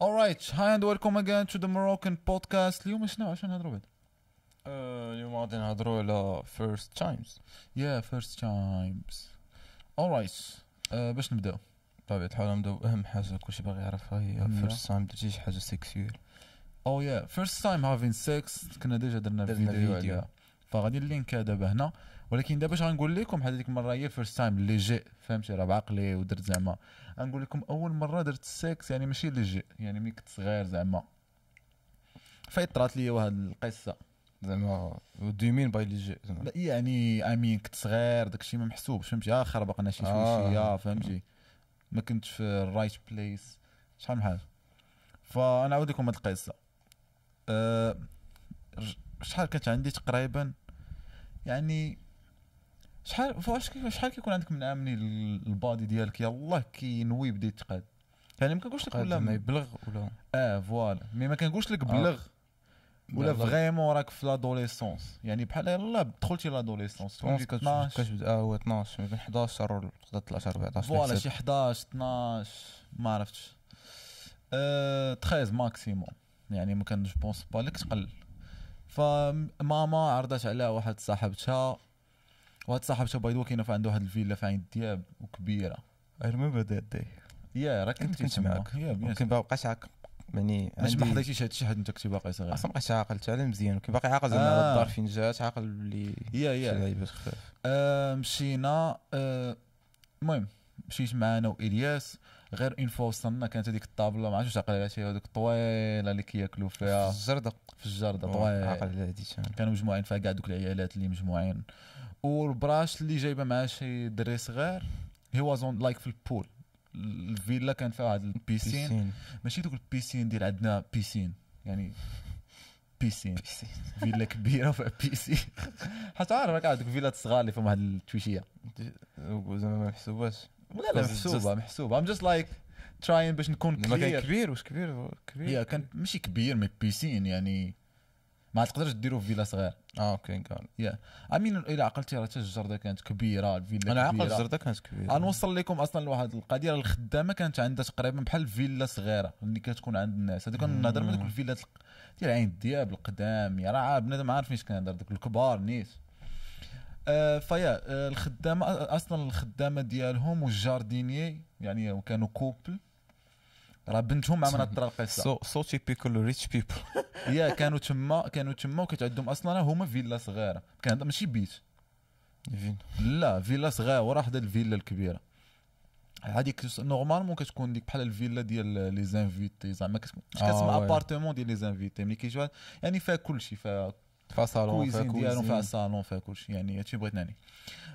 alright hi and welcome again to the Moroccan podcast. اليوم شنو عشان نهضروا بعد آه، اليوم غادي نهضروا على first times yeah first times alright uh, باش نبداو بطبيعة الحال نبداو بأهم حاجة كلشي باغي يعرفها هي Yeah. first time درتي شي حاجة sexual oh yeah first time having sex. كنا déjà درنا فيديو فيديو. عليها. فغادي اللينك دابا هنا ولكن دابا اش غنقول لكم؟ بحال هذيك المرة هي first time اللي جي فهمتي؟ راه بعقلي ودرت زعما. غنقول لكم أول مرة درت السكس يعني ماشي اللي جي يعني ملي كنت صغير زعما. فايت طرات لي واحد القصة. زعما do you mean by légit زعما. لا يعني امين كنت صغير داكشي ما محسوبش فهمتي؟ آه خربقنا شي آه. شوية فهمتي؟ ما كنتش في ال right place شحال من حاجة. فأنا نعاود لكم هاد القصة. أه شحال كانت عندي تقريبا؟ يعني شحال فواش كي- شحال كيكون عندك من عام مني ال body ديالك؟ يلاه كيفاش بدا يتقاد يعني ما كنقولش لك ولا ما يبلغ ولا آه voilà. mais ما كنقولش لك آه. بلغ. ولا لا، لا. vraiment راك في l'adolescence يعني بحال يلاه دخلتي l'adolescence كتبدا 12 كتبدا آه هو 12 ما بين 11 و 13 14 voilà. شي 11 12 ما عرفتش. أه 13 maximum. يعني ما كان je pense pas لك تقل. فماما عرضت عليها واحد صاحبتها. واحد صاحبتها بايدو كاينة في عنده واحد الفيلا في عين الدياب وكبيرة. I remember that day يا راه كنت كنت معاك. بيان ولكن باقي بقاش عاقل. يعني علاش ما حضيتيش هادشي حيت انت كنتي باقي صغير. أصلا مابقيتش عاقل. حتى على مزيان. ولكن باقي عاقل زعما. آه. الدار فين جات عاقل بلي يا يا. لعيبات خفاف آه، مشينا. آه، المهم مشيت معانا وإلياس. غير اون فوا وصلنا كانت هذيك الطابلة ما عرفتش عقل على شي. هذوك الطويله اللي كياكلوا فيها. الجردة في الجرده عاقل طويل. على أنا كانوا مجموعين فيها كاع دوك العيالات اللي مجموعين. والبراش اللي جايبه معاه شي دري صغير هي وازون لايك في البول الفيلا كان فيها واحد البيسين بيسين ماشي دوك البيسين ديال عندنا بيسين يعني بيسين فيلا كبيره وفيها بيسين حتى عارف راك عندك فيلات صغار اللي فيهم واحد التويشيه زعما ما محسوباش لا لا محسوبه محسوبه I'm just like trying باش نكون زعما كان clear. كبير واش كبير كبير هي كان ماشي كبير mais piscine يعني ما تقدرش ديرو في فيلا صغير. آه okay قال. yeah امين إلى عقلتي راه حتى الجردة كانت كبيرة الفيلا أنا عاقل كبيرة. الزردة كانت كبيرة. غنوصل لكم أصلا لواحد القضية الخدامة كانت عندها تقريبا بحال فيلا صغيرة اللي كتكون عند الناس. هذيك كنهضر من. الفيلات الق- ديال عين الدياب القدام yeah راه بنادم عارف فاش كنهضر دوك الكبار nice. آه فيا آه الخدامة أصلا الخدامة ديالهم وال jardinier يعني كانوا couple راه بنتهم عملت طرا القصة. so so typical rich people yeah كانوا تما كانوا تما وكانت عندهم أصلا هما فيلا صغيرة. كان ماشي بيت. لا فيلا صغيرة ورا حدا الفيلا الكبيرة. هذيك normalement كتكون ديك بحال الفيلا ديال les invités زعما كتكون آه، كتسمى. appartement ديال les invités ملي كيجيو يعني فيها كلشي فيها فيها صالون فيها cuisine فيها صالون فيها كلشي. يعني هادشي بغيت نعني.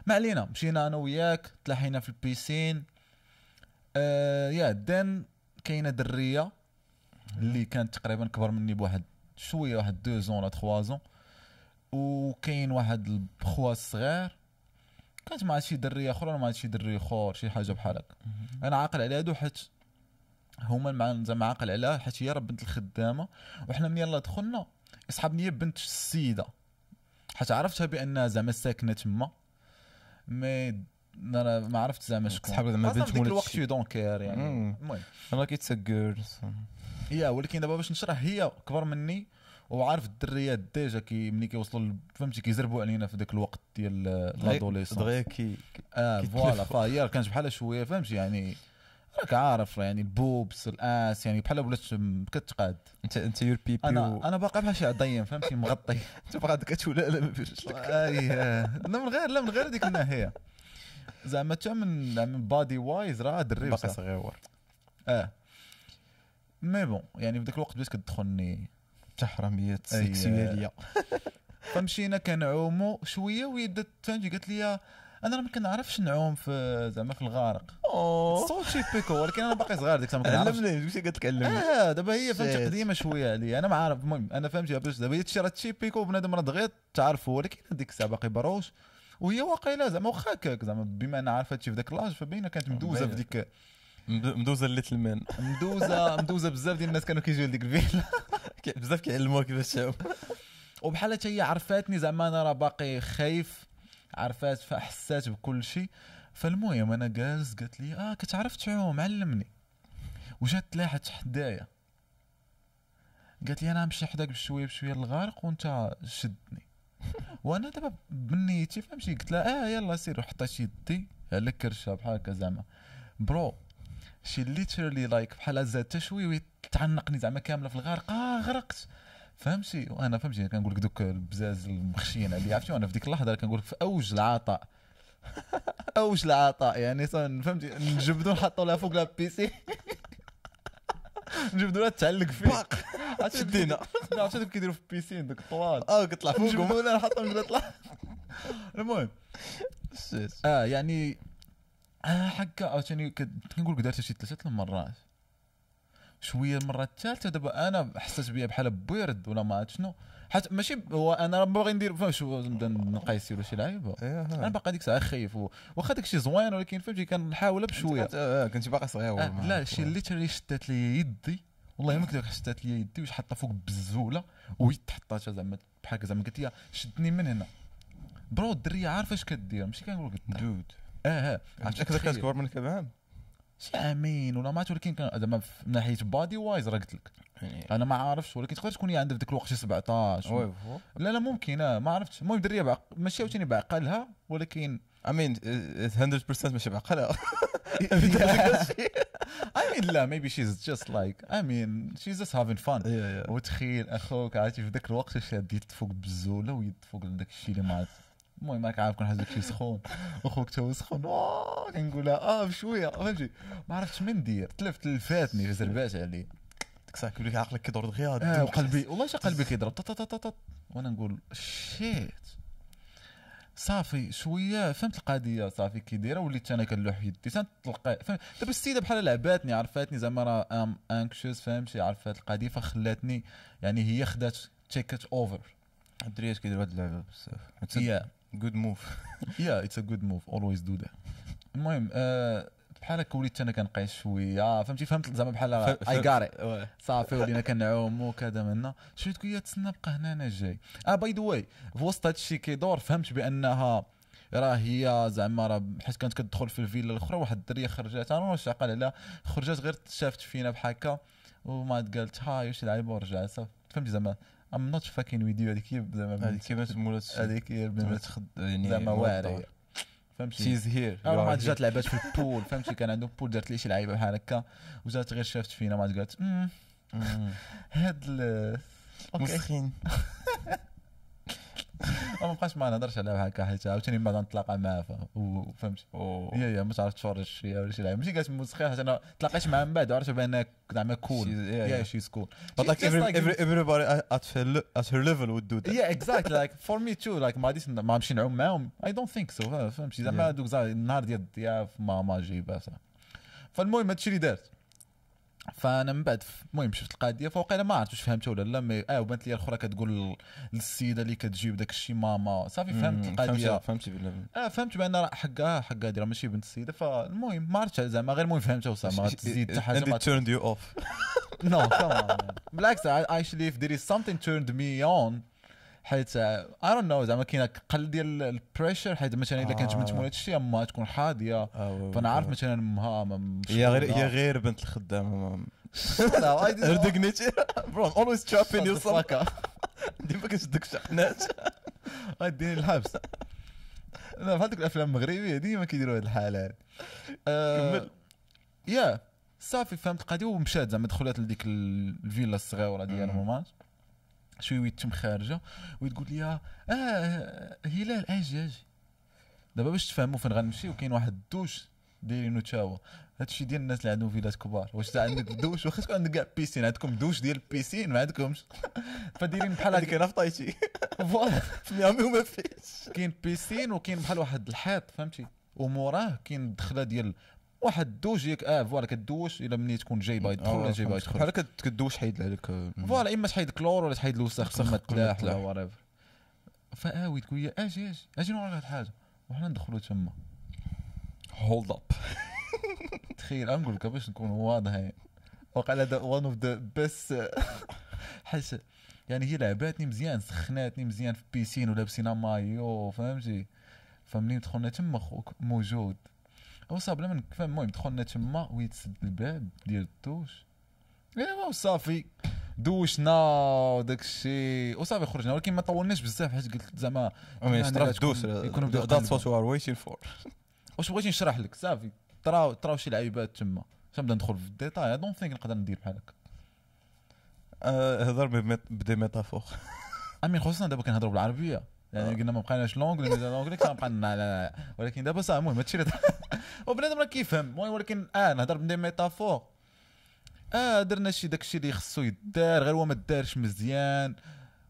ما علينا مشينا أنا وياك تلاحينا في ال piscine آه يا دان كاينة درية اللي كانت تقريبا كبر مني بواحد شوية واحد دو زون ولا تخوا زون. وكاين واحد الخوا الصغير كانت مع شي درية أخرى مع شي دري أخر شي حاجة بحال هكا. أنا عاقل على هادو حيت هما مع زعما عاقل عليها حيت هي راه بنت الخدامة. وحنا من يلا دخلنا هي بنت السيدة. حيت عرفتها بأنها زعما ساكنة تما. مي أنا ما عرفت زعما شكون تسحب زعما بنت مولات الوقت شي. يو دونت كير يعني. المهم. أنا كيتس جيرل يا ولكن دابا باش نشرح هي كبر مني وعارف الدريات ديجا كي ملي كيوصلوا فهمتي كيزربوا علينا في ذاك الوقت ديال لادوليسون دغيا كي آه. فوالا فهي كانت بحال شوية فهمتي يعني راك عارف يعني البوبس الآس يعني بحال ولات كتقاد. انت أنت يور بيبي أنا أنا باقي بحال شي عضيم فهمتي مغطي. أنت باغا كتولى لا ما فيش اي آه. لا من غير لا من غير هذيك الناحية. زعما حتى من زعما body-wise راه دري باقي. صغير آه. mais bon يعني في ذاك الوقت بدات كتدخلني تحرميات أي. sexual ية. فمشينا كنعوموا شوية وهي دات فهمتي قالت لي أنا راه ما كنعرفش نعوم في زعما في الغارق. أوه. so typical ولكن أنا باقي صغير ديك الساعة ما كنعرفش. علمني قالت لك علمني. آه دابا هي فهمتي. قديمة شوية عليا. أنا ما عارف المهم أنا فهمتي باش دابا هي تشي راه typical بنادم راه دغيا تعرفوا ولكن ديك الساعة باقي بروش. وهي واقيلا زعما واخا هكاك زعما بما أنا عارفة هادشي في ذاك l'âge فباينة كانت مدوزة في. ديك مد- مدوزة littéralement. مدوزة مدوزة بزاف ديال الناس كانوا كيجيو لديك الفيلا. بزاف كيعلموها كيفاش تعوم وبحال حتى هي عرفاتني زعما أنا راه باقي خايف عرفات فحسات بكل شيء فالمهم أنا جالس قالت لي آه كتعرف تعوم علمني. وجات تلاحت حدايا. قالت لي أنا نمشي حداك بشوية بشوية للغارق وأنت شدني. وأنا دابا بنيتي فهمتي قلت لها آه يلا سير وحطيت يدي على الكرشه بحال هكا زعما. bro she literally like بحال زاد تشوي وتعنقني زعما كاملة في الغرق. آه غرقت. فهمتي؟ وأنا فهمتي كنقول لك دوك البزاز المخشيين عليا عرفتي؟ وأنا في ديك اللحظة كنقول لك في أوج العطاء. أوج العطاء يعني فهمتي؟ نجبدو نحطو لها فوق لابيسي نجبدو لها تعلق فيه عرفتي شدينا. عرفتي دوك كيديروا في ال piscine دوك الطوال آه كطلع فوقهم نجبدو لها نقول لها طلع المهم. آه يعني آه حكا عاوتاني كنقول لك درتها شي ثلاثة المرات. شوية المره الثالثة دابا أنا حسيت بيا بحال بويرد ولا ما عرفت شنو. حتى ماشي هو أنا باغي ندير فاهم شو نبدا نقيس ولا شي لعيبه أنا باقي ديك الساعة خايف واخا داك الشيء زوين ولكن فهمتي كنحاولها بشوية. آه كنتي باقي صغير آه لا she literally شدات لي يدي. والله ما كذا شدات لي يدي وش حطها فوق بزوله ويد حطاتها زعما بحال زعما قالت لي شدني من هنا. bro الدريه عارفه اش كدير؟ ماشي كنقول لك dude. آه آه. عرفتي كذا كانت كبر منك بعام شي عامين ولا ما عرفت ولكن زعما من ناحية body-wise راه قلت لك. يعني أنا ما عارفش ولكن تقدر تكون هي عندها في ذاك الوقت شي 17 وي لا لا ممكن آه ما عرفتش. المهم دريه بعق... ماشي عاوتاني بعقلها ولكن I mean 100% ماشي بعقلها. I mean لا maybe she's just like I mean she's just having fun. وتخيل أخوك عرفتي في ذاك الوقت شاد يد فوق بزولة ويد فوق داك الشيء اللي ما عرفت. المهم راك عارف كون الشيء سخون. أخوك تا هو سخون واه كنقول لها آه بشوية. فهمتي ما عرفتش من ندير تلفت تلفاتني زربات عليه ديك الساعة كيقول لك عقلك كيدور دغيا آه وقلبي والله شا قلبي كيضرب وأنا نقول شيت. صافي شوية. فهمت القضية صافي كي دايرة. وليت أنا كنلوح يدي فهم دابا السيدة بحال لعباتني عرفاتني. زعما راه I'm anxious فهمتي عرفات القضية. فخلاتني يعني هي خدات take it over الدريات كيديروا هاد اللعبة بزاف. good move yeah it's a good move always do that المهم آه بحال هكا وليت أنا كنقيس شوية. فهمتي؟ فهمت زعما بحال اي جاري صافي ولينا كنعوم وكذا منا. شوية تقول تسنى بقى هنا أنا جاي. آه by the way في وسط هذا الشيء كيدور فهمت بأنها راه هي زعما راه حيت كانت كتدخل في الفيلا الأخرى واحد الدرية خرجات. أنا واش عقل عليها خرجات غير شافت فينا بحال هكا. وما قالت hi واش لعيبه ورجعت. فهمتي زعما؟ I'm not fucking with you هذيك هي زعما هذيك مولات هذيك هي البنات تخد يعني زعما واعرة فهمتي؟ she's here ما جات لعبات في ال pool. فهمتي؟ كان عندهم pool دارت لي شي لعيبة بحال هكا. وجات غير شافت فينا. ما قالت "مم، هاد مسخين. ما بقاش ما نهضرش عليها هكا حيت عاوتاني من بعد نتلاقى معاه وفهمتي yeah yeah ما تعرف تفرج فيها ولا شي لعيبه ماشي قالت مسخين حيت أنا تلاقيت معاه من بعد وعرفت بأنها زعما cool yeah she's cool But like every, every, everybody at her, le- at her level would do that. yeah exactly. Like for me too like ما غاديش ما نمشي نعوم معاهم. I don't think so. فهمتي؟ زعما زعما النهار ديال الضياف ما ما فالمهم هادشي اللي دارت. فانا من بعد المهم شفت القضية فوقيلا ما عرفت واش فهمت ولا لا mais آه وبانت لي الأخرى كتقول للسيدة اللي كتجيب داك الشيء ماما صافي فهمت القضية فهمتي بلا آه فهمت بأن راه حقها حقها ديرها ماشي بنت السيدة فالمهم ما عرفتش زعما غير المهم فهمتها وصافي ما تزيد حتى حاجة ما. No, come on. man. بالعكس actually if there is something turned me on حيت I don't know زعما كاين قل ديال ال pressure حيت مثلا إلا كانت آه. بنت مولاة الشيء امها تكون حاضيه فأنا عارف مثلا امها هي غير. هي غير بنت الخدامه always trapping you Shut the fuck somehow up. ديما كنشدك شحنات غاديني الحبس لا بحال دوك الأفلام المغربية ديما كيديروا هاد الحالات آه، كمل. يا صافي فهمت القضية ومشات زعما دخلت لديك الفيلا الصغيرة ديال مم. شوية تم خارجة وتقول لي آه هلال أجي أجي دابا باش تفهموا فين غنمشي وكاين واحد الدوش دايرينو هو هادشي ديال الناس اللي عندهم فيلات كبار. واش عندك دوش؟ واخا تكون عندك كاع piscine عندكم دوش ديال ال piscine ما عندكمش. فدايرين بحال هذه هكا. كاينة في طايتي. voilà. في ميامي وما فيش. كاين piscine وكاين بحال واحد الحيط فهمتي؟ وموراه كاين الدخله ديال واحد الدوش ديالك آه voilà كدوش إلا مني تكون جاي باغي تدخل ولا جاي باغي تخرج. بحال كدوش حيد عليك voilà إما تحيد كلور ولا تحيد الوسخ كل تلاح ولا. وريفر فاوي تقول لي أجي أجي أجي نوريك هاد الحاجة وحنا ندخلوا تما hold up تخيل نقول لك باش نكون واضحين. وقع هذا one of the best حيت يعني هي لعباتني مزيان سخناتني مزيان في piscine ولابسين مايو فهمتي؟ فمنين دخلنا تما خوك موجود. وصاب بلا ما فهم المهم دخلنا تما ويتسد الباب ديال الدوش ايوا وصافي دوشنا وداك الشيء وصافي خرجنا ولكن ما طولناش بزاف حيت قلت زعما يعني لا دوس يكونوا بداو يقلبوا. we are waiting for واش بغيتي نشرح لك صافي طراو طراو شي لعيبات تما نبدا ندخل في الديتاي don't think نقدر ندير بحال هكا آه، هضر ب des métaphores I mean خصوصا دابا كنهضروا بالعربيه يعني آه. قلنا ما بقيناش long long كنبقى لا لا لا. ولكن دابا صافي المهم هادشي اللي وبنادم راه كيفهم المهم ولكن آه نهضر ب des métaphores آه درنا شي داكشي اللي خصو يدار غير هو ما دارش مزيان.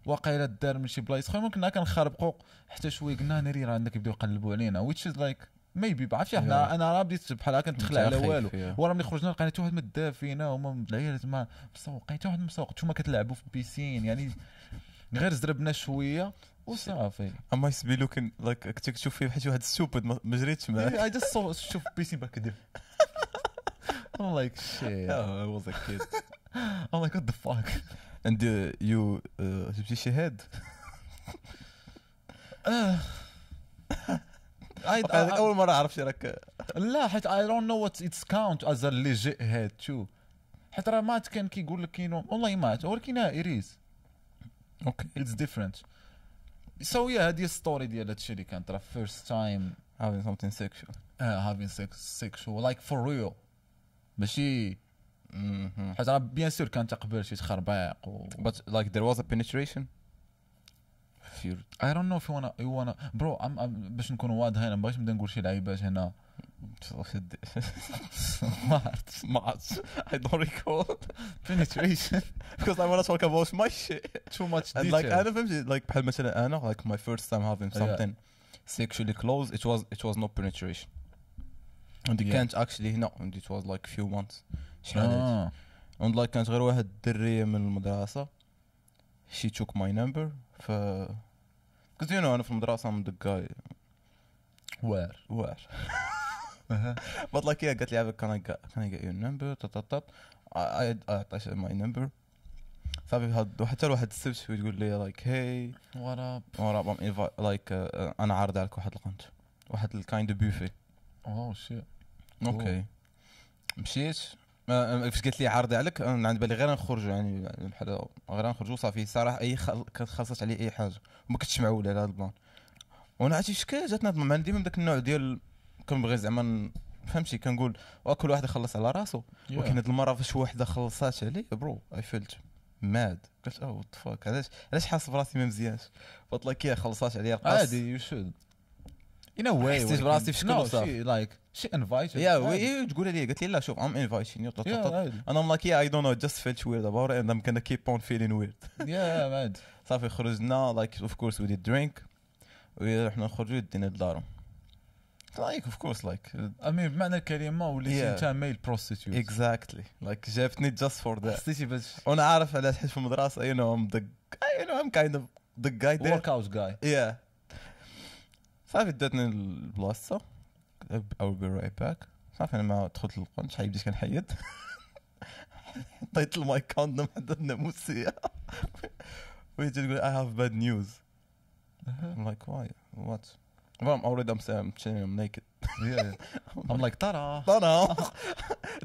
واقيلا دار من شي بلايص اخرين ممكن كنخربقوا حتى شوية قلنا ناري راه عندك يبداو يقلبوا علينا which is like maybe بعرفتش حنا. أنا راه بديت بحال هكا نتخلع على والو. ورا ملي خرجنا لقينا حتى واحد ما دا فينا هما العيال تما مسوقين. حتى واحد مسوق. نتوما كتلعبوا في piscine يعني غير زربنا شوية. وصافي أما يسبي لوكن like كنت كتشوف فيه بحال شي واحد stupid ما جريتش معاه I just شوف piscine بكذب I'm like shit. I was a kid I'm like what the fuck. and uh, you uh, جبتي شي هذيك I, أول مرة عرفت راك لا حيت don't know what it's count as a legit head too. حيت راه مات كان كيقول لك كاين والله مات ولكن it is okay it's different. So yeah هذه ال story ديال هادشي اللي كانت راه first time having something sexual uh, having sex sexual like for real ماشي Mhm. حيت راه بيان سور كان تقبل شي تخربيق و but like there was a penetration I don't know if you wanna you wanna I'm باش نكونوا واضحين ما بغيتش نبدا نقول شي لعيبات هنا ما عرفتش ما عرفتش I don't recall penetration because I want to talk about my shit too much and detail like انا فهمت like بحال مثلا انا like my first time having Yeah. something sexually close it was it was no penetration and it Yeah. can't actually no and it was like few months شحال هادي آه. and like كانت غير واحد الدرية من المدرسة she took my number ف because you know انا في المدرسة I'm the guy وير where but like yeah قالت لي can I get can I get your number طط طط طط I I عطيت my number صافي حتى واحد السبت وتقول لي ورا bam invite like uh, أنا عارض عليك واحد القنت. واحد ال kind بوفي oh she okay مشيت. فاش قالت لي عارضي عليك أنا عند بالي غير نخرجوا يعني بحال غير نخرجوا صافي صراحة أي خل... كانت خلصت عليه أي حاجة. ما كنتش معول على هذا البلان. وأنا عرفتي شكا جاتنا المهم ديما داك النوع ديال كنبغي زعما فهمتي كنقول كل واحد يخلص على راسو. ولكن هاد المرة فاش وحده خلصات عليه bro I felt ماد. قلت أوه وات فاك علاش علاش حاس براسي ما مزيانش؟ قلت لك يا خلصات عليا القاس عادي يو شود a way حسيت براسي في شكل she like she invited يا. وي تقول لي قالت لي لا شوف ام انفايتين yeah, I don't know, I just felt weird about it, and I'm gonna keep on feeling weird. yeah عادي صافي خرجنا, like, of course, we did drink. ورحنا نخرجوا دينا لدارهم. Like, of course, like, uh, امين بمعنى الكلمة وليتي Yeah. انت ميل بروستيتيوت exactly. Like, جابتني just for that. حسيتي باش وأنا عارف علاش حيت في المدرسة, you know, I'm the, you know, I'm kind of the guy there. workout guy Yeah. صافي داتني البلاصة. I will be right back. صافي أنا ما دخلت للقنت شحال بديت كنحيد. حطيت ال my condom حدا الناموسية. وهي تقول I have bad news. I'm like why? What? Well, I'm already I'm saying I'm you I'm naked. yeah I'm like No, no.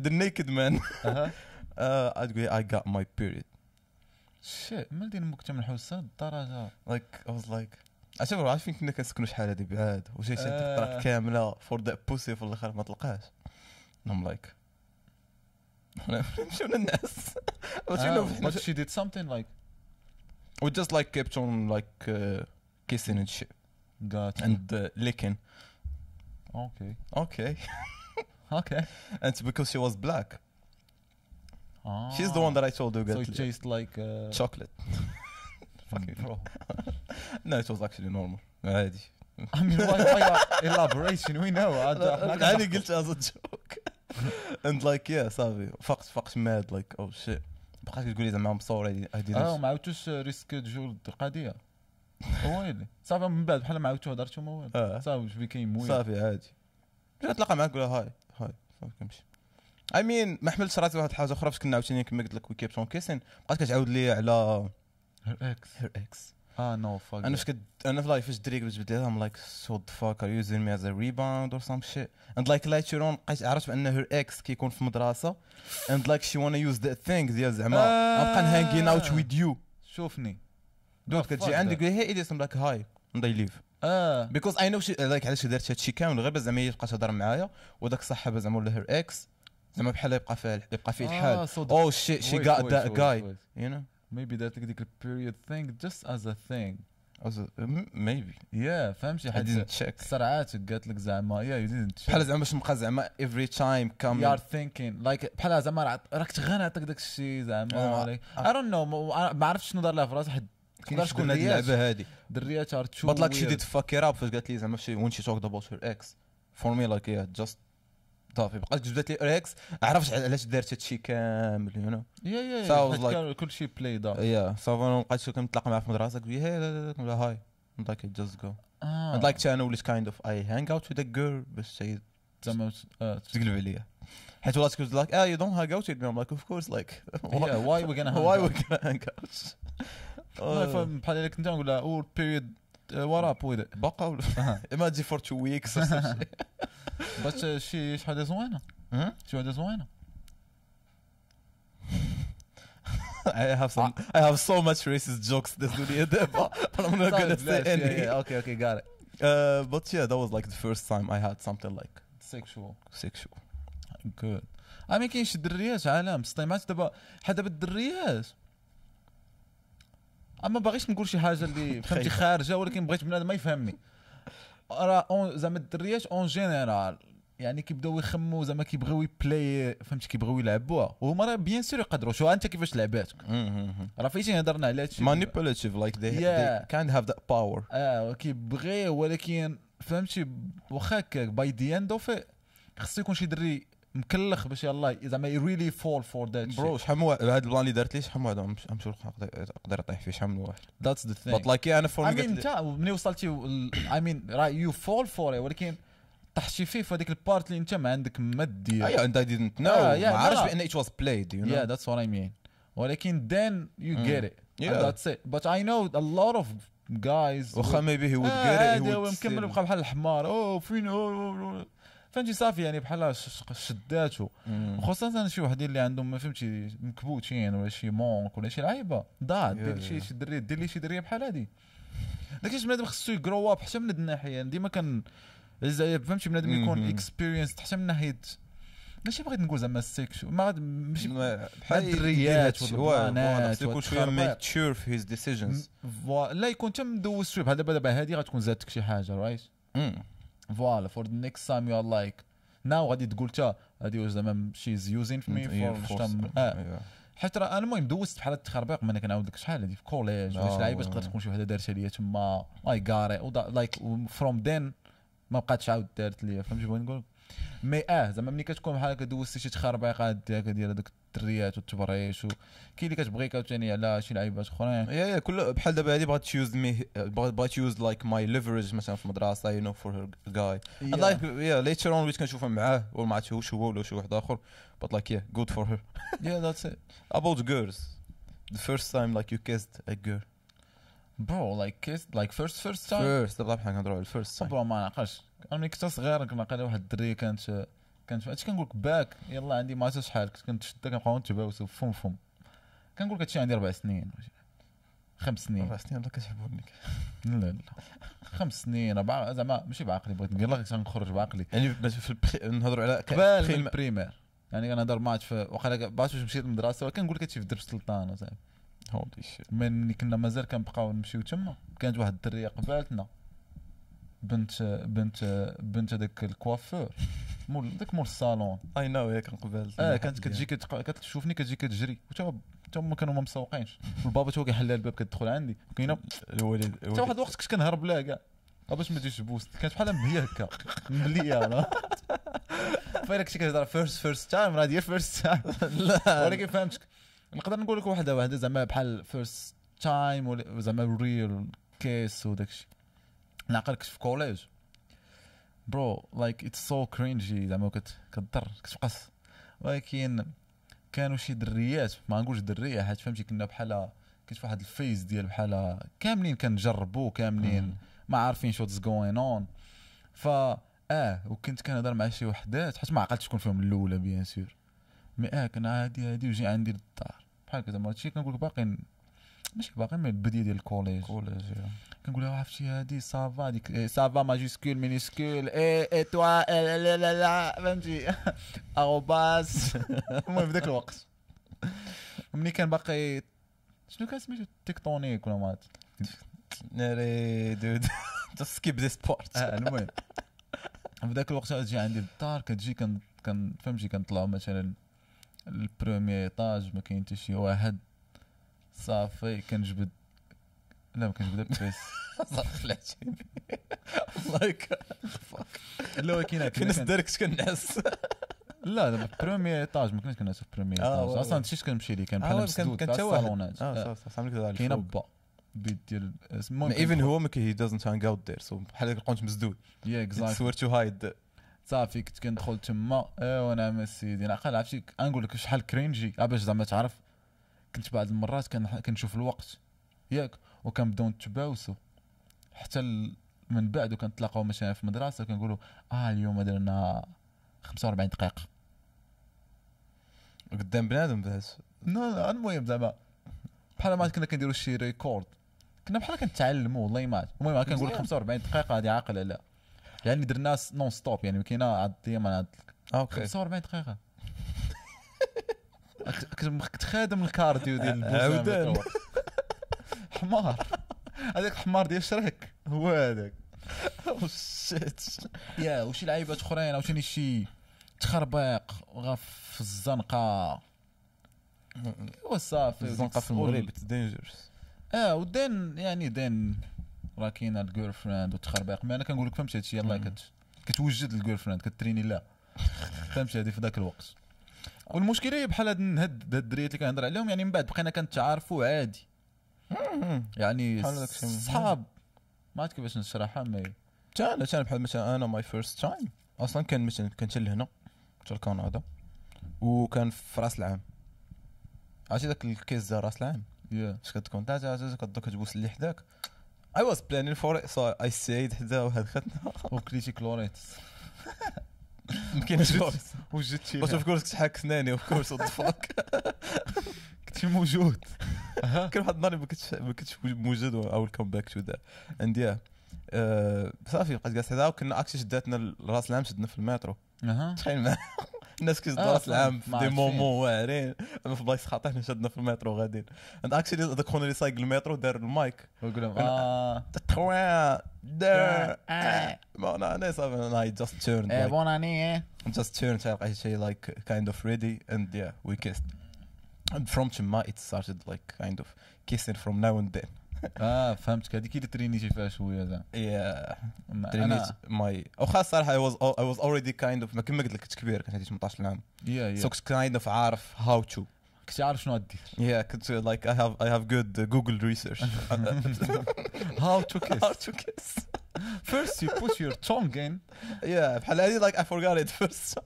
the naked man. أها Uh, I I got my period. shit ما دير أمك من الحوسه الدرجه Like I was like عرفتي برو عارفين كنا كنسكنوا شحال هادي بعاد شي آه. تقطرات كامله for the pussy في الآخر ما تلقاش I'm like للناس you know, but she did something like we just like kept on like uh, kissing and shit got and uh, licking okay okay okay and it's because she was black ah. she's the one that I told you so got it tastes like uh, chocolate fucking bro no it was actually normal عادي I mean why, why elaboration we know عاد احنا عادي كنضحكوا. قلت as a joke and like yeah صافي فقت فقت mad like oh shit بقيت تقول لي زعما I'm sorry I didn't اه ما عاودتوش ريسك تجول القضيه ويلي صافي من بعد بحال ما عاودتو هضرتو ما والو آه. صافي واش بكاين مويل. صافي عادي. جيت نتلاقى معاك لها هاي هاي صافي كنمشي. اي مين ما حملتش راسي واحد الحاجة أخرى فاش كنا عاوتاني كما قلت لك وي كيبت اون كيسين بقات كتعاود لي على her ex. هير إكس آه نو فاك أنا فاش كد أنا في لايف فاش دريك باش بديتها ام لايك سو ذا فاك ار يوزين مي از ا ريباوند اور سام شيت اند لايك لايتر اون بقيت عرفت بأن هير إكس كيكون في مدرسة. اند لايك شي وأنا يوز ذا ثينغ ديال زعما. غنبقى نهانجين اوت ويز يو شوفني. Fuck كتجي عندك ايديس ام لايك هاي I left آه. because I know like علاش درت هادشي كامل غير باش زعما هي تبقى تهضر معايا وداك الصحابه زعما ولا her ex زعما بحال يبقى فيه يبقى فيه الحال. آه, the- أو شي شي wait, got wait, that wait, guy wait. you know? Maybe that like the period thing just as a thing. Also, m- maybe. Yeah فهمتي؟ I حيت didn't check. سرعات قالت لك زعما yeah you didn't بحال. زعما باش نبقى زعما every time come you are thinking like بحال زعما راك غير نعطيك داك الشيء زعما I don't know ما عرفتش شنو دار لها في راسها حيت تقدرش تكون هذه اللعبة هذه دريات ار تو بطلك شي ديت فاكي راب فاش قالت لي زعما شي وين توك دابوت هير إكس فور مي لاك يا جاست صافي بقات جبدت لي إكس عرفت علاش دارت هادشي كامل يو يا يا يا كل شيء بلاي دار يا صافي بقيت كنتلاقى معاه في مدرسة قلت هاي هاي لايك جاست جو اند لايك أنا وليت كايند اوف اي هانج اوت وذ جيرل باش تاي زعما تقلب عليا. حيت والله تكون like آه you don't hang out with of course like why we gonna hang out آه، بحال اللي كنت نقول oh uh, what up with it بقى ولا ما تجي some shit. بس uh, شي حاجة زوينه Hmm? شي حاجة زوينه I have some I have so much racist jokes this دنيا دابا but I'm not gonna say any okay okay got it Uh, but yeah, that was like the first time I had something like sexual sexual. good I mean كاين شي دريات عالم سطيمات دابا حتى دابا الدريات أما باغيش نقول شي حاجة اللي فهمتي. خارجة ولكن بغيت بنادم ما يفهمني. راه زعما الدريات en général. يعني كيبداو يخموا زعما كيبغيو ي play فهمتي كيبغيو يلعبوها. وهما راه bien sûr يقدروا. شو أنت كيفاش لعباتك؟ راه فايتين هضرنا على هادشي. They, Yeah. they can't have that power. آه كيبغي ولكن فهمتي واخا هكاك by the end of خصو يكون شي دري مكلخ باش يلاه زعما really fall for that bro شحال من واحد هذا البلان اللي دارت لي شحال من واحد غنمشي غنمشي نقدر يطيح فيه شحال من واحد that's the but thing yeah أنا for I mean انت ملي وصلتي I mean راه you fall for ولكن طحتي فيه في هذيك ال part اللي أنت ما عندك ما دير أيوه أنت didn't know آه، ما لا. بأن it was played you Yeah, know that's what I mean. ولكن then you Mm. get it. Yeah. And that's it. But I know a lot of guys واخا he would آه، get it هو مكمل بقى بحال الحمار اوه فين أوه، أوه. فهمتي صافي يعني بحال شداتو. خصوصا شي وحدين اللي عندهم ما فهمتي مكبوتين ولا شي manque ولا شي لعيبة. ضاع دير شي. شي دري دير لي شي دريه بحال هادي. داكشي بنادم خصو يجرو اب حتى من هاد الناحية. يعني ديما كان فهمتي بنادم يكون. experience حتى من ناحيه ماشي بغيت نقول زعما السيكشو ما ماشي ما- بحال الدريات خصو يكون شوية mature في decisions. فوا- لا يكون حتى مدوز شوية. بحال دابا دابا هادي غتكون زادتك شي حاجة right voilà for next time you are like now غادي تقول تا هادي واش زعما she is using في me Yeah, for Yeah. حيت راه المهم دوزت بحال التخربيق ما أنا كنعاود لك شحال هادي في collège ولا شي آه، لعيبة آه. تقدر تكون شي وحدة دارتها ليا تما اي غاري like from then ما بقاتش عاود دارت ليا فهمتي بغيت نقول mais آه زعما ملي كتكون بحال هكا دوزتي شي ديالك ديال هذوك الدريات والتبريش و- كاين اللي كتبغيك عاوتاني على شي لعيبات اخرين. yeah yeah كل بحال دابا هادي بغات ت use me بغات ت use like my leverage مثلا في المدرسة you know for her guy like yeah later on وليت كنشوفها معاه ولا ما عرفتش هو ولا شي واحد آخر. But like yeah good for her. yeah that's it about girls. The first time like you kissed a girl. bro like kiss like first first time دابا بحال كنهضروا على first time. bro ما نعقلش. أنا كنت صغير كنا قال واحد الدريه كانت كانت اش كنقول لك باك؟ يلا عندي ما عرفتش شحال كنت كنتشدا كنبقاو نتباوسو فم فم. كنقول لك هادشي عندي أربع سنين. خمس سنين. أربع سنين الله كتحبوني لا لا. خمس سنين أربعة زعما ماشي بعقلي بغيت لك غنخرج بعقلي. يعني باش في نهضروا على قبل ال primaire. يعني كنهضر ماتش واخا بعرفت واش مشيت للمدرسة ولكن كنقول لك هادشي في درب سلطان وصاحبي holy shit. ملي كنا مازال كنبقاو نمشيو تما كانت واحد الدرية قبالتنا. بنت بنت بنت هذاك ال coiffeur. مول داك مول الصالون. I know yeah كان قبل. آه كانت كتجي كتشوفني كتجي كتجري. وتا تا هما كانوا ما مسوقينش. والبابا تا هو كيحل الباب كتدخل عندي. كاينة الوالد حتى واحد الوقت كنت كنهرب لها كاع. باش ما تجيش بوست؟ كانت بحال مبليه هكا. مبليه أنا voilà كنتي كتهضر first first time راه ديال first time لا. ولكن فهمتك. نقدر نقول لك واحدة واحدة زعما بحال first time زعما real kiss وداك الشيء. نعقل كنت في collège bro like it's so cringy زعما كت- كتضر كتبقى ولكن كانوا شي دريات ما نقولش دريه حيت فهمتي كنا بحال كاين واحد ال phase ديال بحال كاملين كنجربوا كاملين ما عارفين شوتس جوين اون ف آه وكنت كنهضر مع شي وحدات حيت ما عقلتش شكون فيهم الاولى bien sûr mais آه كان عادي عادي وجي عندي للدار بحال زعما هادشي كنقول لك باقي ماشي باقي من البدايه ديال ال collège collège كنقول لها عرفتي هادي ça va ديك إيه، ça va majuscule minuscule et et toi لا لا لا فهمتي arobase المهم في ذاك الوقت ملي كان باقي شنو كان سميتو Tecktonik ولا ما ناري dude this part. آه المهم في ذاك الوقت تجي عندي للدار كتجي كن كن فهمتي كنطلعوا مثلا ال premier étage ما كاين حتى شي واحد صافي كنجبد لا ما كنجبد بس. خلعتيني like لا هو كاين في ناس دارك كنعس لا دابا premier étage ما كناش كنعس في premier آه، étage أصلا oui. شي كنمشي ليه كان آه، بحال مسدود كان. الصالونات. آه آه. صافي صافي على كاين. با بيت ديال المهم even هو ما he doesn't hang out there so بحال كنت مسدود yeah exact somewhere to hide صافي كنت كندخل تما. أيوا نعم السيدي نعقل عرفتي نقول لك شحال cringy آه، باش زعما تعرف كنت بعض المرات كن- كنشوف الوقت. ياك. وكنبداو نتباوسوا حتى من بعد وكنتلاقاو مثلا في مدرسه كنقولوا آه اليوم درنا 45 دقيقة قدام بنادم بس لا المهم زعما بحال ما كنا كنديروا شي record كنا بحال كنتعلموا والله ما. المهم كنقول لك مزيان. 45 دقيقة هذه عاقلة لا يعني درنا non-stop يعني كاينة عاد أيام أنا okay 45 دقيقة كنت خادم ال cardio ديال. ذاك الوقت. حمار. هذاك الحمار ديال شريك. هو هذاك. shit yeah وشي لعيبات أخرين عاوتاني شي تخربيق وغا في الزنقة وصافي الزنقة في المغرب dangerous آه و then يعني then راه كاينة ال girlfriend وتخربيق. mais أنا كنقول لك فهمتي هادشي؟ يلاه. كت كتوجد ال girlfriend كتريني لا. فهمتي هذه في ذاك الوقت. والمشكلة هي بحال هاد هاد هاد الدريات اللي كنهضر عليهم يعني من بعد بقينا كنتعارفوا عادي. يعني. صحاب ما عرفت كيفاش نشرحها mais كان. كان بحال مثلا أنا my first time أصلا كان مثلا كنت لهنا كنت لكندا وكان في رأس العام. عرفتي ذاك ال kiss ديال رأس العام؟ yeah اش كتكون تا كتبدا كتبوس اللي حداك. I was planning for it so I stayed حدا وهاد خدنا وكليتي Clorets ما كاينش وجدتي واش of course نحك سناني of course what fuck كنتي موجود. كان واحد النهار ما كنتش ما كنتش موجود oh welcome back to the and yeah. صافي بقيت جالس حدا وكنا actually شداتنا راس العام شدنا في المترو. تخيل معايا الناس كيشدوا آه، راس العام. في des moments واعرين. أنا في بلايص خاطئين شدنا في المترو غاديين. and actually ذاك خونا اللي سايق المترو دار المايك. ويقول لهم آه. آه. ما أنا أنا صافي أنا I just turn bon أني just turned تلقى شي like kind of ready and yeah we kissed. And from Chima it started like kind of kissing from now and then آه فهمتك هذيك اللي ترينيتي فيها شوية زعما yeah ما- ترينيت أنا mais واخا الصراحه I was I was already kind of ما كما قلت لك كنت كبير كنت عندي 18 عام yeah so yeah كنت kind of عارف how to كنت عارف شنو غدير yeah كنت like I have I have good uh, Google research how to kiss how to kiss First you put your tongue in. yeah بحال هذه like I forgot it first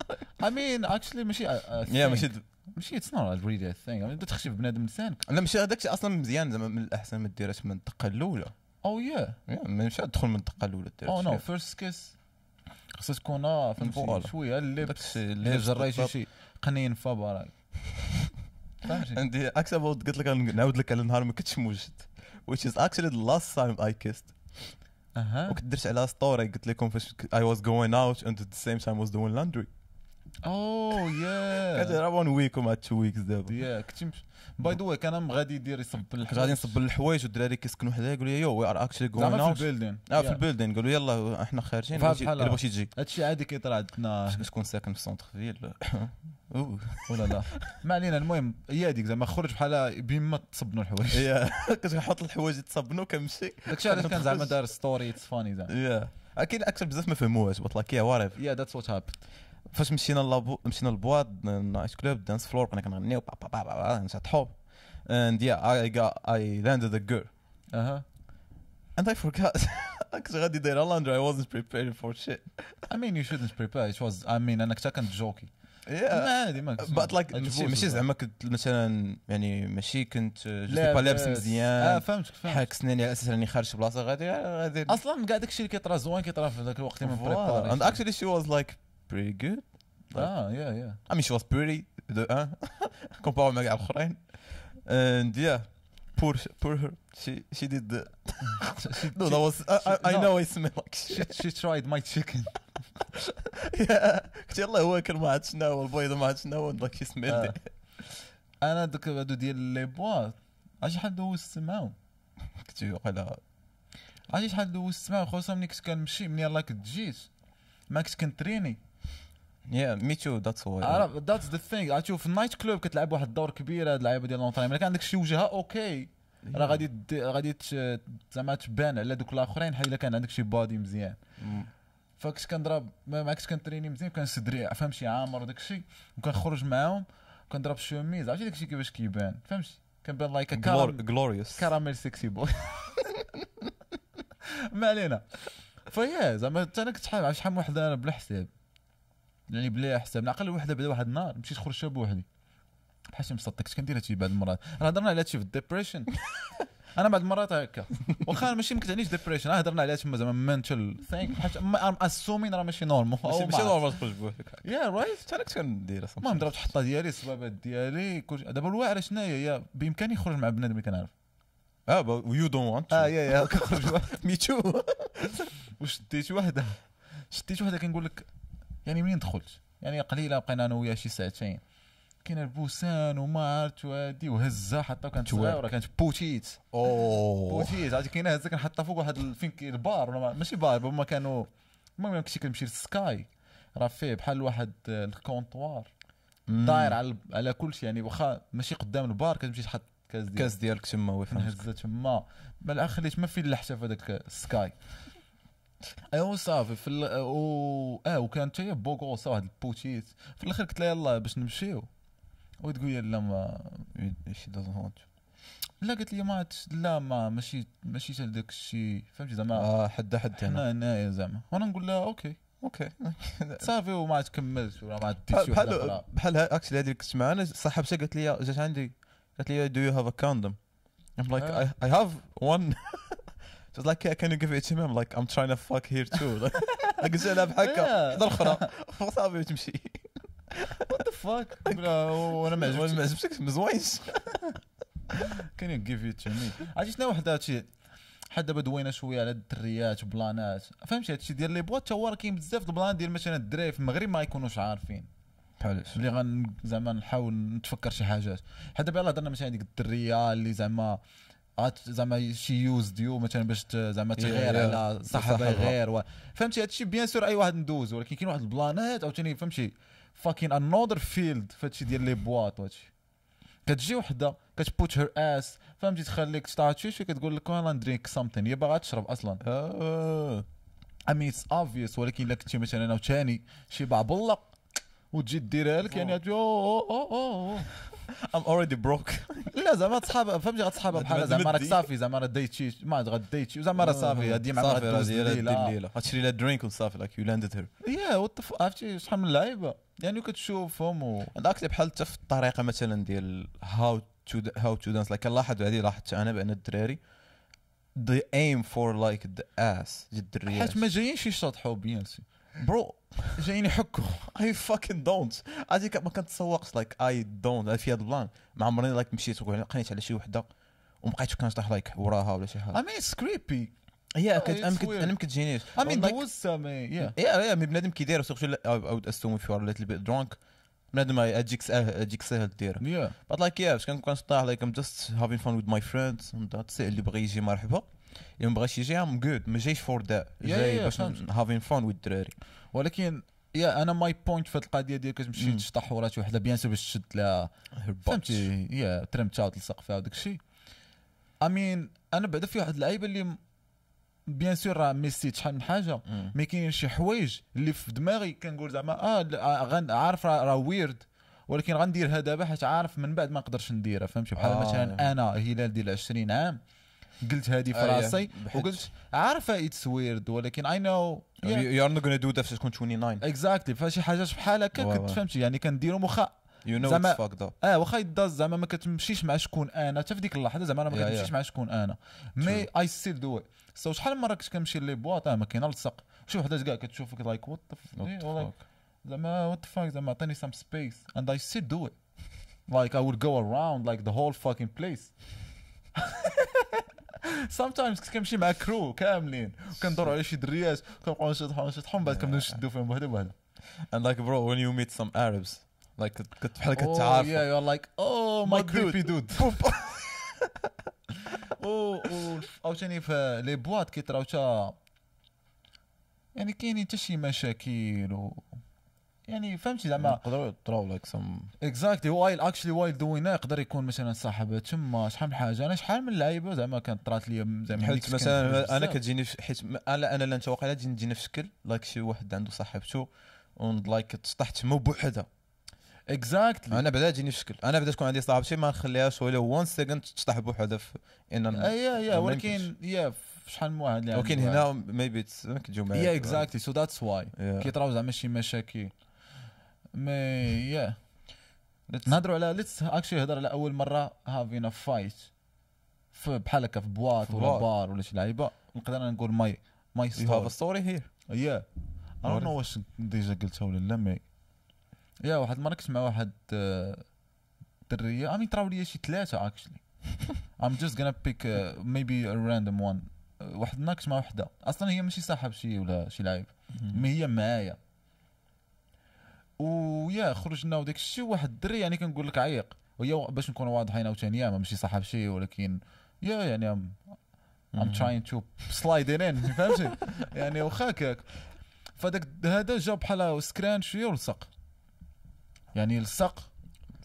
I mean actually ماشي yeah. ماشي ماشي it's not really a thing. I mean بدات تخشي بنادم لسانك. لا ماشي هذاك الشيء أصلا مزيان زعما من الأحسن ما ديرهاش من الدقة الأولى Oh yeah. yeah ماشي تدخل من الدقة الأولى Oh no شي. first kiss. خصها تكون آه فهمتي. شوية اللبس اللي جريتي. شي قنين فبراك. عندي أكثر بود قلت لك نعاود لك على النهار ما كنتش موجد which is actually the last time I kissed اها. وكنت درت عليها ستوري قلت لكم فاش I was going out and at the same time was doing laundry كانت yeah. غير one week وما two weeks دابا. yeah كنت by the way كان غادي يدير يصب كنت غادي نصب الحوايج والدراري كيسكنوا حدايا يقولوا لي yo we are actually going out في ال building. آه في ال building. قالوا يلا إحنا خارجين فهمت بغيتي- تجي هادشي عادي كيطرا عندنا. شكون ساكن في centre-ville أوه. ولا لا. ما علينا المهم هي هذيك زعما خرج بحال بما تصبنوا الحوايج. yeah كنحط الحوايج يتصبنوا كنمشي. داكشي علاش كان زعما دار story it's funny زعما. yeah أكيد أكثر بزاف ما فهموهاش بط لايك يا وات يا ذاتس وات هابن فاش مشينا لابو مشينا للبواد نايت كلوب دانس فلور بقينا كنغنيو با با با با نشطحو and yeah I got I landed a girl. أها. And I forgot. كنت غادي داير لاندري I wasn't prepared for shit. I mean you shouldn't prepare. It was I mean أنا كنت كنت جوكي ما عادي ما بات لايك ماشي. زعما كنت مثلا يعني ماشي كنت. با لابس آه مزيان. فهمتك فهمت حاك سناني على أساس راني خارج بلاصة غادي غادي أصلا كاع داكشي اللي كيطرا زوين كيطرا في ذاك الوقت من and بريباري actually she was like pretty good. آه يا يا I mean she was pretty de un comparé مع الأخرين. And yeah poor poor her. She she did the no that was I, I, I No. know I smell like she, shit. she tried my chicken. Yeah. قلت يلا هو كان ما عرفتش شنو البيضه ما عرفتش شنو like she smelled آه. it. أنا دوك هادو ديال لي بوا عرفتي شحال دوزت معاهم كنت وقيلا عرفتي شحال دوزت معاهم خصوصا ملي كنت كنمشي ملي يلاه كنت جيت ما كنت كنتريني. Me too that's why. عرف that's the thing في ال night club كتلعب واحد الدور كبير هاد اللعيبة ديال l'entraînement كان عندك شي وجهة okay راه غادي غادي زعما تبان على دوك الآخرين بحال إلا كان عندك شي body مزيان. Mm. فكنت كنضرب ما كنتش كنتريني مزيان كان صدري فهم شي عامر وداك الشيء وكنخرج معاهم كنضرب شوميز عرفتي داك الشيء كيفاش كيبان فهمتي؟ كنبان like glorious. caramel sexy boy ما علينا. ف yeah زعما حتى أنا كنت عرفت شحال من أنا بلا حساب. يعني بلا حساب نعقل وحدة بعدا واحد النهار مشيت خرجت بوحدي بحال شي مصدق كنت كندير هادشي بعض المرات. راه هضرنا على هادشي في ال depression. أنا بعض المرات هكا. واخا ماشي ما كتعنيش depression هضرنا عليها تما زعما mental thing بحال I'm assuming راه ماشي normal ماشي normal تخرج بوحدك. yeah right أنا كنت كندير المهم ضربت حطه ديالي الصبابات ديالي كل دابا الواعره شناهي؟ هي بإمكاني يخرج مع بنادم اللي كنعرف. آه don't want to. آه yeah yeah كنخرج too. وشديت وحده شديت وحده كنقول لك يعني منين دخلت؟ يعني قليلة بقينا أنا وياها شي ساعتين. كاين البوسان وما عرفت وهادي وهزه حتى كانت. صغيرة كانت petite. أوه. petite عرفتي؟ كاينة هزه كنحطها فوق واحد فين البار ولا ما- ماشي بار هما كانوا المهم كنتي كنمشي للسكاي. راه فيه بحال واحد ال comptoir. داير على على كل شيء يعني واخا ماشي قدام البار كتمشي تحط كاس ديال كاس ديالك تما وي فهمت تما. ما الآخر خليت ما فين لحتها في هذاك السكاي. ايوا صافي في ال... و... آه وكانت هي بوغوسا واحد البوتيت في الآخر قلت لها يلا باش نمشيو. وتقول لي لا ما شي doesn't want لا قالت لي ما لا ما ماشي ماشي حتى لداك الشيء فهمتي زعما؟ آه حد حد هنا. هنايا زعما. وأنا نقول لها أوكي. أوكي. صافي وما عاد كملت ولا ما عاد ديت شي وحدة بحال بحال اكشلي هذه اللي كنت معانا صاحبتها قالت لي جات عندي. قالت لي do you have a condom? I'm like آه. I, I have one. She's like yeah can you give it to me? I'm like I'm trying to fuck here too. قلت لها Yeah. حدا الاخرى صافي تمشي what the fuck وأنا ما عجبتش ما عجبتكش ما زوينش can you give it to me عرفتي شنو واحد هادشي حد دابا دوينا شوية على الدريات وبلانات. فهمتي هادشي ديال les boîtes هو راه كاين بزاف ال plan ديال مثلا الدراري في المغرب ما يكونوش عارفين. بحالاش اللي غن زعما نحاول نتفكر شي حاجات. حتى دابا يلاه هضرنا مثلا ديك الدرية اللي زعما زعما she used you مثلا باش زعما تغير yeah. على صاحبها. غير و... فهمتي؟ هادشي bien sûr أي واحد ندوز ولكن كاين واحد البلانات أو ثاني فهمتي fucking another field فهادشي ديال les boîtes وهادشي. كتجي وحدة كت put her ass فهمتي؟ تخليك شي كتقول لك I wanna drink something هي باغا تشرب أصلا. امي اتس اوبفيوس ولكن إلا كنتي مثلا عاوتاني شي بعبله وتجي ديرها لك يعني هادي أوه أوه أوه. I'm already broke. لا زعما تصحاب فهمتي؟ غتصحابها بحال زعما زعما راك. صافي زعما راه دايتشي ما عاد غديتشي وزعما راه صافي هادي مع صافي هاد الليلة. غتشري لها درينك وصافي لايك يو لاندد هير يا وات عرفتي شحال من لعيبه يعني كتشوفهم و هذاك بحال حتى في الطريقة مثلا ديال هاو تو هاو تو دانس لايك لاحظ هذه لاحظت أنا بان الدراري. They aim for like the ass. الدريات حيت ما جايينش يشطحوا bien si bro جايين يحكوا I fucking don't. هذيك ما كنتسوقش. like I don't. في هذا ال plan. ما عمرني like مشيت وقنيت على شي وحدة. ومبقيتش كنشطح like وراها ولا شي حاجة. هي Oh, كت- أنا ما. أنا كتجينيش I mean Like- دوزتها مي يا يا يا مي بنادم كيدير surtout if you are a little bit drunk. بنادم أجيك سهل أجيك سهل ديرها yeah But like yeah باش كنكون كنشطح just having fun with my friends. And that's it اللي بغى يجي مرحبا. اللي ما بغاش يجي I'm good ما جايش that Yeah, جاي باش having fun with الدراري ولكن yeah أنا my point في القضية ديال كتمشي. تشطح ورا شي وحدة bien sûr باش تشد لها فهمتي؟ يا ترمتها وتلصق فيها وداك الشيء I mean أنا بعدا في واحد اللعيبه اللي bien sûr راه ميسيت شحال من حاجة. mais كاين شي حوايج اللي في دماغي كنقول زعما آه آه، غن- عارف راه راه weird ولكن غنديرها دابا حيت عارف من بعد ما نقدرش نديرها فهمتي؟ بحال آه. مثلا أنا هلال ديال 20 عام قلت هذه في. راسي وقلت عارفة it's weird ولكن I know you are not gonna do that فاش تكون 29 exactly فشي حاجات بحال هكا كنت. فهمتي يعني كنديرهم واخا you know it's fucked up آه واخا يداز زعما ما كتمشيش مع شكون أنا. حتى في ديك اللحظة زعما أنا ما كتمشيش yeah. مع شكون أنا. mais I still do it so شحال من مرة كنت كنمشي les boîtes؟ آه ما كاين لصق شي وحدات كاع كتشوفك like what زعما what fuck زعما عطيني some space and I still do it like I would go around like the whole fucking place. sometimes كنت كنمشي مع crew كاملين. كندوروا على شي دريات كنبقاو نشطحوا نشطحوا من بعد كنبداو نشدوا فيهم بوحده بوحده and like bro when you meet some Arabs like كت بحال Oh, كتعارف yeah, you're like, oh, my My creepy dude. و عاوتاني في les boîtes كيطراو تا يعني كاينين حتى شي مشاكل و يعني فهمتي زعما نقدروا يطراو like some exactly while actually while doing يقدر يكون مثلا صاحب تما شحال من حاجة؟ أنا شحال من لعيبة زعما كانت طرات لي زعما حيت مثلا أنا. كتجيني حيت أنا أنا لا انت واقيلا تجيني في شكل like شي واحد عنده صاحبته like تشطح تما بوحدها. exactly أنا بعدا تجيني في شكل. أنا بعدا تكون عندي صاحبتي ما نخليهاش ولا one second تشطح بوحدها في ان yeah yeah ولكن. yeah شحال من واحد اللي ولكن هنا maybe كتجيو معايا yeah exactly so that's why. كيطراو زعما شي مشاكل. mais yeah نهضروا على let's actually هضر على أول مرة having a fight بحال هكا في boîte في ولا. بار ولا شي لعيبة. نقدر نقول my my You have a story story here. yeah أنا no واش déjà قلتها ولا لا mais yeah واحد المره كنت مع واحد آه، درية. I mean طراو لي شي ثلاثة actually pick uh, maybe a random one. آه، واحد ناكش مع وحدة. أصلا هي ماشي صاحب شي ولا شي لعيب. mais هي معايا. و yeah خرجنا وداك الشيء واحد الدري يعني كنقول لك عيق. وهي باش نكونوا واضحين عاوتاني ماشي صاحب شي ولكن yeah يعني I'm I'm trying to slide in فهمتي؟ يعني واخا هكاك. فداك هذا جا بحال سكران شوية ولصق. يعني لصق.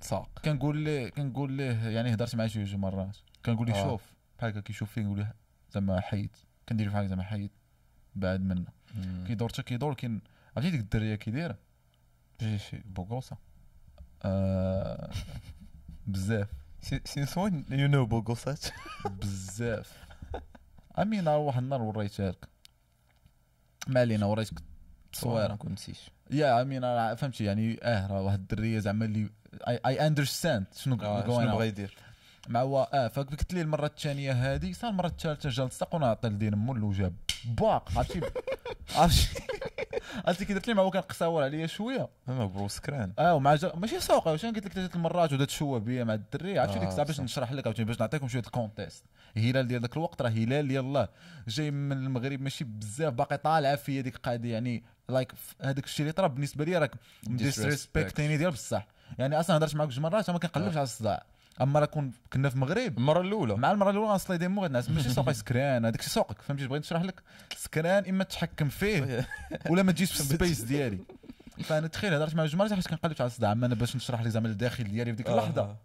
ساق كنقول ليه كنقول ليه يعني هضرت معاه شي جوج مرات. كنقول ليه آه. شوف بحال هكا كيشوف فيه نقول له زعما حيد. كندير هكا زعما حيد بعد منا كيدور حتى كيدور كاين عرفتي ديك الدرية كي دايرة؟ شي شي بوغوسا بزاف since when you know بوغوسات بزاف I mean نهار واحد النهار وريتها لك ما علينا وريتك تصويره كنت نسيت يا امين فهمتي يعني آه راه واحد الدريه زعما اللي اي اندرستاند شنو شنو. بغا يدير مع هو آه فقلت لي المره الثانية هذه صار المره الثالثه جا لصق ونعطي لدين مول وجاب باق عرفتي عرفتي عرفتي كي درت لي مع هو كان قصاور عليا شوية. اما برو سكران آه ومع جا... ماشي سوق واش قلت لك ثلاث المرات ودا تشوه بيا مع الدري. عرفتي آه، ديك الساعة باش. نشرح لك عاوتاني باش نعطيكم شوية الكونتيست. هلال ديال ذاك الوقت راه هلال يلاه جاي من المغرب ماشي بزاف باقي طالعه فيا ديك القضية. يعني like هذاك الشيء اللي طرا بالنسبة لي راك disrespect يني ديال بصح. يعني أصلا هضرت معاك جوج مرات ما كنقلبش على الصداع. أما راه كون كنا في المغرب. المرة الأولى. مع المرة الأولى غنصلي ديمو غنعس ماشي سوق سكران هذاك الشيء سوقك فهمتي بغيت نشرح لك؟ سكران إما تحكم فيه ولا ما تجيش في ال space ديالي. فأنا تخيل هضرت مع جوج مرات حيت كنقلب على الصداع أما أنا باش نشرح لك زعما الداخل ديالي في ديك اللحظة.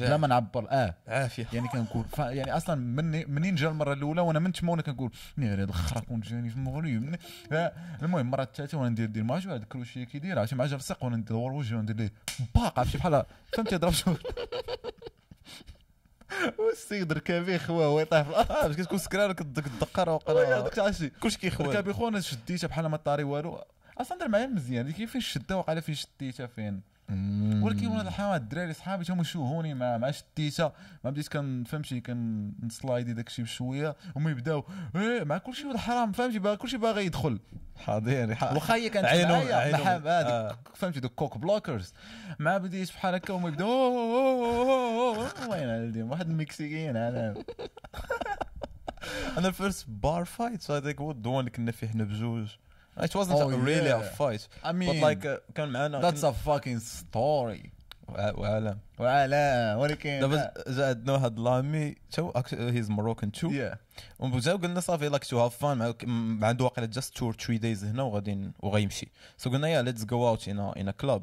بلا ما نعبر. آه. عافيه يعني كنقول. ف... يعني أصلا مني منين جا المرة الأولى وأنا من تما وأنا كنقول ناري هذا الخرا كون جاني في المغرب من- ف- المهم المره الثالثه وأنا ندير دير معاه هذاك الكروشيه كيدير عرفتي مع جا لصق وأنا ندور وجهه وندير ليه باق عرفتي بحال فهمتي ضرب شغل. والسيد ركابي خوا هو يطيح في الأرض. باش كتكون سكران كتدقر وقرا. عرفتي. كلشي كيخوال ركابي خو أنا شديتها بحال ما طاري والو. أصلا دار معايا مزيان. ديك فين شدها وقال فين شديتها فين؟ ولكن وأنا الحال الدراري صحابي تما يشوهوني مع مع شديتها ما بديت كان فهمتي كان نسلايدي داك الشيء بشوية هما يبداو إيه مع كل شيء حرام فهمتي؟ باغي كل شيء باغي يدخل. حاضر واخا هي كانت معايا آه. فهمتي؟ دوك كوك بلوكرز مع بديت بحال هكا هما يبداو. وين هادي واحد المكسيكيين أنا. أنا الفيرست بار فايت هذاك هو الدوان اللي كنا فيه حنا بجوج. It wasn't Oh, really a yeah. fight I but mean like uh, كان معنا that's a fucking story. وع- وعالم وعلا ولكن دابا جا عندنا واحد لامي تو هيز مروكان تو yeah. وجا قلنا صافي لايك تو هاف فان مع عنده واقيلا جاست تو 3 دايز هنا وغادي وغيمشي. سو قلنا يا ليتس جو اوت ان ان كلاب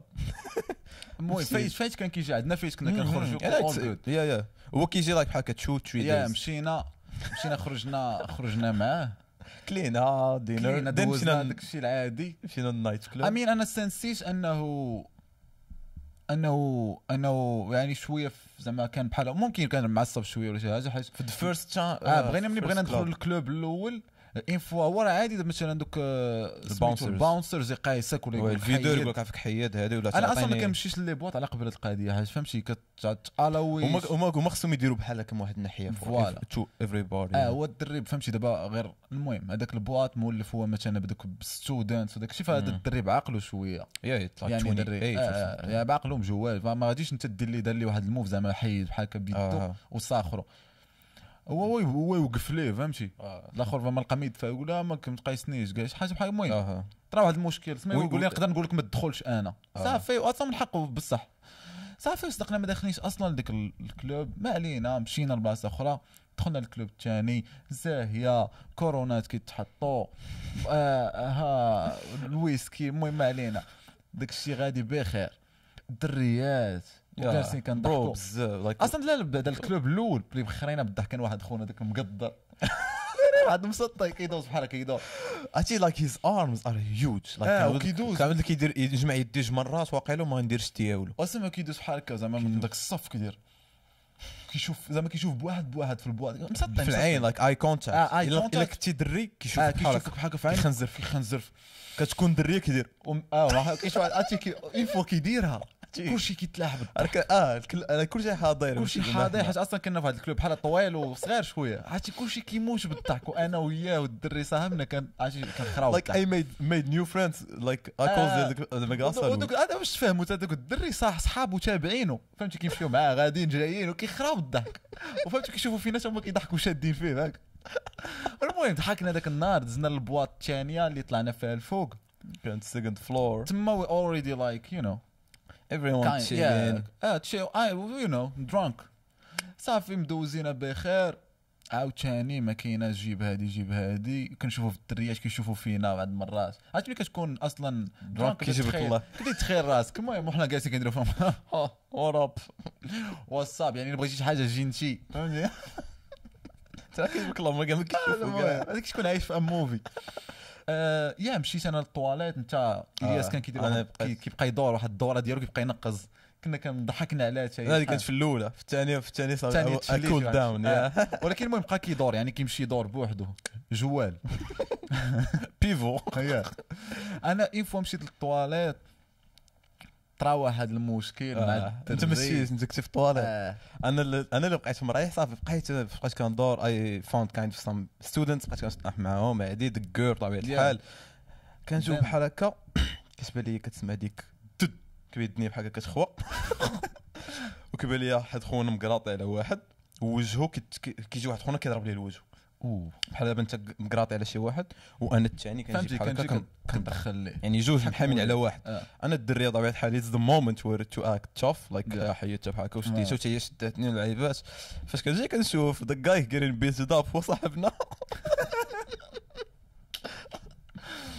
المهم فايت فايت كان كيجي عندنا فايت كنا كنخرجوا all good. يا يا هو كيجي لايك بحال 2 3 يا دايز مشينا مشينا خرجنا خرجنا معاه. كلينا dinner مشينا داك الشيء العادي. مشينا ال night club أمين أنا sense يت أنه أنه أنه يعني شوية زعما كان بحال ممكن كان معصب شوية ولا شي حاجة حيت في ال first chance آه بغينا ملي بغينا ندخلوا لل club الأول. هو راه عادي مثلا دوك ال bouncers. الباونسرز يقايسك ولا يقول لك الفيديو حيد. يقول لك عافاك حيد هذه ولا أنا أصلا ما كنمشيش les boîtes على قبل القضية فهمتي كتعلاوي هما هما هما خصهم يديروا بحال هكا من واحد الناحية voilà. to everybody آه هو الدري فهمتي دابا غير المهم هذاك ال boîte مولف هو مثلا بدوك بال student وداك الشيء فهذا مم. الدري بعقله شوية يعني دري آه آه، يعني بعقله مجوال فما غاديش انت دير لي دار لي واحد ال move زعما حيد بحال هكا بيدو آه. هو هو هو يوقف ليه فهمتي؟ آه. الآخر فما لقى يدفع يقول لا ما كنتقايسنيش كاع شي حاجة بحال المهم. طرا واحد المشكل وي- يقول لي نقدر نقول لك ما تدخلش أنا. آه. صافي واصلا من حقه بصح. صافي صدقنا ما داخلينش أصلا ال- ال club. ما علينا مشينا لبلاصة أخرى. دخلنا ال club الثاني زاهية كورونات كيتحطوا آه ها الويسكي. المهم ما علينا. داك الشيء غادي بخير. الدريات. وجالسين bro كنضحكوا. بزاف. like أصلا لا بعد ال club الأول اللي بخرينا بالضحك كان واحد خونا داك المقدر. واحد مسطي كيدوز بحال هكا كيدوز عرفتي like his arms are huge آه، وكيدوز. كامل كيدير يجمع يديه جوج مرات واقيلا ما نديرش ديالو. أصلا كيدوز بحال هكا زعما من داك الصف كيدير. كيشوف زعما كيشوف بواحد بواحد في ال boîte. مسطي في العين like eye contact آه، الا. كنتي دري كيشوف بحال كيشوفك بحال هكا في عينك كيخنزر كتكون دري كيدير. آه واحد عرفتي une fois كيديرها. كلشي كيتلاح بالضحك هكا آه الكل- أنا كلشي حاضر كلشي حاضر. حيت أصلا كنا في هذا ال club بحال طويل وصغير شوية. عرفتي كلشي كيموت بالضحك. وأنا وياه والدري صاحبنا كان عرفتي كنخراو like I made made new friends like I. cool the ودوك هذا واش تفهموا تا دوك الدري صح صحابو تابعينه. فهمتي كيمشيو معاه غاديين جايين وكيخراو بالضحك. وفهمتي كيشوفوا فينا هما كيضحكوا شادين فيه هاك. المهم ضحكنا ذاك النهار دزنا لل boîte الثانية اللي طلعنا فيها الفوق. كانت second floor تما we already like you know everyone chilling. آه chill eh you know drunk صافي مدوزين بخير. عاوتاني ما كايناش جيب هادي جيب هادي. كنشوفوا في الدريات كيشوفوا فينا بعض المرات. عرفت ملي كتكون أصلا drunk كيجيبك الله كنتي تخيل راسك. المهم وحنا جالسين كنديروا فيهم. وراب what's up يعني بغيتي شي حاجة جينتي. فهمتي؟ ترى كيجيبك الله ما كيشوفوا كاع. هذاك شكون عايش في a movie آه يا مشيت أنا للطواليت انت إلياس آه، كان كيدير كيبقى يدور واحد الدورة ديالو كيبقى ينقز. كنا كنضحكنا عليها حتى هذه كانت في الأولى. في الثانية في الثانية تفليت cool. down آه. ولكن المهم بقى كيدور يعني كيمشي يدور بوحده جوال. بيفو أنا une fois مشيت للطواليت. طرا واحد المشكل مع آه، أنت. مشيت انت كنتي في الطواليت. آه. أنا اللي أنا اللي بقيت مريح صافي. بقيت بقيت كندور I found kind of some students بقيت كنصلح معاهم عادي ديك جير بطبيعه. الحال. Then- بحال هكا. كتبان لي كتسمع ديك كيدني بحال هكا كتخوى وكيبان لي واحد خونا مقراطي على واحد. ووجهه كيجي واحد خونا كيضرب ليه الوجه. بحال دابا انت مقراطي على شي واحد وأنا الثاني كنجي بحال هكا كندخل يعني جوج محامين على واحد آه. أنا الدري طبيعه الحال it's the moment where to act tough like. حيدتها بحال هكا آه. وشديتها وتا هي شداتني العيبات فاش كنجي كنشوف ذا جاي جيرين بيت اب هو صاحبنا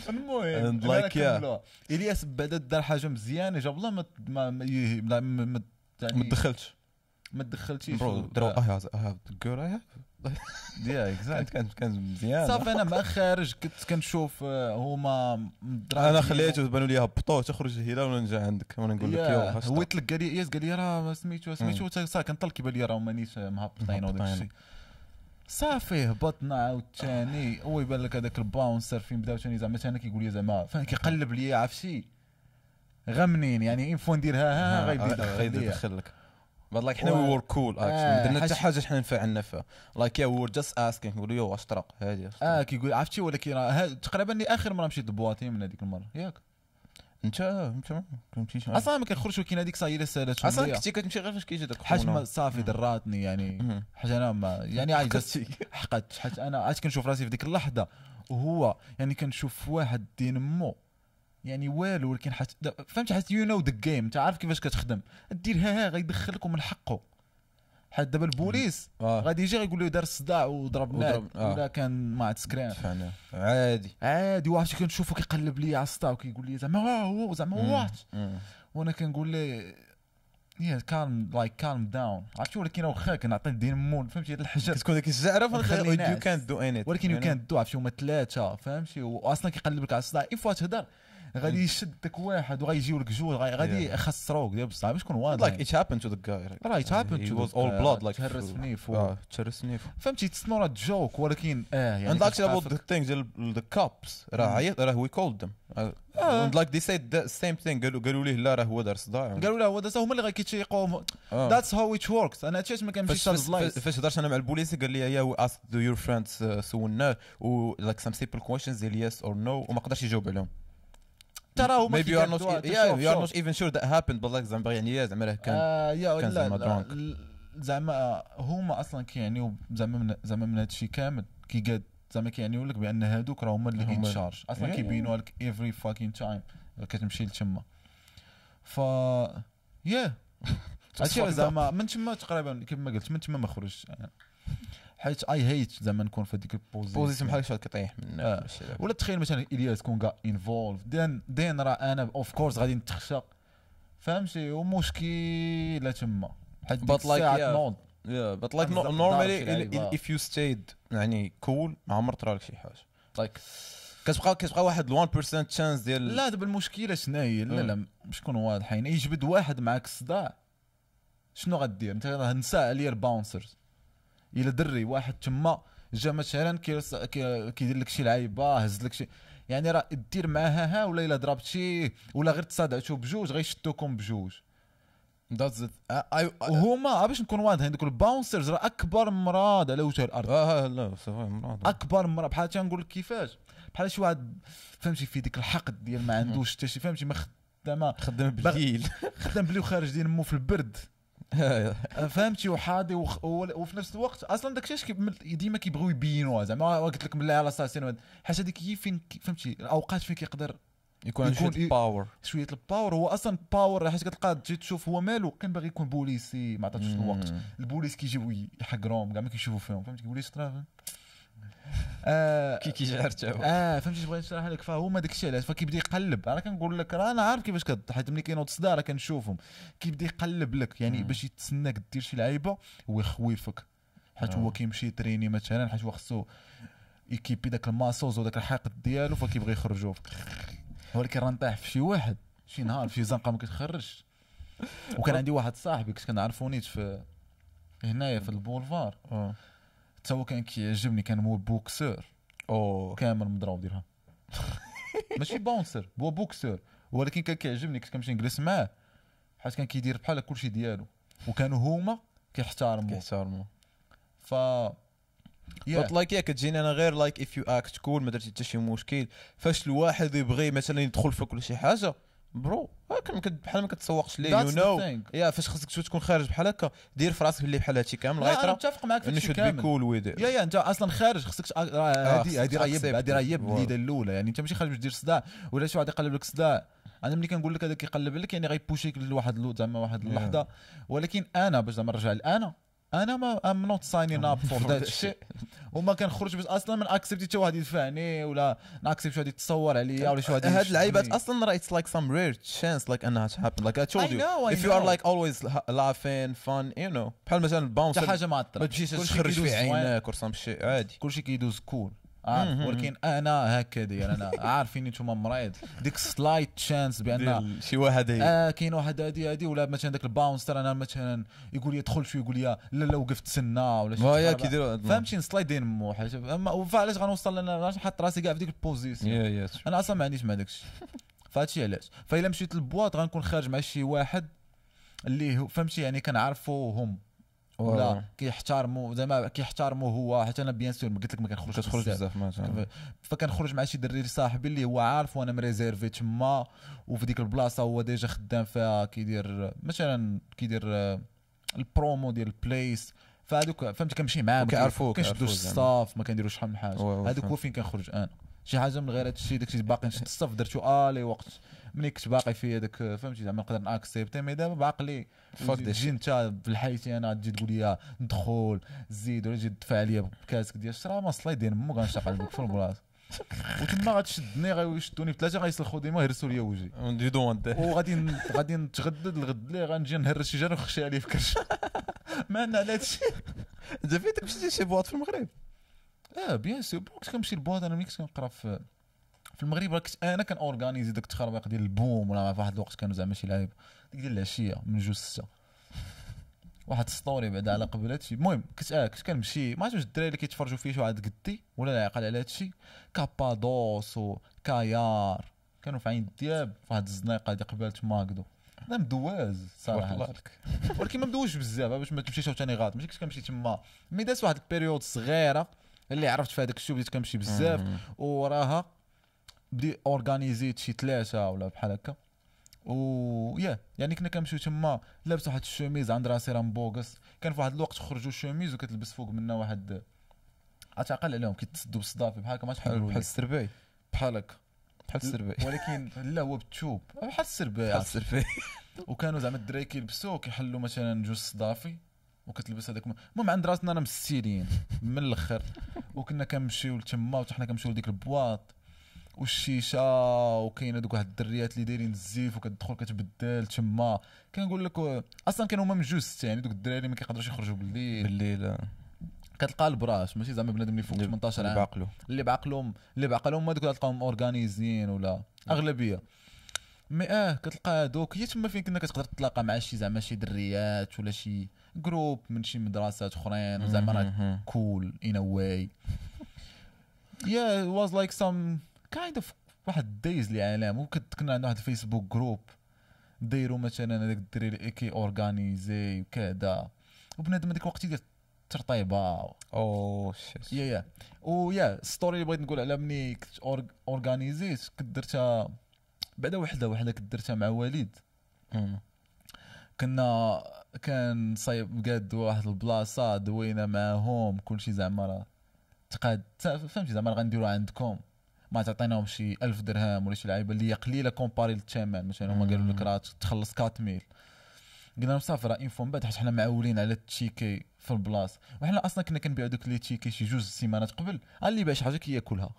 المهم like, yeah. إلياس بعدا دار حاجة مزيانة جاب الله ما ما ما يه- ما- ما- ما- يعني ما تدخلتش ما تدخلتيش برو درو آه. اي هاف ذا جير اي يا اكزاكت كانت كانت مزيان. صافي أنا مع خارج كنت كنشوف آه، هما أنا خليته بانوا لي هبطوه تخرج الهلال وأنا نجي عندك؟ وأنا نقول لك يو يا هاش هو تلقى لي ياس قال لي راه سميتو سميتو. صافي كنطلق كيبان لي راه مانيش مهبطين وداك. الشيء. صافي هبطنا عاوتاني. هو يبان لك هذاك ال bouncer فين بدا ثاني زعما ثاني كيقول لي زعما كيقلب لي عرفتي؟ غا منين يعني une fois ندير ها ها غيبدا غيبدا يدخل يدخل لك. بعد like حنا we were cool درنا حتى حاج- حاجة حنا نفعلنا فيها like yeah we just asking نقولوا yo واش طرق هذه آه كيقول عرفتي ولكن تقريبا لي آخر مرة مشيت ل boîte من هذيك المرة. ياك. إنت إنت كنتيش. أصلا ما كنخرجش ولكن هذيك صايرة سالات أصلا كنتي كتمشي غير فاش كيجي داك حاج. ما صافي دراتني يعني. حاجة أنا ما يعني قصتي. حقدت حيت أنا عاد كنشوف راسي في ديك اللحظة. وهو يعني كنشوف واحد دين مو يعني والو ولكن حت فهمت؟ حيت you know the game انت عارف كيفاش كتخدم. دير ها ها غيدخلك ومن حقه. حيت دابا البوليس آه. غادي يجي غيقول له دار صداع وضرب وضرب- آه. ولا كان ما سكران. دفعنا عادي. عادي واحد كنشوفه كيقلب لي على السطا وكيقول لي زعما ها هو زعما what. وأنا كنقول ليه yeah calm like calm down عرفتي؟ ولكن واخا كنعطي دين مول فهمتي؟ الحاجة كتكون ديك الزعره فهمت يو. كانت دو انيت ولكن you can do عرفتي؟ هما ثلاثة فهمتي؟ واصلا كيقلب لك على الصداع. une fois تهضر غادي يشد داك واحد وغيجيو لك جوج غادي-. يخسروك ديال بصح باش تكون واضح. Like it happened to the guy راه to was the all guy. blood like تهرس في نيف و- آه تهرس نيف فهمتي تسنو راه جوك ولكن آه يعني كتبقى about في- the thing ديال the cops راه راه called them. آه. and like they said the same thing. قالوا قالوا ليه لا راه هو دار صداع قالوا له هو دازا هما اللي غيكيتشيقوا آه. that's how it works أنا علاش ما كنمشيش فاش هضرت أنا مع البوليسي قال لي yeah we asked your friends سولناه و like some simple questions ديال yes or no وما قدرش يجاوب عليهم ترى هما maybe you are not yeah you are not even sure that happened زعما يعني زعما راه كان آه كان زعما. ل- زعما هما أصلا كيعنيو زعما من زعما من هادشي كامل كيقاد زعما كيعنيو لك بأن هادوك راه هما اللي هما- ان شارج أصلا كيبينوها لك افري فاكين تايم كتمشي لتما. ف يا هادشي زعما من تما تقريبا كيف ما قلت من تما ما خرجتش يعني. حيت اي هيت زعما نكون في هذيك البوزيسيون. بوزيسيون بحال هكا كيطيح من آه. ولا تخيل مثلا إلياس كون كاع involved دين دين راه أنا of course غادي نتخشى. فهمتي؟ ومشكله تما. حيت دار normally شي il- لعيبة. il- if you stayed يعني cool ما عمر طرا لك شي حاجة. Like كتبقى كتبقى واحد ال 1% chance ديال لا دابا المشكلة شنو هي لا آه. لا باش نكونوا واضحين. يجبد واحد معاك الصداع. شنو غدير؟ انت راه نسى عليا ال bouncers الا دري واحد تما جا مثلا كيدير لك شي لعيبة هز لك شي يعني راه دير معاها ها ولا إلا ضربت شي ولا غير تصادعتو بجوج غيشدوكم بجوج. I, وهما باش نكون واضحين دوك ال bouncers راه أكبر مرض على وجه الأرض. آه لا صافي مراد أكبر مرض بحال تنقول لك كيفاش؟ بحال شي واحد فهمتي في ديك الحقد ديال ما عندوش حتى شي فهمتي ما خدامة خدام بالليل خدام بلي وخارج ديال مو في البرد. فهمتي وحاضي وخ... وفي نفس الوقت أصلا اش كي- ديما كيبغيو يبينوها زعما قلت لك بالله على ساسين وهاد- حاجة هذيك هي فين فهمتي الأوقات فين كيقدر يكون عنده يكون شوية ي- power شوية ال power هو أصلا power حيت كتلقى تجي تشوف هو مالو كان باغي يكون بوليسي ما عطاتوش الوقت. البوليس كيجيو يحقروهم كاع ما كيشوفوا فيهم فهمتي البوليس ترى آه كي كيجعر تا آه فهمتي بغيت نشرح لك؟ فهما داك الشيء علاش فكيبدا يقلب. أنا كنقول لك راه أنا عارف كيفاش كد حيت ملي كينوض صداع راه كنشوفهم. كيبدا يقلب لك. يعني. باش يتسناك دير شي لعيبة هو يخوفك حيت هو آه. كيمشي تريني مثلا حيت هو خصو يكيبي داك الماسوز وداك الحاقد ديالو فكيبغي يخرجوه. ولكن راه نطيح في شي واحد. شي نهار في زنقة ما كتخرجش. وكان عندي واحد صاحبي كنت كنعرفو نيت في هنايا في البولفار. آه. حتى هو كان كيعجبني كان هو بوكسور اوه كامل مضروب ديالها ماشي باونسر هو بوكسور ولكن كان كيعجبني كنت كنمشي نجلس معاه. حيت كان كيدير بحال كلشي ديالو. وكانوا هما كيحترموا كيحترموا ف but like yeah كتجيني أنا غير like if you act cool ما درتي حتى شي مشكل. فاش الواحد يبغي مثلا يدخل فيك ولا شي حاجة bro. بحال ما كتسوقش ليه you know. yeah فاش خصك تشوف تكون خارج بحال هكا دير في راسك بلي بحال هادشي كامل لا أنا غيطرا متفق معاك في هادشي كامل. cool yeah yeah أنت أصلا خارج خصك ت- راه آه، هادي هادي راه خصك هادي راه. بالليله الأولى. يعني أنت ماشي خارج باش دير صداع ولا شي واحد يقلب لك صداع. أنا ملي كنقول لك هذا كيقلب لك يعني غيبوشيك لواحد زعما واحد. اللحظة. ولكن أنا باش زعما نرجع أنا أنا ما ام نوت ساينين اب فور ذات شيء وما كنخرج باش أصلا ما ناكسبتي حتى واحد يدفعني ولا ناكسبت شي واحد يتصور عليا ولا شي واحد هاد اللعيبات. أصلا راه اتس لايك سام رير تشانس لايك أنها تهابن لايك اي تولد يو are know. like always la- laughing fun you know. بحال مثلا حتى الباونسر حاجة ما عطرا ما تمشيش تخرج في. عينك ولا سام شيء عادي. كلشي كيدوز كول عارف. ولكن أنا هكا داير أنا عارفين نتوما مريض. ديك slight chance بأن شي واحد آه كاين واحد هادي هادي ولا مثلا داك ال bouncer أنا مثلا يقول لي دخل شوية يقول لي لا لا وقف تسنى ولا شي. كيديروا فهمتي؟ ن slide دين مو حاجة. أما فعلاش غنوصل؟ أنا نحط راسي كاع في ديك ال position أنا أصلا ما عنديش مع داكشي. فهادشي علاش. فإلا مشيت لل boîte غنكون خارج مع شي واحد اللي هو فهمتي؟ يعني كنعرفو هم ولا كيحترموا زعما كيحترموا هو حتى أنا بيان سور قلت لك ما كنخرجش كتخرج بزاف. فكنخرج مع شي دري صاحبي اللي هو عارف وأنا مريزيرفي تما وفي ديك البلاصة هو ديجا خدام فيها كيدير مثلا كيدير آه، البرومو ديال البليس فهذوك فهمت كنمشي معاه وكيعرفوك- كنشدو كيعرفوك زعما. الصاف ما كنديروش شحال من حاجة هذوك. هو فين كنخرج أنا شي حاجة من غير هذا الشيء داكشي باقي نشد الصف درتو آلي وقت ملي كنت باقي في هذاك فهمتي؟ زعما نقدر ناكسبتي مي دابا بعقلي this تجي انت في الحيتي أنا تجي تقول لي ندخل زيد ولا تجي تدفع عليا بكاسك ديال الشرا ما ديال مو غنشتاق عليك في البلاصه وتما غتشدني غيشدوني بثلاثه غيسلخوا ديما يهرسوا لي وجهي. وغادي غادي نتغدد الغد اللي غنجي نهرس شي جار ونخشي عليه في كرش ما عندنا على هادشي انت فيتك مشيتي شي بواط في المغرب؟ آه بيان سور كنت كنمشي لبواط أنا ملي كنت كنقرا في في المغرب راه كنت أنا كان اورغانيزي داك التخربيق ديال البوم ولا في واحد الوقت كانوا زعما شي لعيبه ديك ديال العشية من جوج سته واحد story بعدا على قبل هادشي. المهم كنت آه كنت كنمشي. ما عرفتش واش الدراري اللي كيتفرجوا فيه شي واحد قدي ولا لا يعقل على هادشي. كابادوس وكايار كانوا في عين الدياب في واحد الزنيقة دي قبال ماكدو أنا مدواز صراحة. ولكن ما مدوش بزاف باش ما تمشيش عاوتاني غلط ماشي كنت كنمشي تما. mais دازت واحد ال période صغيرة اللي عرفت في هذاك الشيء بديت كنمشي بزاف. وراها بدي اورغانيزيت شي ثلاثة ولا بحال هكا. و يا يعني كنا كنمشيو تما لابس واحد الشوميز عند راسي راه مبوكس كان في واحد الوقت خرجوا الشوميز وكتلبس فوق منها واحد عتعقل عليهم كيتسدوا بالصدافي بحال هكا ما تحل بحال السرباي. بحال هكا. بحال السرباي. ولكن لا هو بالتوب بحال السرباع بحال السرباي. وكانوا زعما الدراري كيلبسوا كيحلوا مثلا جوج صدافي وكتلبس هذاك المهم عند راسنا أنا مستيرين من الأخر. وكنا كنمشيو لتما وحتى حنا كنمشيو لديك les boîtes. والشيشة وكاين هذوك واحد الدريات اللي دايرين الزيف وكتدخل كتبدل تما. كنقول لك أصلا كانوا هما من جوج يعني دوك الدراري ما كيقدروش يخرجوا بالليل. بالليل آه، كتلقى البراش ماشي زعما بنادم اللي فوق اللي- 18 اللي عام بعقلو. اللي بعقلهم اللي بعقلهم هما دوك اللي تلقاهم organisés ولا أغلبية. mais آه كتلقى هادوك. هي تما فين كنا كتقدر تتلاقى مع شي زعما شي دريات ولا شي groupe من شي مدرسات أخرين زعما راه a way. Yeah it was like some kind of واحد دايز وكنت كنا عندنا واحد الفيسبوك groupe دايروا مثلا هذاك الدري اللي كي organisé وكذا. وبنادم هذيك الوقت يدير ترطيبة. oh shit yeah yeah ويا ال story اللي بغيت نقول على ملي كنت organisé ت كنت درتها بعدا وحدة وحدة كنت درتها مع وليد. كنا كان صايب قاد واحد البلاصة دوينا معاهم كلشي زعما راه تقاد فهمتي زعما غنديرو عندكم. ما تعطيناهم شي ألف درهم ولا شي لعيبه اللي هي قليلة comparé للثمن مثلا هما قالوا لك راه تخلص 4000 قلنا لهم صافي راه info من بعد حيت حنا معولين على التشيكي في البلاصة. وحنا أصلا كنا كنبيعو دوك لي تشيكي شي جوج سيمانات قبل اللي باع شي حاجة كياكلها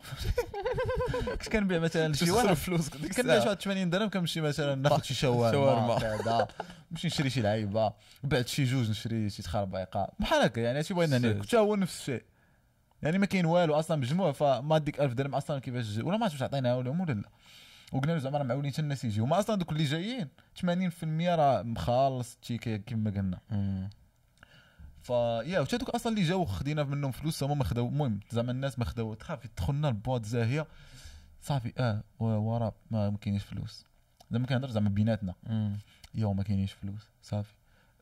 كنت كنبيع مثلا شي واحد. فلوس كنبيع شي واحد 80 درهم كنمشي مثلا ناخذ شي شاورما. نمشي نشري شي لعيبة. بعد شي جوج نشري شي تخربيقه بحال هكا يعني هادشي بغينا ناكل. حتى هو نفس الشيء. يعني ما كاين والو أصلا مجموع فما ديك 1000 درهم أصلا كيفاش ولا ما عرفتش عطيناها لهم ولا لا. وقلنا له زعما راه معولين حتى الناس يجيو. ما أصلا دوك اللي جايين 80% راه مخالص التيكي كما قلنا. فيا وتا دوك أصلا اللي جاو خدينا منهم فلوس هما ما خداو المهم زعما الناس ما خداو. تخاف دخلنا البواط زاهية. صافي آه و- ورا ما كاينيش فلوس. زعما كنهضر زعما بيناتنا. مم. يو ما كاينينش فلوس صافي.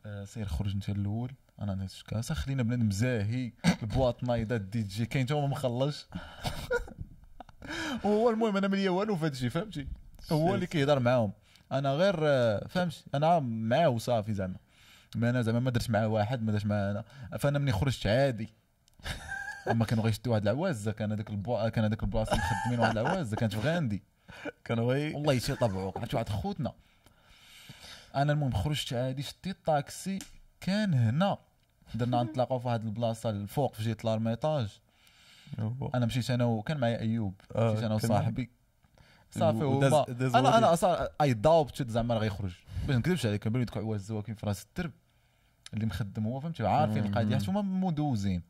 آه سير خرج انت الأول. أنا نهز كاسه خلينا بنادم زاهي البواط نايضة الدي جي كاين تا هو ما مخلص وهو المهم أنا مليا والو في هادشي فهمتي؟ هو اللي كيهضر معاهم. أنا غير فهمتي؟ أنا معاه وصافي زعما. ما أنا زعما ما درت مع واحد ما درت مع أنا. فأنا ملي خرجت عادي. أما كانوا غيشدوا واحد العوازه كان هذاك البوا كان هذاك البلاصه مخدمين واحد العوازه كانت في غاندي. كانوا غي والله شي طبعوك عرفت واحد خوتنا. أنا المهم خرجت عادي شديت الطاكسي كان هنا. درنا نتلاقاو في واحد البلاصة الفوق في جهه لارميطاج. أنا مشيت أنا وكان معايا أيوب. آه، مشيت أنا وصاحبي. صافي داز أنا. أنا أصلا اي ضاوب شفت زعما راه غيخرج باش ما نكذبش عليك كان دوك عواز زواكين في راس الدرب اللي مخدم هو فهمتي؟ عارفين. القضية حتى هما مدوزين.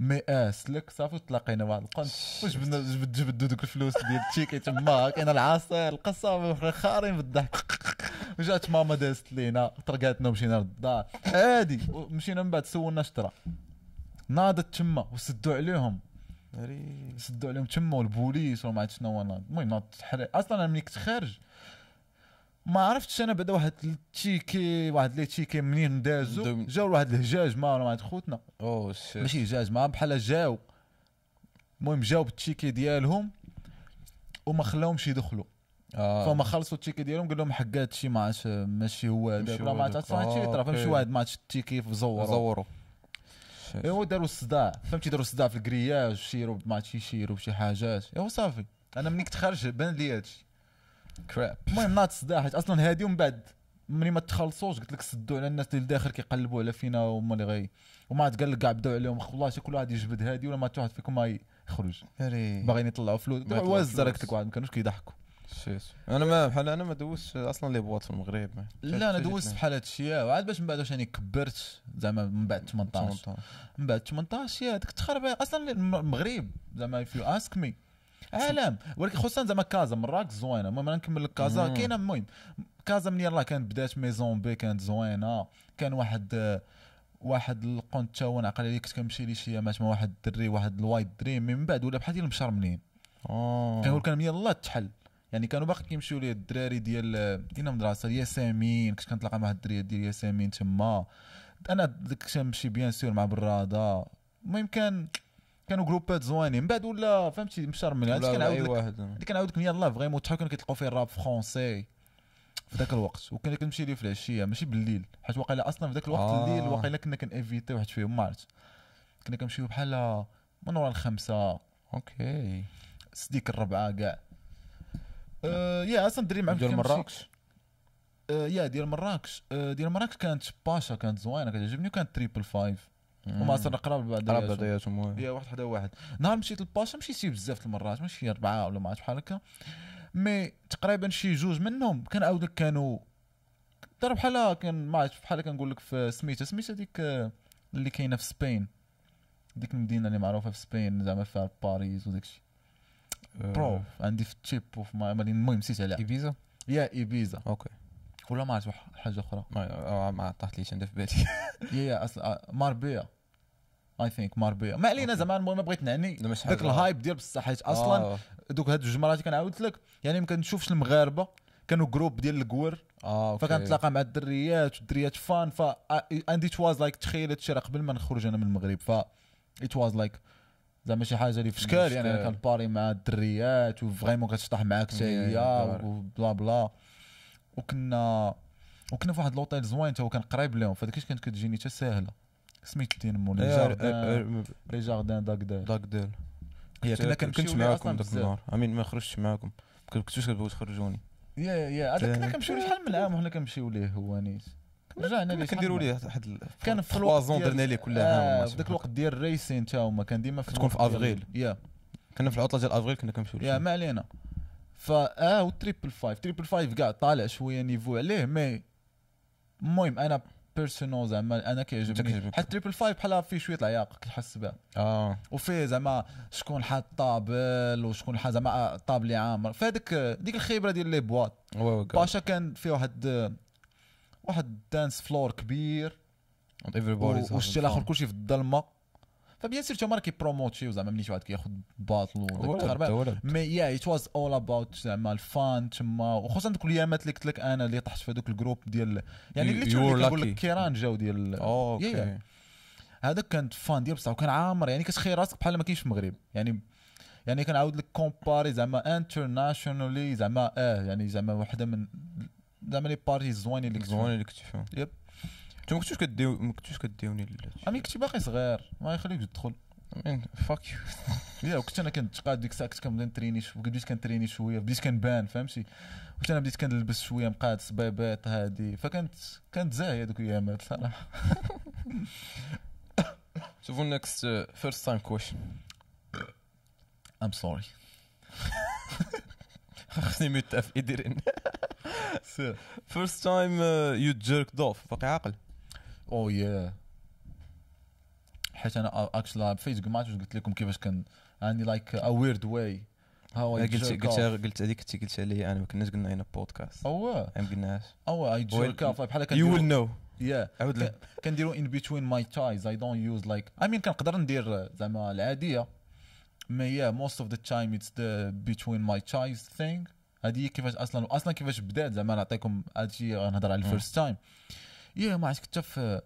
مي آه سلك صافي تلاقينا واحد القنت. واش بدنا جبد جبدوا دوك الفلوس ديال التيكي تما كاين العصير القصة خارين بالضحك وجات ماما دازت لينا طرقاتنا ومشينا للدار. عادي مشينا من بعد سولنا شطره ناضت تما وسدوا عليهم. سدوا عليهم تما والبوليس وما عرفت شنو هو المهم أصلا أنا ملي كنت خارج ما عرفتش أنا بعدا واحد التيكي واحد لي تيكي منين دازوا دوم- جاو واحد الهجاج ما مع خوتنا. أوه شيت ماشي هجاج ما بحال جاو. المهم جاو بالتيكي ديالهم وما خلاهمش يدخلوا. آه. فما خلصوا التيكي ديالهم قال لهم حق هادشي ما عادش ماشي هو هو ما هادشي آه، طرا فهمتي أوكي. واحد ما عادش التيكي زوروا شيت. ايوا داروا الصداع. فهمتي داروا الصداع في الكرياج شيروا ما عرفتش يشيروا بشي حاجات. ايوا صافي. أنا ملي كنت خارج بان لي هادشي. كراب المهم الصداع حيت أصلا هادي ومن بعد ملي ما تخلصوش قلت لك سدوا على الناس اللي لداخل كيقلبوا على فينا وهما اللي غي. وما عاد قال لك كاع بداو عليهم والله شي كل واحد يجبد هادي ولا ما واحد فيكم ما يخرج. باغيين يطلعوا فلوس. يطلعوا واز. قلت لك واحد ما كانوش كيضحكوا. أنا ما بحال أنا ما دوزتش أصلا لي بواط في المغرب. لا أنا دوزت بحال هادشي وعاد باش من بعد واش راني كبرت زعما من بعد 18 18. من بعد 18 يا ديك التخربيق. أصلا الم- المغرب زعما if you ask me. عالم ولكن خصوصا زعما كازا مراكش زوينة. المهم أنا نكمل لك كازا. كاينة المهم كازا من يلاه كانت بدات ميزون بي كانت زوينة. كان واحد آه، واحد القنت تا هو نعقل عليه كنت كنمشي لي شي ايامات مع واحد الدري واحد ال White Dream. من بعد ولا بحال ديال مشرمنين آه. كنقول كان من يلاه تحل. يعني كانوا باقي كيمشيو ليه الدراري ديال ديال المدرسة ياسمين. كنت كنتلاقى مع واحد الدريه ديال ياسمين تما. أنا ديك كنمشي bien sûr مع برادة. المهم كان كانوا groupe ات زوينين. من بعد ولا فهمتي مشرمل هادشي ولا كنعاود لك واحد. اللي كنعاود لك من يلاه vraiment شحال كانوا كيتلقاو فيه ال rap français. في ذاك الوقت. وكنا كنمشي ليه في العشية ماشي بالليل. حيت واقيلا أصلا في ذاك الوقت آه. الليل واقيلا كنا كن éviter واحد شوية ما عرفت كنا كنمشيو بحال من ورا الخمسة. okay. سديك الربعة كاع. آه yeah أصلا الدري معاهم ديال مراكش؟ آه yeah ديال مراكش. آه ديال مراكش كانت Pacha كانت زوينة كتعجبني وكانت Triple Five هما صرنا قراب قراب بعضياتهم يا واحد حدا واحد. نهار مشيت لل Pacha مشيت بزاف المرات ماشي أربعة ولا ما عرفت بحال هكا. mais تقريبا شي جوج منهم كنعاود لك كانوا دار بحال كان ما عرفت بحال كنقول لك في سميتها. سميتها ديك آه، اللي كاينة في Spain. ديك المدينة اللي معروفة في Spain زعما فيها party وداك الشيء bro عندي في ال ship وفي المهم نسيت عليها. إيبيزا؟ yeah إيبيزا. okay. ولا ما عرفت حاجة أخرى. ما آه، طاحت ليش عندها في بالي. yeah أصلا ماربيا. I think ماربيا ما علينا. زعما المهم بغيت نعني حاجة. الهايب ديال بصح حيت أصلا آه. دوك هاد جوج مرات كنعاود لك يعني ما كنشوفش المغاربة كانوا جروب ديال الكور أوكي فكنتلاقى مع الدريات والدريات فان ف عندي تواز لايك تخيل هادشي راه قبل ما نخرج أنا من المغرب ف ات واز لايك زعما شي حاجة اللي في شكال يعني أنا. كنباري مع الدريات وفريمون كتشطح معاك حتى هي وبلا بلا وكنا وكنا في واحد لوطيل زوين تا هو كان قريب لهم فداكيش كانت كتجيني حتى ساهلة سميت الدين مو لي إيه، جاردان آه، لي جاردان داك دار داك ديل هي كنا كنت معاكم بزاف النهار. أمين ما خرجتش معاكم. كنتوش كتبغيو تخرجوني. يا يا هذاك كنا كنمشيو شحال من عام وحنا كنمشيو ليه هو نيت رجعنا ليه كنديروا ليه واحد كان في الوقت درنا ليه كل آه عام في ذاك الوقت ديال الريسين تا هما كان ديما في كتكون في أفريل. يا. كنا في العطلة ديال افريل كنا كنمشيو يا ما علينا. فا آه والتريبل فايف تريبل فايف كاع طالع شوية نيفو عليه مي المهم أنا personal زعما أنا كيعجبني. حتى Triple Five بحال فيه شوية العياق كتحس بها آه وفيه زعما شكون حاط table وشكون حاط زعما table اللي عامر فهذيك ديك الخبرة ديال les boîtes. باشا كان فيه واحد واحد dance floor كبير having الآخر. كلشي في الظلمة ف bien سير تا هما راه كيبروموتيو زعما ملي واحد كياخذ bottle وداك mais yeah it was all about زعما ال fun تما وخصوصا دوك الأيامات اللي قلت لك أنا اللي طحت في هذوك ال group ديال يعني اللي كنقول لك. كيران جاو ديال yeah- okay yeah. هذاك كانت fun ديال بصح وكان عامر يعني كتخيل راسك بحال ما كاينش في المغرب يعني يعني كنعاود لك comparé زعما internationally زعما آه يعني زعما وحدة من زعما les parties زوينين اللي كنت زوين اللي كنت فيهم yep. انت ما كنتوش كديو ما كنتوش كديوني I mean كنت باقي صغير ما يخليك تدخل. fuck you yeah وكنت أنا كنت قاد ديك الساعة كنت كنبدأ نتريني شوية بديت كنتريني شوية بديت كنبان فهمتي؟ كنت أنا بديت كنلبس شوية مقاد صبيبات هادي فكانت كانت زاهيه دوك الأيامات. صراحة شوفوا next first time question I'm sorry خصني ايديرين سير. first time you jerked off باقي عاقل. oh yeah حيت أنا actually فيس ما عرفتش قلت لكم كيفاش كان. عندي like a weird way how قلت قلت قلت هذيك كنتي قلت لي أنا ما كناش قلنا هنا podcast. oh ما قلناش؟ oh I jerk off بحال يو كنديرو well no yeah عاود لي كنديرو in between my thighs I don't use like I mean كنقدر ندير زعما العادية. mais yeah most of the time it's the between my thighs thing هذه كيفاش أصلا أصلا كيفاش بدات. زعما نعطيكم هادشي غنهضر على. ال first time yeah ما عرفت كنت في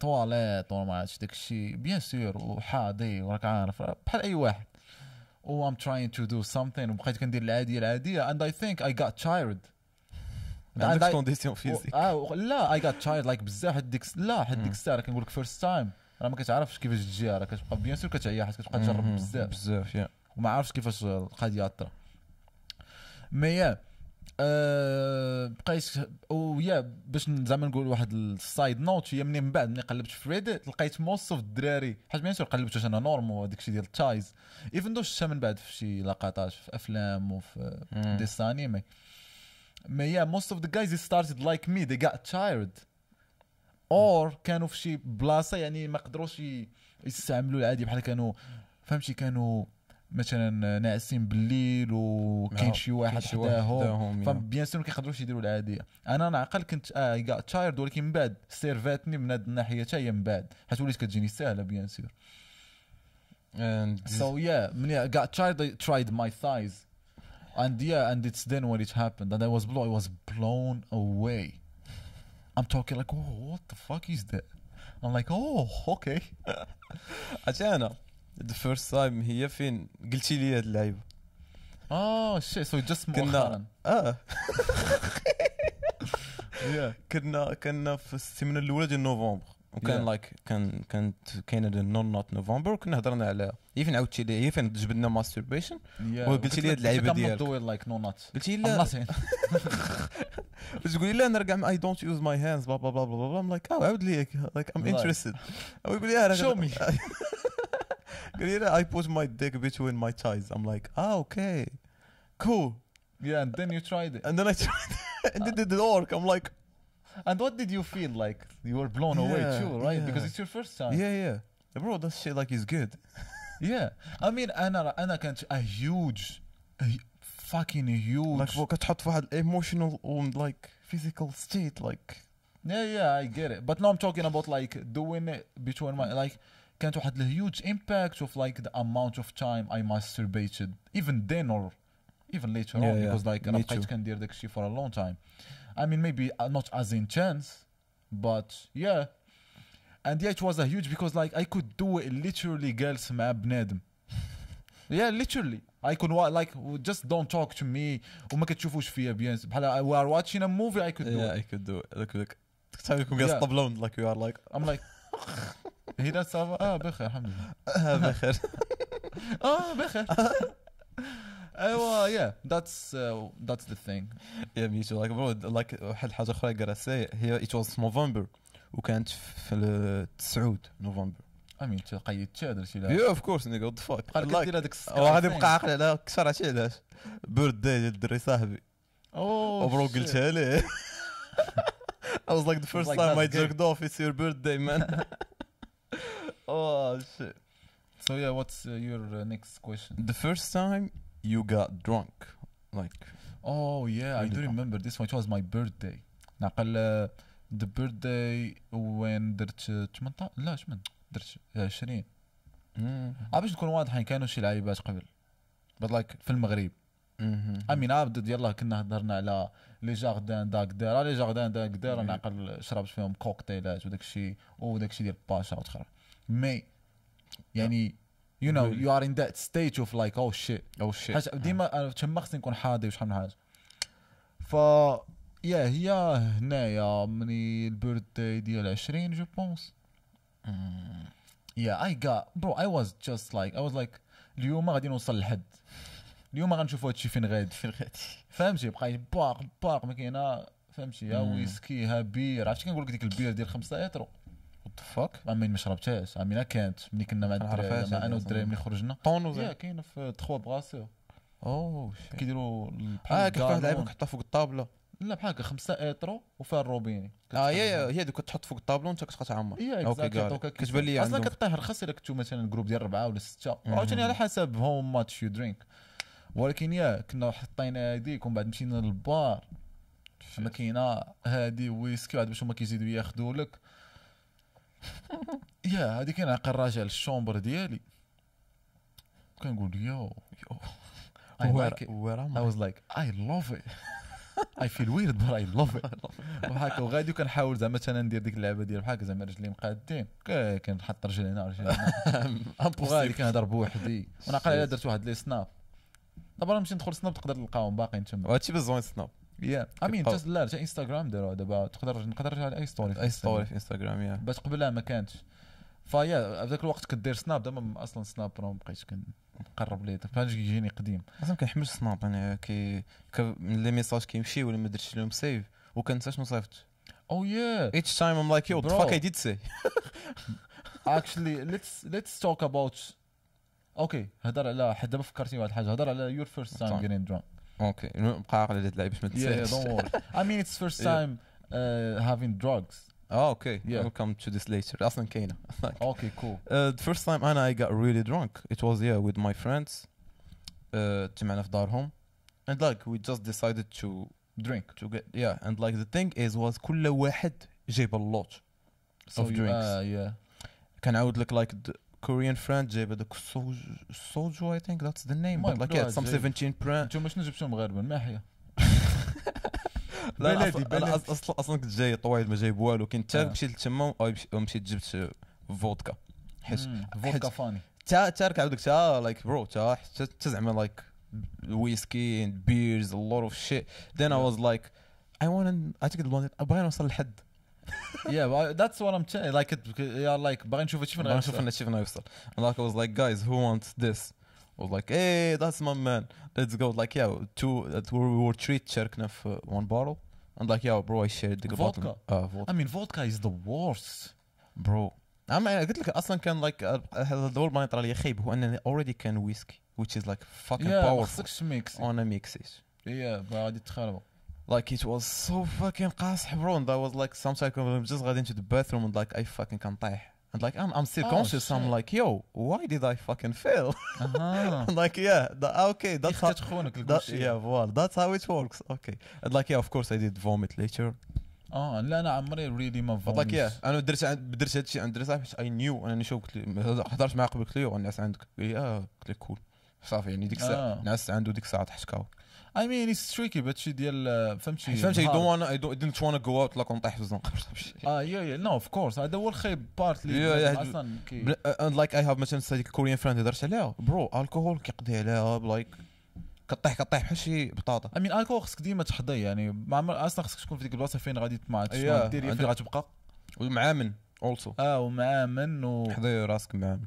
طواليت ولا ما عرفتش داك الشيء bien sûr وحاضي وراك عارف بحال أي واحد. و I'm trying to do something وبقيت كندير العادية العادية and I think I got tired. ما And عندكش I- condition physique آه لا I got tired like بزاف. حد ديك لا حد. ديك الساعة كنقول لك first time راه ما كتعرفش كيفاش تجي راه كتبقى bien sûr كتعيا حيت كتبقى تجرب بزاف. بزاف yeah وما عارفش كيفاش القضية طرا mais yeah آه بقيت و yeah باش زعما نقول واحد ال side note هي منين من بعد ملي قلبت في Reddit لقيت most of الدراري حيت bien sûr قلبت أنا normal وداك الشيء ديال ال thighs even though شفتها من بعد في شي لقطات في أفلام وفي anime. But yeah, most of the guys they started like me, they got tired. Or كانوا في شي بلاصة يعني ما قدروش يستعملوا العادي بحال كانوا فهمتي كانوا مثلا ناعسين بالليل وكاين آه، شي واحد حداهم yeah. ف bien sûr ما كيقدروش يديروا العادية أنا نعقل كنت آه كاع tired ولكن من بعد سيرفاتني من هذه الناحية حتى هي من بعد حيت وليت كتجيني ساهله bien sûr ملي I got tired I tried my thighs, and yeah, and it's then when it happened, and I was blown. I was blown away. I'm talking like, oh, what the fuck is that? I'm like, oh, okay. أنا the first time هي فين قلتي لي هاد اللعيبة shit. So just كنا مؤخرا. آه. كنا كنا في السيمانه الأولى ديال نوفمبر وكان. like كان كانت كاينة No Nut November وكنا هضرنا على هي فين عاودتي لي هي فين جبدنا masturbation. وقلتي لي هاد nut ديالك. like no nuts. قلتي لا. تقولي لا أنا رجع I don't use my hands blah blah blah blah I'm like آه عاود لي like I'm. interested oh يقول لي آه Show me. قال لي لا اي بوت ماي ديك بتوين ماي تايز ام لايك اه اوكي كول Yeah, and then you tried it. and then I tried and it didn't work I'm like And what did you feel like? You were blown away Yeah, too, right? yeah. Because it's your first time. yeah yeah bro that shit like is good Yeah. I mean, أنا أنا كانت a huge, a fucking huge. like بو كتحط في واحد emotional و like physical state like Yeah, yeah, I get it. But now I'm talking about like doing it between my like كانت واحد the huge impact of like the amount of time I masturbated even then or even later Yeah, on yeah. because like Me أنا بقيت too. كندير داك الشيء for a long time. I mean maybe uh, not as intense but yeah. And yeah, it was a huge because like I could do it literally جالس مع بنادم. Yeah, literally. I could wa- like just don't talk to me وما كتشوفوش فيا بيان بحال we are watching a movie I could do yeah it. I could do it look look تخيل يكون جالس Yeah. طبلون like you are like I'm like هنا صافا آه بخير الحمد لله. آه بخير. آه بخير. ايوا that's uh, that's the thing. يا ميتو لايك برو لايك واحد الحاجة أخرى قراسي هي ات واز نوفمبر وكانت في التسعود نوفمبر I mean تقيد درتي شي لا يا اوف كورس نيجا وات فاك بقى كدير هذاك وغادي نبقى عاقل على كثر عرفتي علاش بيرث داي ديال الدري صاحبي. أوه وبرو قلتها ليه I was like the first time I jerked off it's your birthday man. Oh shit. So yeah what's uh, your uh, next question? The first time you got drunk like oh yeah I do drunk. remember this one. It was my birthday. نعقل uh, the birthday when درت uh, 18 لا شمن درت uh, 20 عا باش نكون واضحين كانوا شي لعيبات قبل. But like في المغرب. Mhm. I mean عبد يلا كنا هضرنا على Les Jardins d'Agdal Les Jardins d'Agdal أنا عقل شربت فيهم كوكتيلات وداك الشيء وداك الشيء ديال باشا وتخرى mais. يعني Really? you are in that stage of like oh shit. Oh shit. حاجة ديما تما خصني نكون حاضر وشحال من حاجة. ف yeah هي هنايا مني ال birthday ديال 20 je pense Mm. Yeah, I got bro I was just like I was like اليوم غادي نوصل للحد. اليوم غنشوفوا هادشي فين غادي. فين غادي. فهمتي؟ بقى باق باق ما كاينة فهمتي؟ ها مم. ويسكي ها بير. عرفتي كنقول لك ديك البير ديال 5 يترو وات فاك امين ما شربتهاش. امين كانت. ملي كنا مع الدراري أنا. والدراري ملي خرجنا. طونو يا كاينة في تخوا بغاسيو أوه كيديروا آه كيف واحد لعيبه الكانون. كتحطها فوق الطابلة. لا بحال هكا 5 أترو وفيها الروبيني آه هي هي دوك كتحط فوق الطابلة وأنت كتبقى تعمر يا أوكي كتبان لي أصلا كطيح رخص الا كنتو مثلا group ديال اربعه ولا ستة. عاوتاني على حسب how much you drink ولكن يا كنا حطينا هذيك ومن بعد مشينا للبار. ما كاينة هادي ويسكي عاد باش هما كيزيدوا ياخذوا لك يا كاين عقل راجع لل chambre ديالي. كنقول yo yo I like it. weird I was like I love it. I feel weird but I love it. بحال هكا وغادي وكنحاول زعما أنا ندير ديك اللعبة ديال بحال زعما رجلي مقادين كنحط رجلي هنا رجلي هنا. وغادي كنهضر بوحدي. ونعقل على درت واحد لي Snap دابا نمشي ندخل Snap تقدر تلقاهم باقيين تما. وهادشي بزوين Snap yeah I mean كيبقاو. just لا حتى انستغرام داروها دابا. تقدر نقدر نرجع على اي story في أي story. في انستغرام yeah بس قبلها ما كانتش. فيا في ذاك الوقت كدير Snap دابا أصلا Snap راه ما بقيتش كنقرب ليه فاش كيجيني قديم. أصلا كنحمل Snap أنا كي من لي ميساج كيمشي ولا ما درتش لهم سيف وكنسى شنو صيفط أو يا each time I'm like yo what the Bro. fuck I did say? Actually let's let's talk about أوكي هضر على حد دابا فكرتني بواحد الحاجة هضر على your first time طبعاً. getting drunk. اوكي بقى عاقل على هاد اللعيبه باش ما yeah, yeah تنساش don't worry I mean it's first Yeah. time uh, having drugs اه اوكي Yeah. we'll come to this later اصلا كاينه okay cool Uh, the first time Anna I got really drunk, it was yeah with my friends. آه، تجمعنا في دارهم and like we just decided to درينك to get yeah and like the thing is was كل واحد جايب اللوت So Of you- drinks. آه yeah كنعاود لك like the Korean friend جايب هذاك سوجو I name المهم but like كل yeah واحد some جايب. 17 brand أنتم شنو جبتوا مغاربه الماحيه لا. أنا أص- أصلا أصلا كنت جاي طويل ما جايب والو. كنت تا آه. مشيت لتما ومشيت جبت فودكا. حيت فودكا فاني. تا تا راك عاودك تا لايك برو تا حتى زعما لايك ويسكي بيرز a lot of shit. Then I was like I want باغي نوصل لحد yeah but that's what I'm saying like it yeah like باغي نشوف هادشي فين باغي نشوف غيوصل. هادشي فين غيوصل and like I was like guys who wants this I was like hey that's my man let's go like yeah two that we were three تشاركنا في one bottle and like yeah bro I shared the Vodka? bottle اه vodka I mean vodka is the worst برو عم قلت لك اصلا كان لايك هذا الدور ما يطرى لي خايب هو انني اوريدي كان ويسكي which is like fucking yeah ما powerful خصكش ميكس وانا ميكسيش yeah غادي تخربوا like it was so fucking قاصح bro and I was like sometimes I'm just غادي into the bathroom and like I fucking كنطيح and like I'm I'm still Oh, conscious I'm shit. like yo why did I fucking fail اها and like yeah the, okay that's how تخونك that, الكلشي yeah well that's how it works okay and like yeah of course I did vomit later اه لا انا عمري ريلي ما but like yeah انا درت عند درت هادشي عند درت حيت I knew انني شو قلت له هضرت معاه قبل قلت له الناس عندك قال لي اه قلت له كول صافي يعني ديك الساعه آه. نعست عنده ديك الساعه تحشكاو I mean it's tricky بهادشي ديال فهمتي فهمتي I hard. don't wanna I don't I didn't wanna go out لا نطيح في الزنقه آه يا يا نو اوف كورس هذا هو الخيب بارت اللي أصلا like I have مثلا هذيك الكوريان فريند هضرت عليها. برو الكحول كيقضي عليها لايك كطيح كطيح بحال شي بطاطا. I mean الكول خصك ديما تحضي يعني ما عمر أصلا خصك تكون في ديك البلاصه فين غادي ما Yeah. دير فين عندك- غتبقى ومع من اولسو آه ومآمن و حضي راسك مع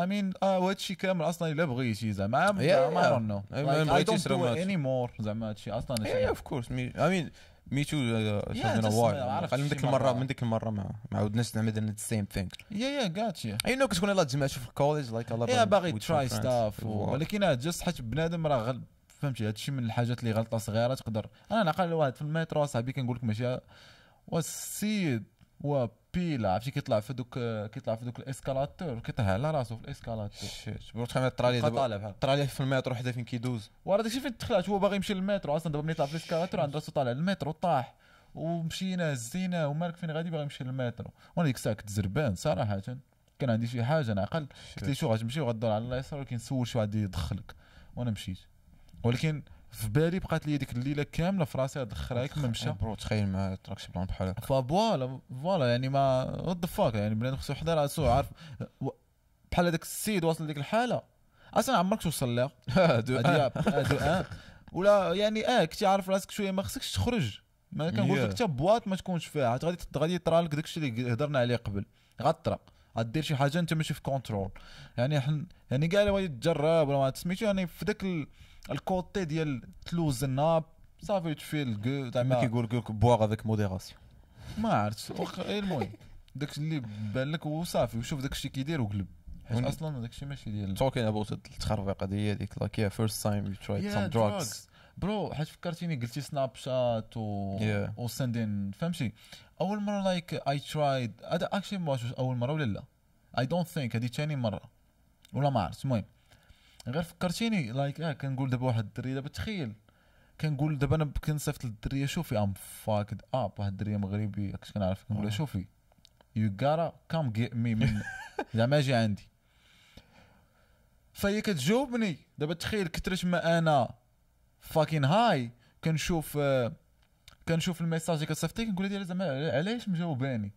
mean آه وهذا الشيء كامل أصلا إلا بغيتي زعما ما راه do ما it هادشي. anymore زعما هذا الشيء أصلا yeah yeah of course. Me I mean me too uh, Yeah, yeah, just واي ما عرفتش من ديك المرة. من ديك المرة ما ما عاودناش نعمل درنا same thing. يا يا جاتشي I know كتكون يلاه تجمعتوا في الكوليج لايك يا باغي تراي ستاف ولكن جست حيت بنادم راه غل فهمتي هادشي من الحاجات اللي غلطة صغيرة تقدر أنا نعقل واحد في المترو صاحبي كنقول لك ماشي والسيد وبيلا عرفتي كيطلع في دوك كيطلع في دوك ال escalator كيطيح على راسو في ال escalator. shit bro تخيل طرا لي بقى دابا. طالع بحال طرا لي في المترو حدا فين كيدوز؟ وراه داكشي فين تخلعت؟ هو باغي يمشي للمترو أصلا دابا ملي طلع في ال escalator عند راسو طالع للمترو طاح. ومشينا هزينا ومالك فين غادي؟ باغي يمشي للمترو. وأنا ديك الساعة كنت زربان صراحة. كان عندي شي حاجة نعقل قلت لي شو غتمشي وغدور على اليسار ولكن سول شي واحد يدخلك. وأنا مشيت. ولكن في بالي بقات لي ديك الليلة كاملة في راسي هاد الخرايك ما مشى. bro تخيل ما تراك شي بلان بحال هكا. ف voilà voilà يعني ما what fuck يعني بنادم خصو يحضر راسو عارف. بحال هذاك السيد واصل لديك الحالة. أصلا عمرك توصل لها دو- آه ولا يعني آه كنتي عارف راسك شوية ما خصكش تخرج. ما كنقول لك. حتى boîte ما تكونش فيها. عاد غادي غادي يطرى لك داكشي اللي هضرنا عليه قبل. غطرى غدير شي حاجة أنت ماشي في كونترول يعني حن يعني كاع اللي بغا تجرب ولا ما سميتو يعني في داك ال- الكوتي ديال تلوز الناب صافي تفيل كو ما زعما كيقول لك بواغ افيك موديراسيون ما عرفت واخا غير المهم. داك اللي بان لك وصافي وشوف داك الشيء كيدير وقلب. حيت أصلا داك الشيء ماشي ديال talking about التخربيقة دي هذيك yeah first time you tried Yeah, some drugs. برو حيت فكرتيني قلتي سناب شات و Yeah. وسندين فهمتي؟ أول مرة like I tried هذا actually ما أول مرة ولا لا. I don't think هذه ثاني مرة. ولا ما عرفت المهم. غير فكرتيني like آه كنقول دابا واحد الدري دابا تخيل. كنقول دابا أنا كنصيفط للدرية شوفي I'm fucked up واحد الدرية مغربي كنت كنعرف. كنقول لها آه. شوفي you gotta come get me man زعما أجي عندي. فهي كتجاوبني. دابا تخيل كثرت ما أنا fucking high كنشوف آه، كنشوف ال message اللي كتصيفطي كنقول لها زعما علاش مجاوباني؟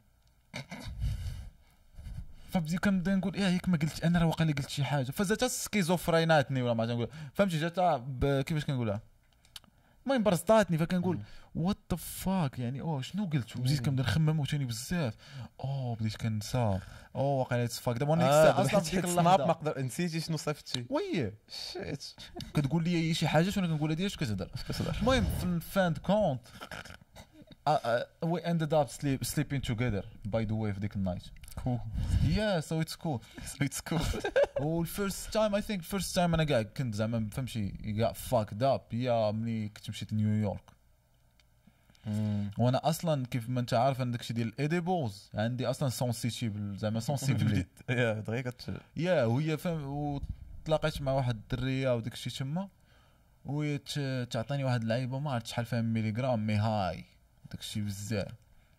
فبدي كنبدا نقول إيه هيك ما قلت أنا راه واقيلا قلت شي حاجة. فزات سكيزوفريناتني ولا ما عرفت نقول. فهمتي؟ جات ب- كيفاش كنقولها المهم برصداتني فكنقول what the fuck يعني أوه شنو قلت؟ وبديت كنبدا نخمم وثاني بزاف. أوه بديت كنسى أوه واقيلا fuck دابا أنا أصلا في ديك ما قدر نسيتي شنو صيفطتي oui. shit كتقول لي هي شي حاجة وأنا كنقول؟ لها ديال اش كتهضر المهم في ال fin de compte we ended up sleep sleeping together by the way في ديك ال night cool yeah so it's cool it's cool وال first time I think first time أنا قاعد كنت زعما ما فهمتي كاع fucked up هي ملي كنت مشيت لنيويورك وأنا أصلا كيف ما انت عارف أنا داكشي ديال ال edibles عندي أصلا sensitive زعما sensible yeah دغيا كت يا وهي فهم و تلاقيت مع واحد الدرية وداك الشيء تما وهي تعطيني واحد اللعيبه ما عرفت شحال فيها ميليغرام مي هاي. داك الشيء بزاف.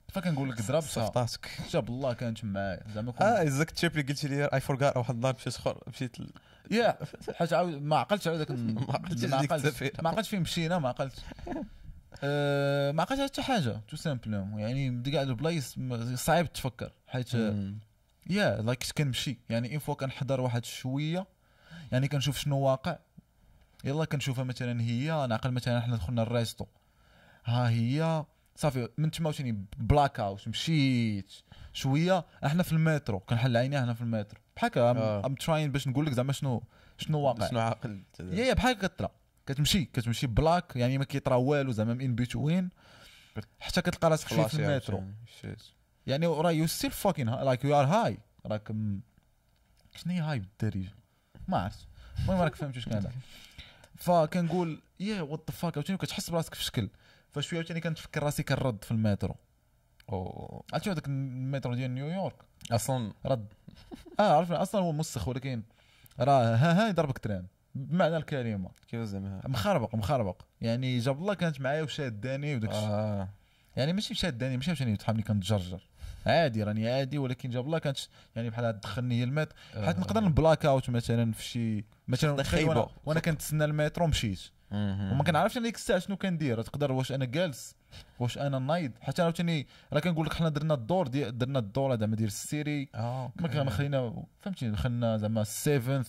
فكنقول لك ضربتها صفطاتك شاب الله كانت معايا زعما كنت آه ازاك التشيب اللي قلت لي اي فورغات واحد النهار مشيت خر مشيت يا حيت عاود ما عقلتش على ذاك ما عقلتش ما عقلتش التفكير. ما عقلتش فين مشينا ما عقلتش. أه، ما عقلتش حتى حاجة تو سامبلوم يعني كاع البلايص صعيب تفكر حيت. yeah like كنمشي يعني une fois كنحضر واحد شوية يعني كنشوف شنو واقع. يلا كنشوفها مثلا هي نعقل مثلا حنا دخلنا ال resto. ها هي صافي من تما عاوتاني blackout مشيت شوية إحنا في المترو كنحل عيني إحنا في المترو. بحال هكا آه. I'm trying باش نقول لك زعما شنو شنو واقع. شنو عاقل. yeah yeah بحال كترا كتمشي كتمشي black يعني ما كيطرا والو زعما in between حتى كتلقى راسك شوية في المترو. يعني راه you still fucking like you are high راك شنو هي high بالدارجه ما عرفت. المهم راك فهمت واش كان فكنقول yeah what the fuck عاوتاني كتحس براسك في شكل. فشوية عاوتاني كنتفكر راسي كنرد في المترو. أو. عرفتي هذاك المترو ديال نيويورك؟ أصلا. رد. آه عرفنا أصلا هو مسخ ولكن راه ها ها يضربك تران. بمعنى الكلمة. كيف زعما مخربق مخربق. يعني جاب الله كانت معايا وشاداني وداك آه. يعني ماشي شاداني ماشي عشان تحملني كنتجرجر عادي راني عادي ولكن جاب الله كانت يعني بحال تدخلني هي المترو حيت نقدر ن black out مثلا في شي مثلا. وأنا, كنتسنى المترو مشيت. وما كنعرفش أنا ديك الساعة شنو كندير. تقدر واش أنا جالس واش أنا نايض. حتى عاوتاني راه كنقول لك حنا درنا الدور ديال درنا الدور زعما ديال السيري. آه ما كان خلينا فهمتي؟ دخلنا زعما ال seventh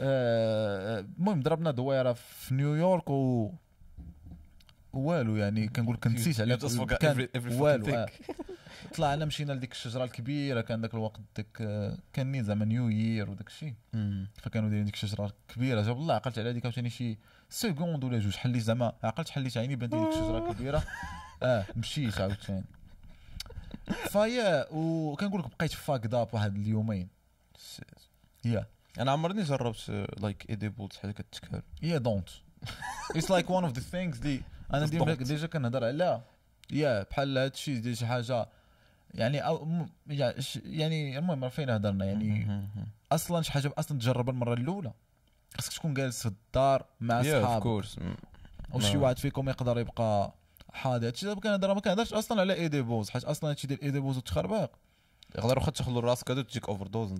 آه، المهم ضربنا دويرة في نيويورك و والو يعني كنقول لك نسيت على كان والو آه. طلعنا مشينا لديك الشجرة الكبيرة كان ذاك الوقت ديك كان نين زعما new year وداك الشيء. فكانوا دايرين ديك الشجرة الكبيرة. جاب الله عقلت على هذيك عاوتاني شي second ولا جوج. حليت زعما عقلت حليت عيني بان ديك الشجرة الكبيرة. آه مشيت عاوتاني. ف yeah وكنقول لك بقيت fucked up واحد اليومين. yeah أنا عمرني جربت لايك ايدي بولز حال كتكال يا دونت اتس لايك ون اوف ذا ثينكس اللي أنا. ديجا كنهضر عليها يا بحال هذا الشيء ديال شي حاجة يعني أو يعني المهم راه فين هضرنا يعني أصلا شي حاجة أصلا تجربها المرة الأولى. خاصك تكون جالس في الدار مع صحابك كورس أو شي ما- واحد فيكم يقدر يبقى حاضر هادشي دابا كنهضر ما كنهضرش أصلا على إيدي بوز. حيت أصلا هادشي ديال إيدي بوز وتخربيق يقدر واخا تخلو راسك هادو تجيك overdose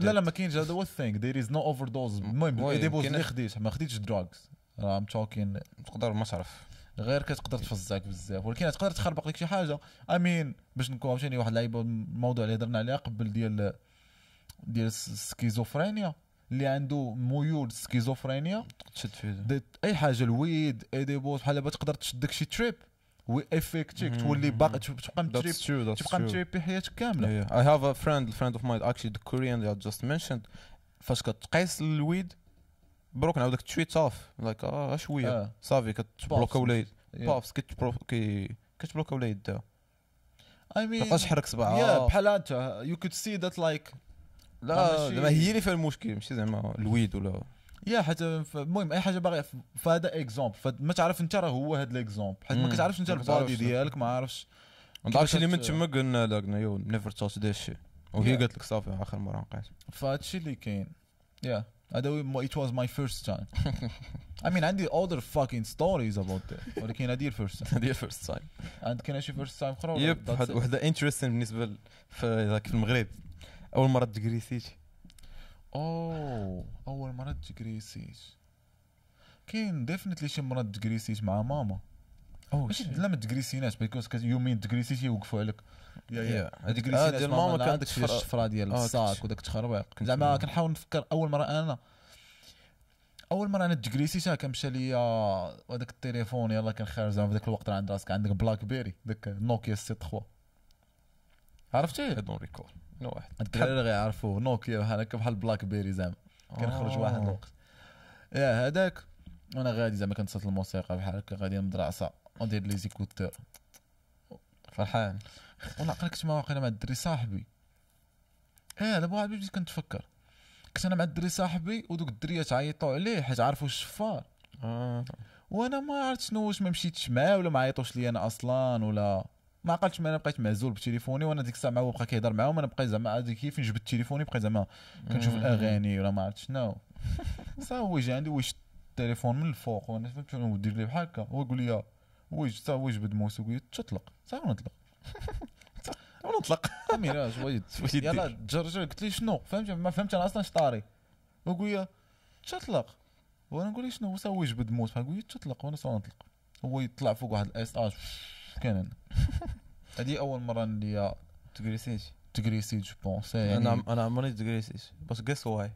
لا لا ما كاينش هذا. هو ال thing there is no overdose المهم edibles اللي خديت ما خديتش drugs راه I'm talking تقدر ما تعرف. غير كتقدر تفزعك بزاف ولكن تقدر تخربق لك شي حاجة. I mean. باش نكون عاوتاني واحد اللعيبة الموضوع اللي هضرنا عليه قبل ديال ديال السكيزوفرينيا اللي عنده ميول سكيزوفرينيا. تشد فيه. أي حاجة ال weed edibles بحال دابا تقدر تشدك شي trip وافيكتيك تولي باقي تبقى متريب تبقى true. متريبي حياتك كاملة. A friend, a friend of mine, actually the Korean that I just mentioned. فاش كتقيس الويد بروك نعاودك تشويت اوف لايك آه شوية. آه. صافي كتبلوكا ولا كي- كتبلوكا ولا يدها ما mean تبقاش تحرك yeah صباعها بحال انت you could see that like لا زعما هي اللي فيها المشكل ماشي زعما الويد ولا يا حتى ف- المهم أي حاجة باغي فهذا exemple فما تعرف أنت راه هو هذا ال exemple حيت ما. كتعرفش أنت ما ال body. ديالك ما عارفش داكشي اللي من تما قلنا you never touch the shit وهي. قالت لك صافي آخر مرة نقيس. فهادشي اللي كاين. yeah هذا it was my first time. I mean عندي other fucking stories about that ولكن هذه ال first time. هذه first time عندك كاين شي first time أخرى yep؟ وحده interesting بالنسبة في ذاك في المغرب. أول مرة تكريسيتي اوه أول مرة تكريسيت كاين definitely شي مرات تكريسيت مع ماما. اوه ماشي لا ما تكريسيناش because you mean تكريسيتي يوقفوا عليك. yeah yeah. هذيك ديال ماما كانت الشفره ديال آه، الصاك وداك التخربيق زعما كنحاول نفكر أول مرة أنا أول مرة أنا تكريسيتها كنمشى ليا هذاك التليفون يلا كان خارج زعما في ذاك الوقت راه عند راسك عندك BlackBerry داك Nokia C3 عرفتيه؟ recall no واحد. الدراري غيعرفوه نوكيا بحال هكا بحال BlackBerry زعما كنخرج واحد آه. الوقت. yeah هذاك. وأنا غادي زعما كنصات الموسيقى بحال هكا غادي المدرسة وندير les écouteurs. فرحان. وأنا كنت مع واقيلا مع الدري صاحبي. إيه دابا واحد بديت كنتفكر. كنت أنا مع الدري صاحبي ودوك الدريات عيطوا عليه حيت عرفوا الشفار آه. وأنا ما عرفت شنو واش ما مشيتش معاه ولا ما عيطوش لي أنا أصلا ولا ما عقلتش ما أنا بقيت معزول بتليفوني وأنا ديك الساعة معاه بقى كيهضر معاهم أنا بقيت زعما هذيك فين جبت تليفوني بقيت زعما كنشوف. الأغاني ولا ما عرفت شنو. صا هو يجي عندي ويشد التليفون من الفوق وأنا فهمت شنو ودير لي بحال هكا. هو يقول لي ويج صا هو يجبد موس لي تطلق. صا ونطلق ونطلق. امير شوية يلا تجرجر قلت لي شنو؟ فهمت؟ ما فهمت أنا أصلا شطاري. ويقول لي تطلق. وأنا نقول شنو؟ هو يجبد موس بحال يقول لي تطلق. وأنا صا نطلق. هو يطلع فوق واحد الاس اج كان أنا. هذه أول مرة اللي تكريسيت تكريسيت جو بونس يعني أنا أنا عمرني تكريسيت بس قيس واي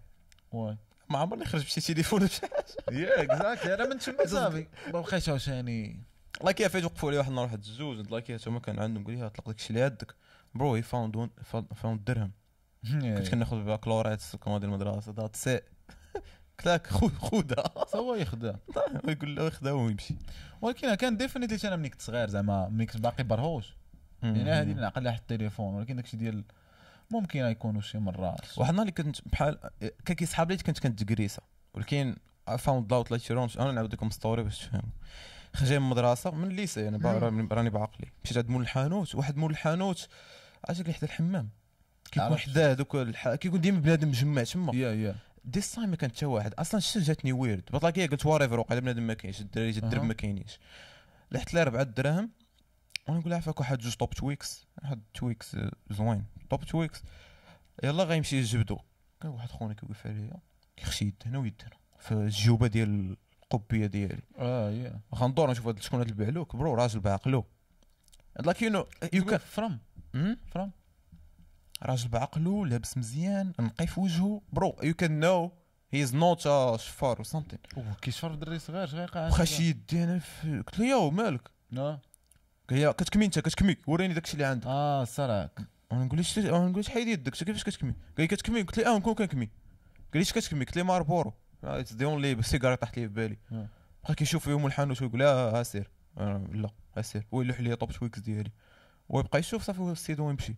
واي ما عمرني خرج بشي تليفون ولا شي حاجة يا اكزاكتلي أنا من تما صافي ما بقيتش عاوتاني الله كيف فايت وقفوا لي واحد النهار واحد الزوج الله كيف هما كان عندهم. قال لي طلق داكشي اللي عندك برو هي فاوند فاوند درهم كنت كناخذ بها كلوريت كما ديال المدرسة دات سي قلت لك خذها هو يخدع يقول له خذها ويمشي ولكن كان definitely أنا ملي كنت صغير زعما ملي كنت باقي برهوش يعني هذه نعقل لها التليفون ولكن داكشي ديال ممكن يكونوا شي مرات واحد النهار اللي كنت بحال كان كيسحاب لي كنت كنتكريسى ولكن found out like رونش أنا نعاود لكم story باش تفهموا خرجت من المدرسة من ال lycée راني راني بعقلي مشيت عند مول الحانوت واحد مول الحانوت عرفتي اللي حدا الحمام. كيكون عرفت. حدا دوك الح... كيكون ديما بنادم مجمع تما. yeah yeah. this time ما كان حتى واحد. أصلا شتي جاتني weird بطلاقيه قلت whatever وقيلا بنادم ما كاينش. الدراري الدرب. ما كاينينش. لحت لي 4 دراهم وأنا نقول عافاك واحد جوج Top Twix واحد Twix زوين. Top Twix يلا غيمشي يجبدو. كان واحد خونا كيوقف عليا كيخشي يده هنا ويده هنا في الجيوبة ديال القبية ديالي. آه yeah. غندور نشوف هاد شكون هاد البعلوك. bro راجل بعقلو. لاك يو نو يو كان فرام فرام راجل بعقلو لابس مزيان نقي في وجهه برو يو كان نو هي از نوت شفار سامثين كيشفر دري صغير شغير قاعد بقى شي يدينا في قلت له ياو مالك قال لي كتكمي انت كتكمي وريني داكشي اللي عندك آه صراك أنا نقول ليش أنا نقول ليش حيدي يدك كيفاش كتكمي قال لي كتكمي قلت له آه نكون كنكمي قال لي اش كتكمي قلت له ماربورو اتس دي اونلي سيجاره طاحت لي في بالي. بقى كيشوف فيهم الحانوت ويقول آه ها سير لا ها سير هو يلوح لي Top Twix ديالي ويبقى يشوف صافي السيد ويمشي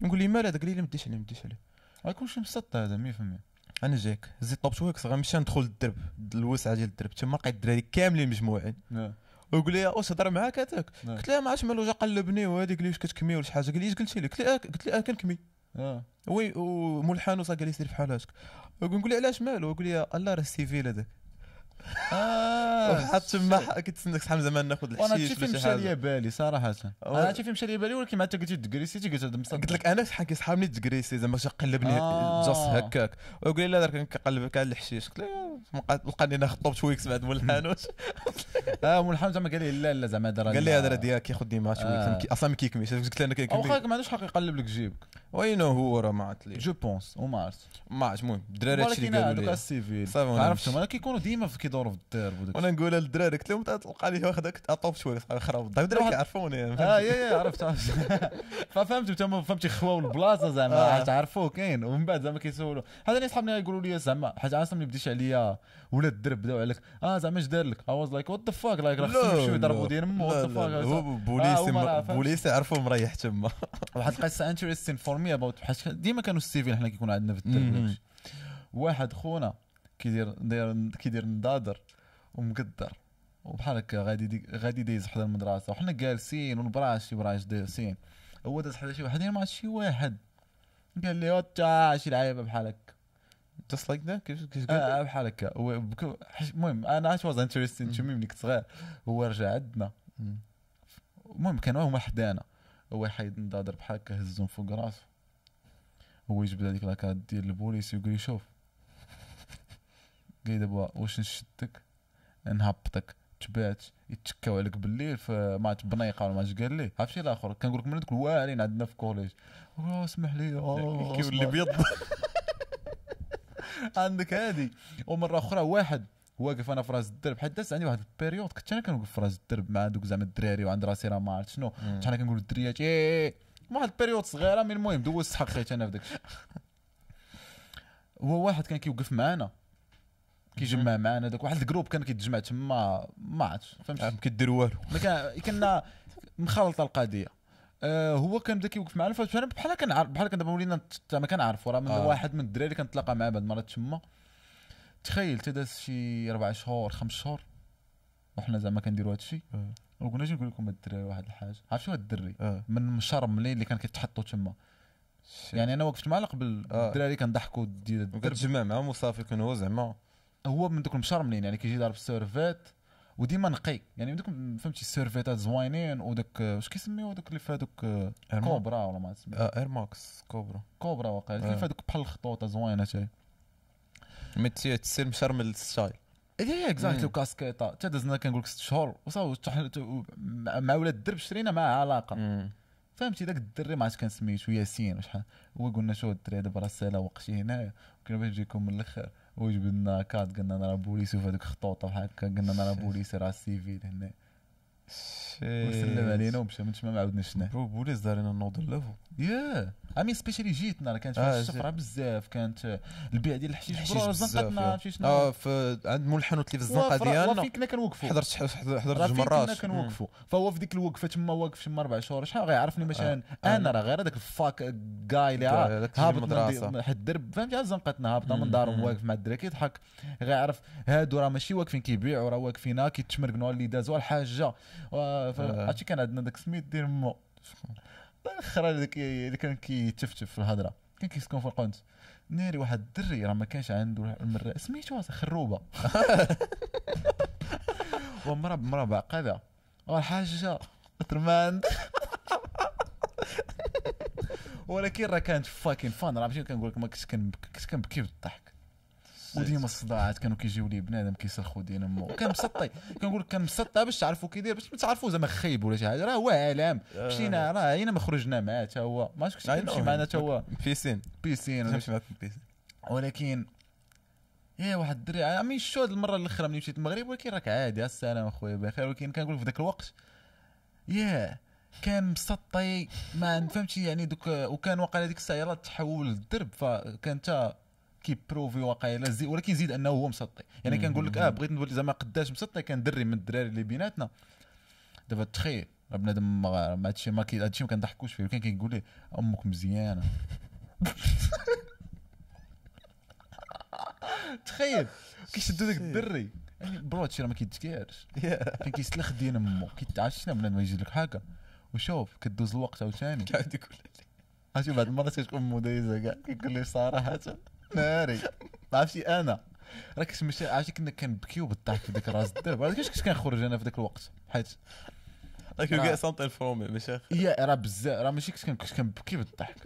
نقول لي مال هذا قال لي ما ديش عليه ما ديش عليه. غيكون شي مسط هذا 100% أنا جاك زيد Top Twix غنمشي ندخل للدرب الوسعه ديال الدرب. تما لقيت الدراري كاملين مجموعين. آه. ويقول لي واش هضر معاك هذاك. آه. قلت له ما عرفتش مالو جا قلبني وهذيك قال لي واش كتكمي ولا شي حاجة. قال لي اش قلتي لي؟ قلت له آه، قلت له آه كنكمي. آه oui ومول الحانوت قال لي سير بحال هكاك نقول لي علاش مالو؟ يقول لي الله راه السيفيل هذاك. آه. وحط تما كتسناك شحال من زمان ناخذ وأنا الحشيش هادشي فين ولا شي مشى ليا بالي صراحة. أنا هادشي مشى ليا بالي ولكن ما انت قلتي قلت هذا مصدق. قلت لك أنا شحال كيسحابني تكريسي زعما قلبني آه. جاس هكاك. ويقول لي لا دار كان كيقلب كان الحشيش قلت له لقاني ناخذ طوب تويكس بعد مول الحانوت آه مول الحمد زعما قال لي لا لا زعما هذا قال لي هذا راه ديالك كياخذ ديما آه. تويكس أصلا ما كيكميش قلت له أنا كيكمي خاك ما عندوش حق يقلب لك جيبك. وينو هو راه ما عرفت ليه جو بونس وما عرفت ما عرفتش المهم الدراري هادشي اللي قالوا لي. عرفتهم. أنا كيكونوا ديما في كيدوروا في الدرب وداك وأنا نقول للدراري قلت لهم تلقى لي واخدك طوب شوية خراب الضيف الدراري كيعرفوني آه يا يا عرفت ففهمت انت فهمتي خواو البلاصة زعما آه. تعرفوه كاين. ومن بعد زعما كيسولوا. هذا اللي صحابنا يقولوا لي زعما حاجة أصلا ملي بديش عليا ولاد الدرب بداو عليك. آه زعما اش دار لك؟ اي واز لايك وات ذا فاك لايك راه خصهم يمشيو يضربوا ديال مو وات ذا فاك هو بوليسي. بوليسي عرفوا مريح تما. واحد القصة انتريستين فور مي اباوت ديما كانوا السيفين حنا كيكون عندنا في الدرب. واحد خونا كيدير داير كيدير ندادر ومقدر. وبحال هكا غادي دي غادي دايز حدا المدرسة. وحنا جالسين والبراش شي براش دايسين هو داز حدا شي واحد مع شي واحد. قال لي وتا شي لعيبة بحال هكا. جاست لايك ذات كيف كيف آه بحال هكا. المهم أنا اش واز انتريستين تو مي ملي كنت صغير. هو رجع عندنا. المهم كانوا هما حدانا هو يحيد ندادر بحال هكا هزهم فوق راسو هو يجبد هذيك لاكارت ديال البوليس ويقول لي شوف قال لي دابا واش نشدك نهبطك. تبات يتكاو عليك بالليل في ماتش بنيقة ولا ماتش قال لي عرفتي الآخر؟ كنقول لك من دوك الواعرين عندنا في كوليج آه اسمح لي. كيولي. بيض؟ عندك هادي. ومرة أخرى واحد واقف أنا في راس الدرب حيت داز عندي واحد ال période كنت أنا كنوقف في راس الدرب مع دوك زعما الدراري وعند راسي راه ما عرفت شنو. كنت أنا كنقول للدريات إيه واحد ال période صغيرة من المهم دوزت حقيت أنا في داك. هو واحد كان كيوقف معانا. كيجمع معانا داك واحد ال groupe كان كيتجمع تما ما عرفتش فهمت ما كدير والو كان كنا مخلطة القضية. آه هو كان بدأ كيوقف معنا فانا بحال كنعرف بحال كان دابا ولينا ما كنعرفو راه من آه. آه. واحد من الدراري اللي كنتلاقى معاه بعد مرات تما. تخيل تداز شي أربع شهور خمس شهور وحنا زعما كنديروا هذا الشيء آه. وقلنا أجي نقول لكم الدراري واحد الحاجة. عرفتي هاد الدري آه. من شرم ملي اللي كان كيتحطوا تما. يعني أنا وقفت معاه قبل آه. الدراري كنضحكوا كتجمع معاهم وصافي كون هو زعما هو من دوك المشرملين يعني كيجي ضارب ال survêt وديما نقي. يعني دوك فهمتي السورفيتات زوينين ودوك واش كيسميو دوك اللي فيها دوك كوبرا ولا ما تسمي Air Max كوبرا. كوبرا واقع اللي آه. فيها دوك بحال الخطوطه زوينة تاهي mais تسير مشرمل ال style إيه exactly. وكاسكيطة. حتى دزنا كنقول لك ست شهور مع مع ولاد الدرب شرينا معاه علاقة. فهمتي داك الدري ما عرفتش كان سميتو ياسين وشحال. هو قلنا شو الدري دابا راه سالا وقتي هنايا كنا باش نجيكم من الآخر هو جبد لنا كارت قلنا راه بوليس وفي هذوك خطوطة بحال هكا قلنا راه بوليس راه civil هنا. وسلم علينا ومشى من تما ما عاودنا شفناه برو بوليس دار لنا نوض الليفل يا امي سبيشالي جيتنا راه كانت آه، فيها الشفره بزاف كانت البيع ديال الحشيش برو زنقتنا شنو. آه في عند مول الحانوت اللي في الزنقة ديالنا وفين كنا كنوقفوا. حضرت حضرت جوج فين كنا مرات كنوقفوا. فهو في ديك الوقفة تما واقف تما أربع شهور شحال غيعرفني مثلا آه. أنا؟ راه غير هذاك الفاك كاي اللي آه، هابط المدرسة. من حد الدرب فهمتي؟ زنقتنا هابطة من دارهم. واقف مع الدراري كيضحك. غيعرف هادو راه ماشي واقفين كيبيعوا راه واقفين كيتشمرقنوا اللي دازوا الحاجة آه. عرفتي كان عندنا داك سميت ديال مو. الآخر اللي كان كيتفتف في الهضره كان كيسكن في القنت. ناري واحد الدري راه ما كانش عنده المرة. سميتو خروبة. ومرا مرا بعقدة. والحاجة ترماند ولكن راه كانت فاكين فان راه ماشي كنقول لك ما كنت كنبكي بالضحك. وديما الصداعات كانوا كيجيو لي بنادم كيسرخوا دين امو كان مسطي. كنقول لك كان مسطى باش تعرفوا كي داير باش ما تعرفوا زعما خايب ولا شي حاجة راه هو عالم. مشينا راه عينا ما خرجنا معاه حتى هو. ما عرفتش كنت I كيمشي. معنا حتى هو. بيسين بيسين ولكن يا واحد الدري عمي شو هاد المرة الأخرى ملي مشيت المغرب ولكن راك عادي السلام أخويا بخير. ولكن كنقول في ذاك الوقت يا كان مسطي ما فهمتي؟ يعني دوك وكان واقع ديك الساعة يلاه تحول للدرب فكان تا كي profite واقيلا زي ولكن زيد أنه هو مسطي. يعني كنقول لك آه بغيت نقول زعما قداش مسطي كان دري من الدراري اللي بيناتنا. دابا تخيل بنادم ما هادشي ما كي- هادشي ما كنضحكوش فيه. ولكن كيقول لي أمك مزيانة. تخيل كيشدو داك الدري. يعني bro هادشي راه ما كيتكارش كان كيسلخ دين امو كيتعرف شنو؟ بنادم يجي لك هكا. وشوف كدوز الوقت عاوتاني. قاعد يقول عرفتي بعض المرات كتكون دايزة كاع كيقول لي صراحة ناري ما عرفتي؟ أنا. راه كنت مشي عرفتي كنا كنبكيو بالضحك في ذاك راس الدرب. عرفتي كنت كنخرج أنا في ذاك الوقت؟ حيت get something from it ماشي يا راه بزاف. راه ماشي كنت كن- كنت كنبكي بالضحك.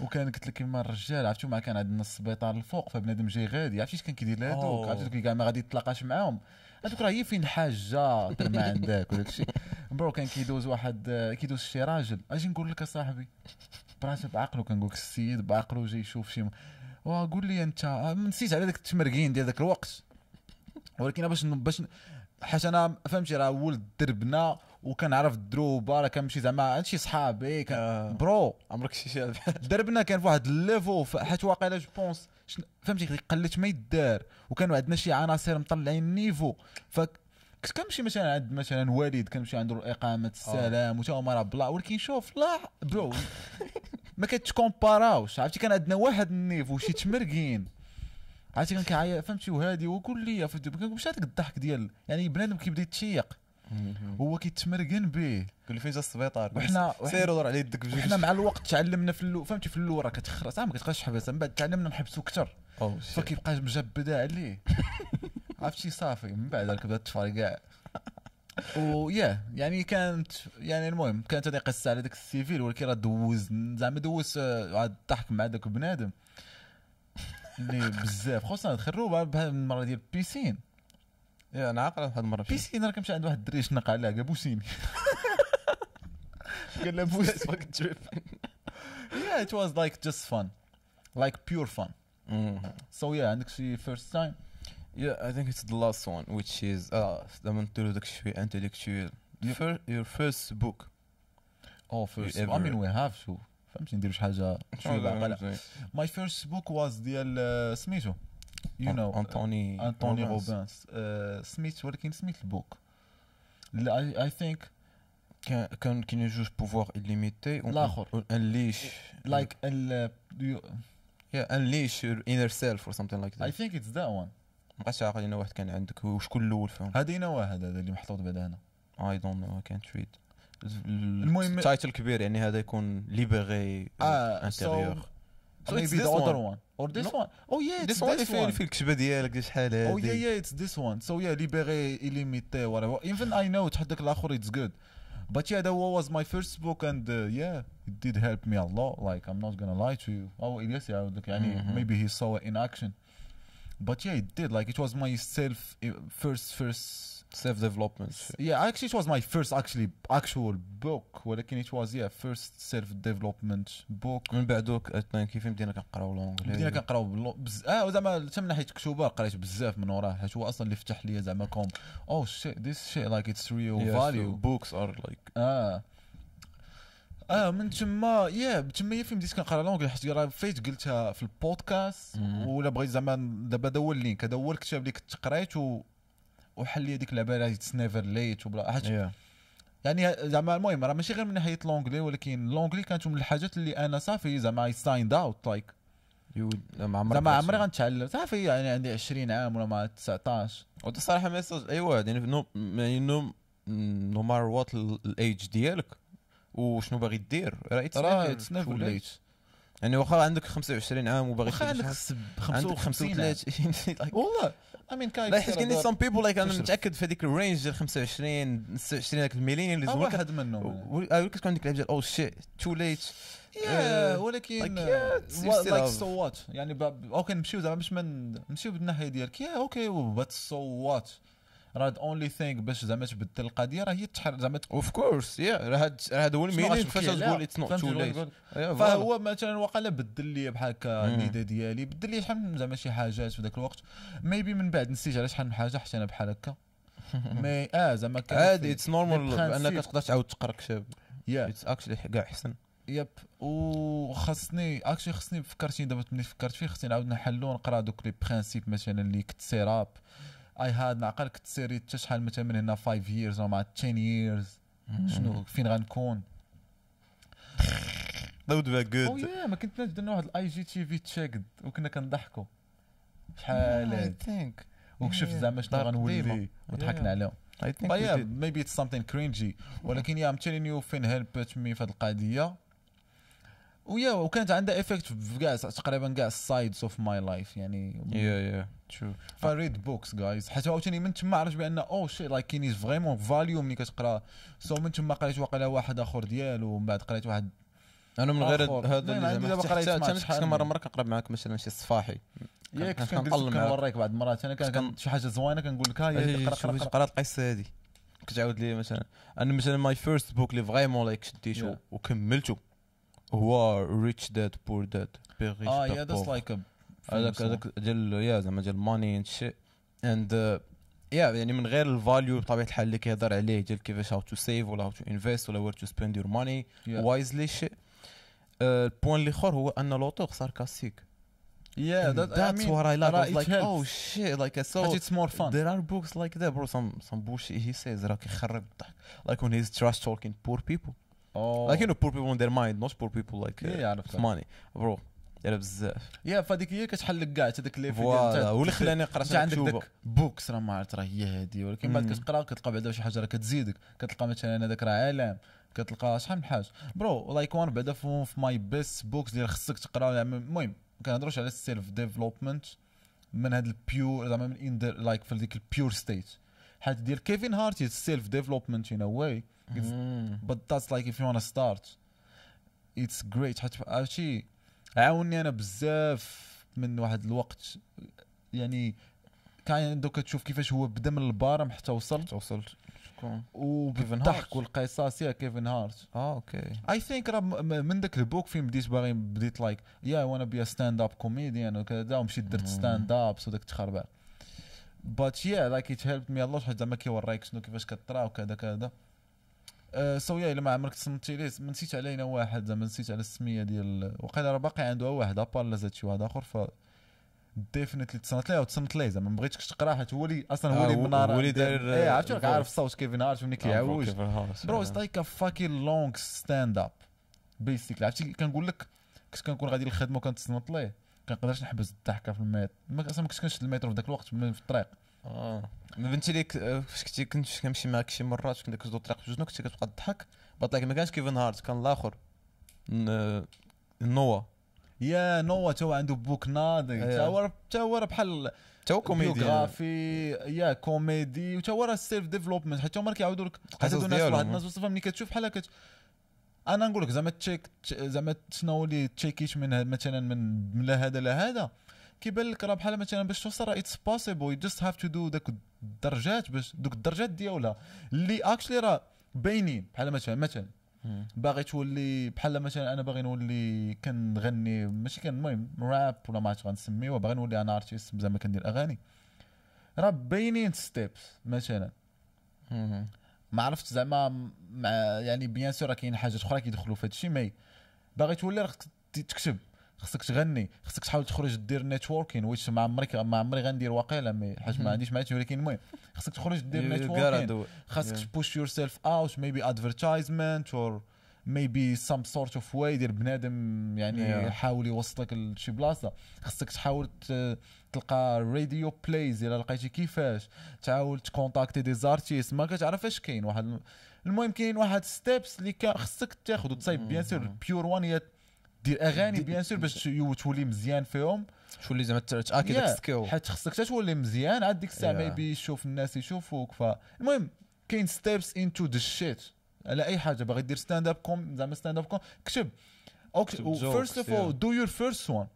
وكان قلت لك كيما الرجال عرفتوا ما كان عندنا السبيطار الفوق فبنادم جاي غادي. عرفتي اش كان كيدير لهذوك. عرفتي دوك كاع ما غادي يتلاقاش معاهم. هذوك راه هي فين حاجة؟ ترمى عندك وداك الشيء bro كان كيدوز واحد كيدوز شي راجل. أجي نقول لك اصاحبي براسه بعقله كنقول لك السيد بعقله جاي يشوف شي وقول لي أنت. آه، نسيت على داك التمرقين ديال ذاك الوقت. ولكن باش باش حيت أنا فهمتي راه ولد دربنا وكنعرف الدروبه راه كنمشي زعما هادشي صحابي كان آه. bro. عمرك شي شي دربنا كان في واحد niveau حيت واقيلا جو بونس فهمتي قلت ما يدار. وكانوا عندنا شي عناصر مطلعين niveau. ف كنت كنمشي مثلا عند مثلا والد كنمشي عنده الإقامة السلام وتا هما راه بلا. ولكن شوف لا bro. ما كتكومباراوش عرفتي؟ كان عندنا واحد ال niveau شي تمرقين. عرفتي؟ كان كيعيط فهمتي؟ وهادي لي فهمتي مش هذاك الضحك ديال يعني بنادم كيبدا يتشيق. هو كيتمرقن به لي فين جا السبيطار؟ وحنا سير ودور على يدك بجوج. وحنا مع الوقت تعلمنا في اللو فهمتي؟ في اللور راه كتخرج صح ما كتبقاش تحبس من بعد تعلمنا نحبسو shit. فكيبقى مجبدة عليه. عرفتي؟ صافي. من بعد بدأت تفارق ويا يعني كانت يعني المهم كانت هذه قصة على ذاك السيفيل ولكن راه دوز زعما دوز آه، واحد الضحك مع ذاك بنادم. اللي بزاف خصوصا خروبه بهذه المرة ديال piscine. يا أنا عاقل هاد المرة piscine راه كنمشي عند واحد الدري شنق عليها قال بوسيني. قال له بوسيني. yeah it was like just fun. Like pure fun. so yeah عندك شي first time Yeah, I think it's the last one, which is uh دابا نديرو داك شوي intellectual. Fir- your first book. oh first You I mean ever- we have شو فهمتي ندير شي حاجة شوية بعقله زين. my first book was ديال آه، سميتو you know أنطوني انطوني روبنز. روبانس آه، سميت ولكن سميت البوك لا I, I think كان كان كاين جوج بوفوار illimité الآخر. unleash like ال you- yeah unleash your inner self or something like I that think it's one مابقاش عاقل أنا واحد كان عندك وشكون الأول فيهم هذه واحد هذا اللي محطوط بعد هنا don't know I can't read المهم- التايتل كبير يعني هذا يكون ليبري آه انتيريور so maybe it's the this other one. one or this No. one oh yeah it's وان this فيه one فيه الكتبه ديالك شحال هادي Oh yeah, yeah, it's this one. So yeah, Libéré, illimité, whatever. Even I know تحت داك الآخر it's good. But yeah, that was my first book and uh, yeah, it did help me a lot. Like I'm not gonna lie to you. Oh yes, yeah, look, يعني Mhm. maybe he saw it in action. But yeah, it did. Like it was my self first first. سيلف ديفلوبمنت Yeah, actually, it was my first actually actual book. ولكن it was yeah first self development book. من بعدوك اثنين كيف بدينا كنقراو لونجلي بدينا كنقراو باللو بز... آه زعما حتى من ناحية كتوبه قريت بزاف من وراه حيت هو أصلا اللي فتح لي زعما كوم oh shit this shit like it's real value books are like آه آه من تما يا تما فين بديت كنقرا l'anglais حيت راه فايت قلتها في البودكاست. ولا بغيت زعما دابا هذا هو اللينك هذا هو الكتاب اللي كنت قريت و وحل لي هذيك اللعبة it's never late وبلا حيت يعني زعما المهم راه ماشي غير من ناحية l'anglais ولكن l'anglais كانت من الحاجات اللي أنا صافي زعما I signed out like زعما عمري غنتعلم. صافي يعني عندي 20 عام ولا مع 19 وهذا صراحة message اي واحد يعني no يعني no no matter what ال age ديالك وشنو باغي دير؟ راه it's راه. late يعني واخا عندك 25 عام وباغي واخا عندك شي سب- حاجة، عندك 35 عام. 35 like- والله. امين كاين لا حيت كاين some people like أنا. متأكد في هذيك ال range ديال 25 26 هذاك ال millennial اللي زوين. واحد منهم. كتكون عندك لعب ديال oh shit too late ولكن like so what يعني okay نمشيو زعما باش ما نمشيو بالناحية ديالك. yeah okay but so what راه only thing باش زعما تبدل القضية راه هي تحر زعما of course yeah هذا هو ال meaning فاش؟ تقول it's not too late؟ فهو مثلا وقيلا بدل لي بحال هكا. النيدة ديالي بدل لي شحال زعما شي حاجات في ذاك الوقت. maybe من بعد نسيت على شحال من حاجة حتى أنا بحال هكا. mais آه زعما عادي it's normal principes. تقدر تعاود تقرأ كتاب. yeah it's actually كاع أحسن. yep وخاصني actually خاصني فكرتني دابا ملي فكرت فيه خاصني نعاود نحلو نقرأ دوك les principes مثلا اللي كنت سيراب. اي هاد نعقل كنت سيري حتى شحال مثلا من هنا 5 years أو مع 10 years. شنو؟ فين غنكون؟ ذا وود بي أو جود يا ما كنت درنا واحد الاي جي تي في تشيكد وكنا كنضحكوا. شحال؟ هاد ثينك وشفت زعما شنو غنولي. وضحكنا عليهم. اي yeah, ثينك maybe it's something cringy. ولكن يا I'm telling you فين helped me في هذه القضية. ويا وكانت عندها افكت في كاع تقريبا كاع السايدز اوف ماي لايف يعني. يا يا true read books guys حتى عاوتاني من تما عرفت بأن oh shit like كاين vraiment value ملي كتقرأ. so من تما قريت واقيلا واحد آخر ديالو ومن بعد قريت واحد أنا من غير. هذا اللي زعما حتى- كنت مره مرة كنقرأ معاك مثلا شي صفاحي. يا كان- كنت كان كندير كنقلب معاك. كنوريك بعض المرات أنا كان شي حاجة زوينة كنقول لك ها هي أي، قرا القصة هذه. كتعاود لي مثلا. أنا مثلا my first book اللي vraiment like شديته. وكملته. هو Rich Dad Poor Dad big آه yeah that's like هذاك هذاك ديال yeah زعما ديال money and shit and yeah يعني من غير ال value بطبيعة الحال اللي كيهضر عليه ديال كيفاش how to save ولا how to invest ولا where to spend your money wisely شي ال point الآخر هو أن l'auteur sarcastique Yeah, that, I that's mean, what I like. I was like, helps. oh shit, like I saw. But it's more fun. There are books like that, bro. Some some bullshit he says الضحك. Like when he's trash talking poor people. Like you know poor people in their mind, not poor people like uh, Yeah, عرفت. Bro, دايره بزاف. yeah فهذيك هي كتحل لك كاع هذاك اللي voilà. واللي خلاني نقرا انت شي عندك. داك books راه ما عرفت راه هي هذه ولكن بعد. كتقرأ كتلقى بعدا شي حاجة راه كتزيدك. كتلقى مثلا هذاك راه عالم. كتلقى شحال من حاجة. bro like one بعدا في my best books اللي خصك تقرأ. يعني المهم ما كنهضروش على ال self development من هذا ال pure زعما من ان like في ديك ال pure state حيت ديال كيفن هارت self development in a way مم. but that's like if you wanna start it's great حتى عرفتي عاوني أنا بزاف من واحد الوقت يعني كان دوك كتشوف كيفاش هو بدا من البارم حتى وصل شكون؟ وبالضحك هارت. والقصص yeah كيفن هارت آه okay. I think راه من ذاك ال book فين بديت باغي بديت like yeah وأنا be stand up comedian وكذا ومشيت درت. stand ups وداك التخربع but yeah like it helped me الله حيت زعما كيوريك شنو كيفاش كطرا وكذا كذا so yeah الا ما عمرك تصنتي ليه ما نسيت علينا واحد زعما نسيت على السمية ديال وقيلا راه باقي عنده واحد أبار لا زاد شي واحد آخر ف definitely تصنت ليه وتصنت ليه زعما ما بغيتكش تقرا حيت هو اللي أصلا هو آه، اللي هو- من نهار هو اللي داير، إيه آه، ال voice. عارف صوت كيفن هارت ملي كيعوج bro it's like a fucking long stand up basically عرفتي كنقول لك كنت كنكون غادي للخدمة وكنتصنت ليه. كنقدرش نحبس الضحكة في ال métro أصلا ما كنتش كنشد المترو في ذاك الوقت في الطريق. أه. بنت ليك آه، فاش كنتي كنت كنمشي معاك شي مرات كنا كنزدو الطريق في جوجنا كنتي كتبقى تضحك. but like ما كانش كيفن هارت كان الآخر. نوا yeah نوا تو عنده book ناضي. أيوة. تا هو تا هو بحال تا هو كوميدي biography yeah كوميدي وتا هو راه self development حتى هما كيعاودوا لك حتى الناس. واحد الناس وصفها ملي كتشوف بحال كت أنا نقول لك زعما check زعما شنو اللي تشيكيش من مثلا من من لا هذا لا هذا. كيبان لك راه بحال مثلا باش توصل راه it's possible you just have to do داك الدرجات باش دوك الدرجات ديالها اللي actually راه باينين. بحال مثلا مثلا باغي تولي بحال مثلا أنا باغي نولي كنغني ماشي كان المهم راب ولا ما عرفت غنسميوه باغي نولي أنا artist زعما كندير أغاني. راه باينين steps مثلا. ما عرفتش زعما مع يعني bien sûr راه كاين حاجات أخرى كيدخلوا في هذا الشيء mais باغي تولي راه خصك تكتب. خصك تغني خصك تحاول تخرج دير networking واش ما عمري ما عمري غندير واقيلا mais حاج ما عنديش معلومات ولكن المهم خصك تخرج دير networking خاصك. ت push yourself out maybe advertisement or maybe some sort of way ديال بنادم يعني Yeah. يحاول يوصلك لشي بلاصة. خاصك تحاول تلقى راديو plays إلا لقيتي كيفاش. تحاول ت contacter des artistes ما كتعرف اش كاين واحد الم- المهم كاين واحد steps اللي خصك تاخذ وتصايب. bien sûr your one هي دير أغاني bien sûr باش تو- تولي مزيان فيهم. شو اللي زعما تأكد. داك skill حيت خصك تولي مزيان عاد ديك الساعة. maybe يشوف الناس يشوفوك فالمهم كاين steps into the shit على أي حاجة باغي دير stand up com زعما stand up com كتب. first of all. do your first one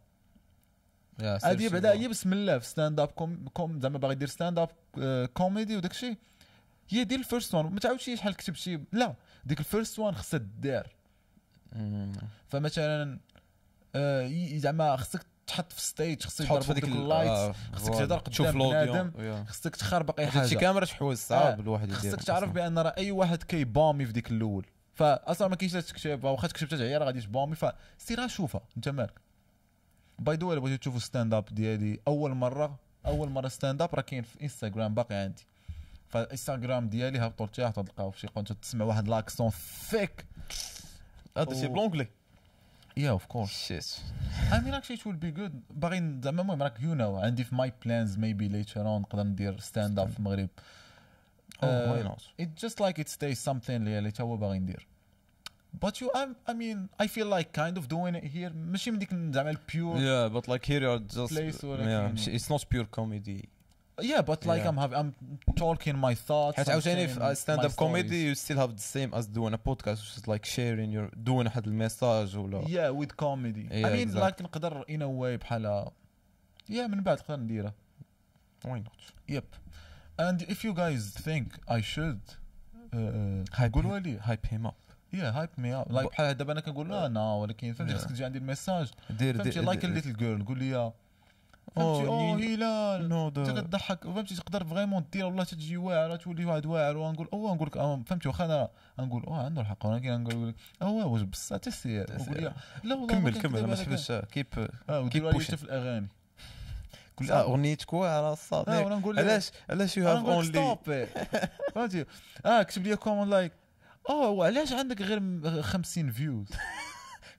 هادي بعدا هي بسم الله في ستاند اب كوم كوم زعما باغي دير ستاند اب كوميدي وداك الشيء. هي دير الفيرست وان ما تعاودش شحال كتب شي لا ديك الفيرست وان خصها تدار فمثلا آه، زعما خصك تحط في ستيج خصك تحط في ديك ديك ال- اللايت آه، خصك. تهضر تشوف قدام بنادم خصك تخربق أي شي حاجة. كاميرا شحوز آه. صعب الواحد يدير. خصك تعرف بأن راه اي واحد كيبامي في ديك الأول. فاصلا ما كاينش تكتب واخا تكتب حتى هي راه غادي تبامي فسير شوفها. أنت مالك باي ذا بغيتو تشوفوا ستاند اب ديالي أول مرة أول مرة ستاند اب راه كاين في انستغرام باقي عندي. فالإنستغرام ديالي هبطوا لتحت تلقاو شي قنت تسمع واحد لاكسون ثيك هذا شي و- بلونجلي يا اوف كورس شيت I mean actually it will be good باغي زعما المهم راك يو نو عندي في ماي بلانز ميبي ليتر اون نقدر ندير ستاند اب في المغرب اوه واي نوت it just like it stays something اللي اللي تا هو باغي ندير but you I'm, I mean I feel like kind of doing it here. ماشي من ديك زعما البيور Yeah, but like here you're just Place yeah, ولكن- it's not pure comedy. yeah but like Yeah. I'm having I'm talking my thoughts حيت I'm عاوتاني saying في stand my up comedy stories. you still have the same as doing a podcast which is like sharing your doing واحد الميساج ولا yeah with comedy I Yeah, mean exactly. like نقدر in a way بحال yeah من بعد نقدر نديرها why not yep and if you guys think I should uh, Hype قولوا لي hype him up yeah hype me up like But- بحال دابا انا كنقول لا انا ولكن فهمتي Yeah. خصك تجي عندي الميساج دير فهمتي دير- لايك دير- ليتل جيرل قول لي Oh, فهمتي؟ ني- هلال انت the كتضحك فهمتي؟ تقدر vraiment دير والله تجي واعره تولي واحد واعر ونقول oh نقول لك آه، فهمتي؟ واخا أنا نقول oh عنده الحق. ولكن نقول لك oh واش بصح. وقول لي لا والله كمل كمل. ما تحبش keep pushing. حتى في الأغاني. كل أغنيتك واعرة نقول لك علاش علاش you have only فهمتي؟ آه كتب لي comment like oh وعلاش عندك غير م- 50 views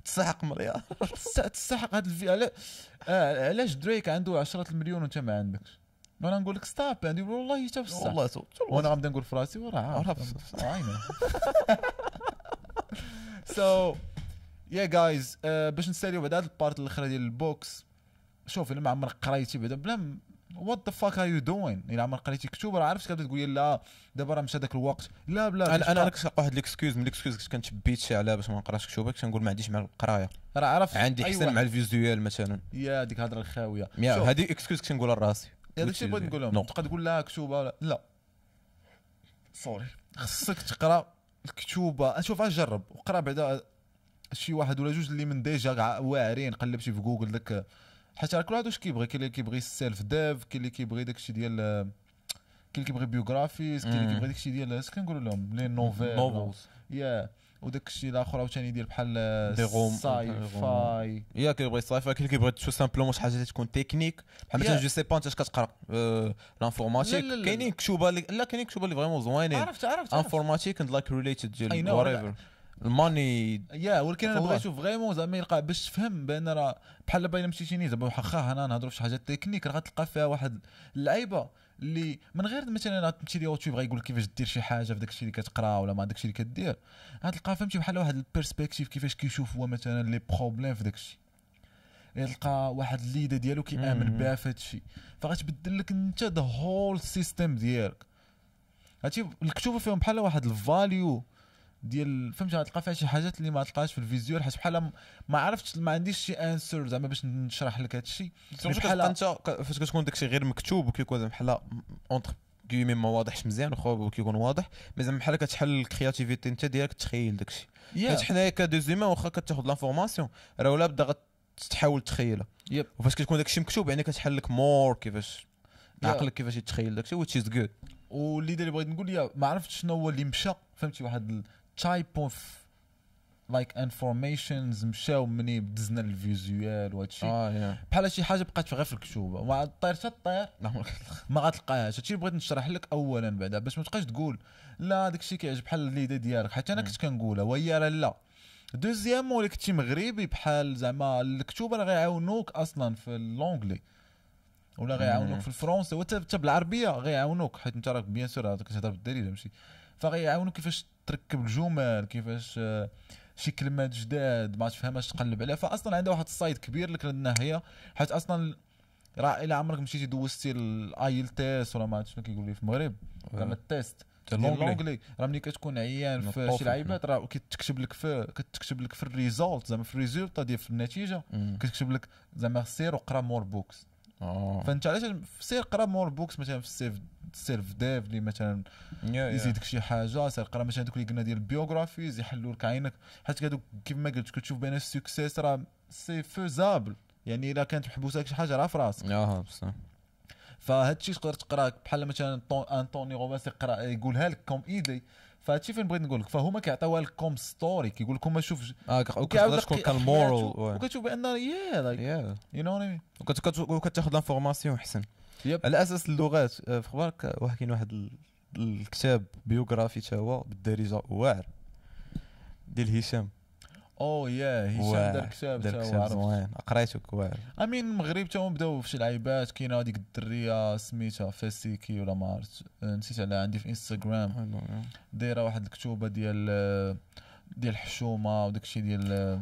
تسحق مليار تس- تستحق هذا الفي آه، علاش دريك عنده 10 المليون وانت ما عندكش؟ وأنا نقول لك stop عندي والله حتى في والله وأنا غنبدا نقول في راسي وراه عارف سو يا جايز باش نساليو بعد هاد ال part الاخرى ديال ال books شوف الا ما عمرك قريتي بعدا بلا what the fuck are you doing الا عمرك قريتي كتب راه عرفت كتبدا تقول لي لا دابا راه مشى داك الوقت. لا بلا أنا أنا كنت واحد l'excuse من les excuses كنت كنتبيت شي على باش ما نقراش كتب كنقول ما عنديش مع القراية. راه عرفت عندي أي حسن واحد. مع ال visual مثلا. yeah ديك الهضره الخاوية. هذه excuse كنت نقولها لراسي. هذا which الشيء بغيت نقول لهم. تبقى تقول لها كتوبة لا. sorry خصك تقرأ الكتوبة. شوف جرب وقرا بعدا شي واحد ولا جوج اللي من déjà واعرين قلب شي في جوجل داك حيت راه كل واحد واش كيبغي كاين اللي كيبغي ال self dev كاين اللي كيبغي داكشي ديال كاين اللي كيبغي biographies كاين اللي. كيبغي داكشي ديال اش كنقولوا لهم les nouvelles novels yeah وداك الشيء الآخر عاوتاني ديال بحال ساي روم. فاي yeah كيبغي الصيفه كاين اللي كيبغي تو simplement شي حاجة تكون تكنيك بحال مثلا. je sais pas انت اش كتقرا آه، l'informatique لا، لا، لا. كاينين كتوبة لا كاينين كتوبة اللي vraiment زوينين عرفت عرفت informatique and like related ديال know. الماني yeah ولكن أنا والله. بغيت نشوف vraiment زعما يلقى باش تفهم بأن راه بحال باينه مشيتي نيت دابا واخا هنا نهضروا في شي حاجة تكنيك راه غتلقى فيها واحد اللعيبة اللي من غير مثلا تمشي ليوتيوب غيقول لك كيفاش دير شي حاجة في داك الشيء اللي كتقرا ولا مع داك الشيء اللي كدير غتلقى فهمتي بحال واحد ال perspective كيفاش كيشوف هو مثلا les problèmes في داك الشيء يلقى واحد l'idée ديالو كيآمن. بها في هذا الشيء فغتبدل لك أنت the whole system ديالك هادشي الكتوبه فيهم بحال واحد ال value ديال فهمتي غتلقى فيها شي حاجات اللي ما تلقاش في ال visual حيت بحال ما عرفتش ما عنديش شي answer زعما باش نشرح لك هذا الشيء بحال انت فاش كتكون داكشي غير مكتوب وكيكون زعما بحال entre guillemets ما واضحش مزيان واخا كيكون واضح mais زعما بحال كتحل ال creativity انت ديالك تخيل داكشي. حيت حنايا deuxièmement واخا كتاخذ l'information راه ولا بدا غتحاول تخيلها. yep. وفاش كتكون داكشي مكتوب يعني كتحل لك مور كيفاش yeah. عقلك كيفاش يتخيل داكشي which is good. واللي اللي بغيت نقول yeah ما عرفتش شنو هو اللي مشى. فهمتي؟ واحد ال type of like informations مشاو مني دزنا ال visual وهذا الشيء آه yeah. بحال شي حاجة بقات غير في الكتوبه ما طير حتى طير. ما غتلقاهاش هادشي اللي بغيت نشرح لك اولا بعدا باش ما تبقاش تقول لا داك الشيء كيعجب بحال l'idée ديالك. حتى أنا. كنت كنقولها وهي راه لا. deuxièmement ولا كنتي مغربي بحال زعما الكتوبه راه غيعاونوك أصلا في l'anglais ولا غيعاونوك. في ال français وحتى حتى بالعربية غيعاونوك. حيت أنت راك bien sûr كتهضر بالدارجه ماشي؟ فغيعاونوك كيفاش تركب الجمل كيفاش آه، شي كلمات جداد ما تفهمهاش تقلب عليها. فاصلا عندها واحد ال side كبير لك الناحيه حيت أصلا راه إلا عمرك مشيتي دوزتي ال IELTS ولا ما عرفت شنو كيقول لي في المغرب زعما ال test. l'anglais راه ملي كتكون عيان في شي لعيبات راه كتكتب لك في كتكتب لك في ال result زعما في ال résultat ديال في النتيجة. كتكتب لك زعما سير وقرا more books. فانت علاش؟ سير قرا more books مثلا في ال self self dev اللي مثلا. يزيدك شي حاجة سير قرا مثلا دوك اللي قلنا ديال ال biographies يحلوا لك عينك. حيت هذوك كيف ما قلت كتشوف بين ال success راه c'est faisable. يعني إلا كانت محبوسة شي حاجة راه في راسك. آه بصح. فهاد الشيء تقدر تقرا بحال مثلا طون- أنطوني روبنز يقرا يقولها لك comme idée. فهاد الشيء فين بغيت نقول لك فهما كيعطيوها لك comme story كيقول لكم شوف آه تكون حياته، كان morale وكتشوف بأن yeah like you know mean وكتاخذ l'information أحسن. على أساس اللغات آه، في أخبارك واحد كاين واحد ال- الكتاب biographie تا هو بالدارجة واعر ديال هشام. oh yeah هشام. دار كتاب دار كتاب. زوين قريته واعر امين المغرب تا بداو في شي لعيبات كاينة هذيك الدرية سميتها فاسيكي ولا ما عرفت نسيت عليها عندي في انستغرام دايرة واحد الكتوبة ديال ديال الحشومه وداك الشيء ديال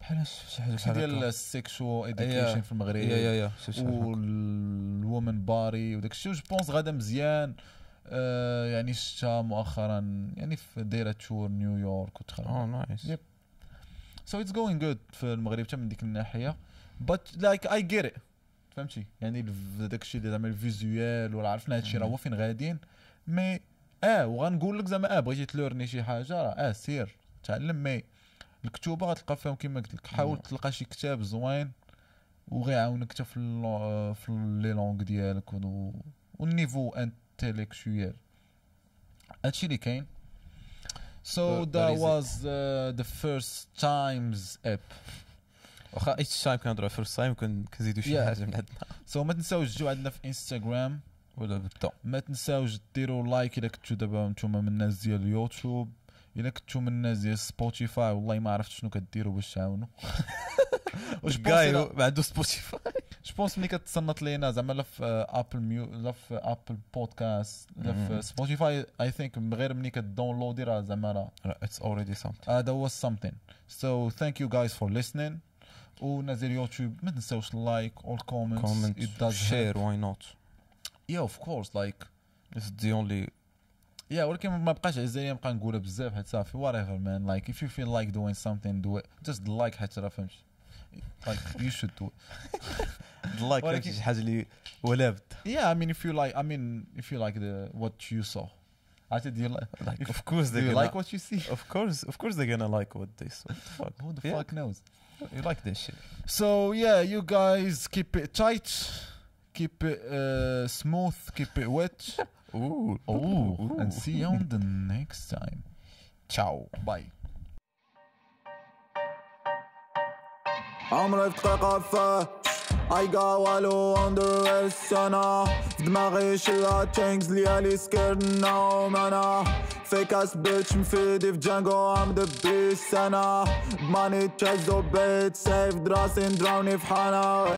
بحال شي حاجة ديال yeah. education في المغرب yeah yeah yeah. وال woman body وداك الشيء je pense غادا مزيان آه يعني شتا مؤخرا يعني في دايرة tour نيويورك وتخرج آه nice yep. so it's going good في المغرب حتى من ديك الناحية. but like I get it فهمتي؟ يعني داك الشيء اللي زعما ال visual ولا عرفنا هادشي راه. هو فين غاديين. mais آه وغنقول لك زعما آه بغيتي تلورني شي حاجة راه آه سير تعلم. mais الكتوبة غتلقى فيهم كما قلت لك. حاول. تلقى شي كتاب زوين وغيعاونك حتى في اللو- في les langues ديالك و- وال niveau intellectuel هادشي اللي كاين. So Uh, that was uh, the first times ep. واخا each time كنهضروا first time كنزيدوا شي Yeah. حاجة من عندنا So ما تنساوش تجيو عندنا في انستغرام ولا بدا ما تنساوش ديروا like الا كنتو دابا نتوما من الناس ديال اليوتيوب الا كنتو من الناس ديال سبوتيفاي والله ما عرفت شنو كديروا باش تعاونوا. واش كاي عنده سبوتيفاي je pense ملي كتصنت لينا زعما لا في Apple Mu- لا في Apple Podcast لا. في سبوتيفاي I think غير ملي ك download ي راه زعما راه it's already something هذا هو something. So thank you guys for listening. ونزل يوتيوب ما تنساوش لايك all comments. كومنت شير واي نوت yeah of course like اتس ذا اونلي yeah ولكن ما بقاش عزيزي نبقى نقولها بزاف حيت صافي whatever man like if you feel like doing something do it just like حيت راه فهمت like you should do it لايك ولكن- شي حاجة اللي ولا بد yeah I mean if you like I mean if you like the what you saw عرفت do you like like If- of course do they're you gonna like what you see of course of course they're gonna like what this what the fuck who the Yeah. fuck knows you like this shit So yeah, you guys keep it tight, keep it uh, smooth, keep it wet. Ooh Oh, and see you on the next time. ciao. Bye. عمري في ثقافة I got والو on the west أنا في دماغي شلا تشينجز ليالي سكيرد now أنا فيك اس بيتش مفيدي في جانجو ام ذا بيست أنا ماني تشيز بيت سيف دراسي دراوني في حانا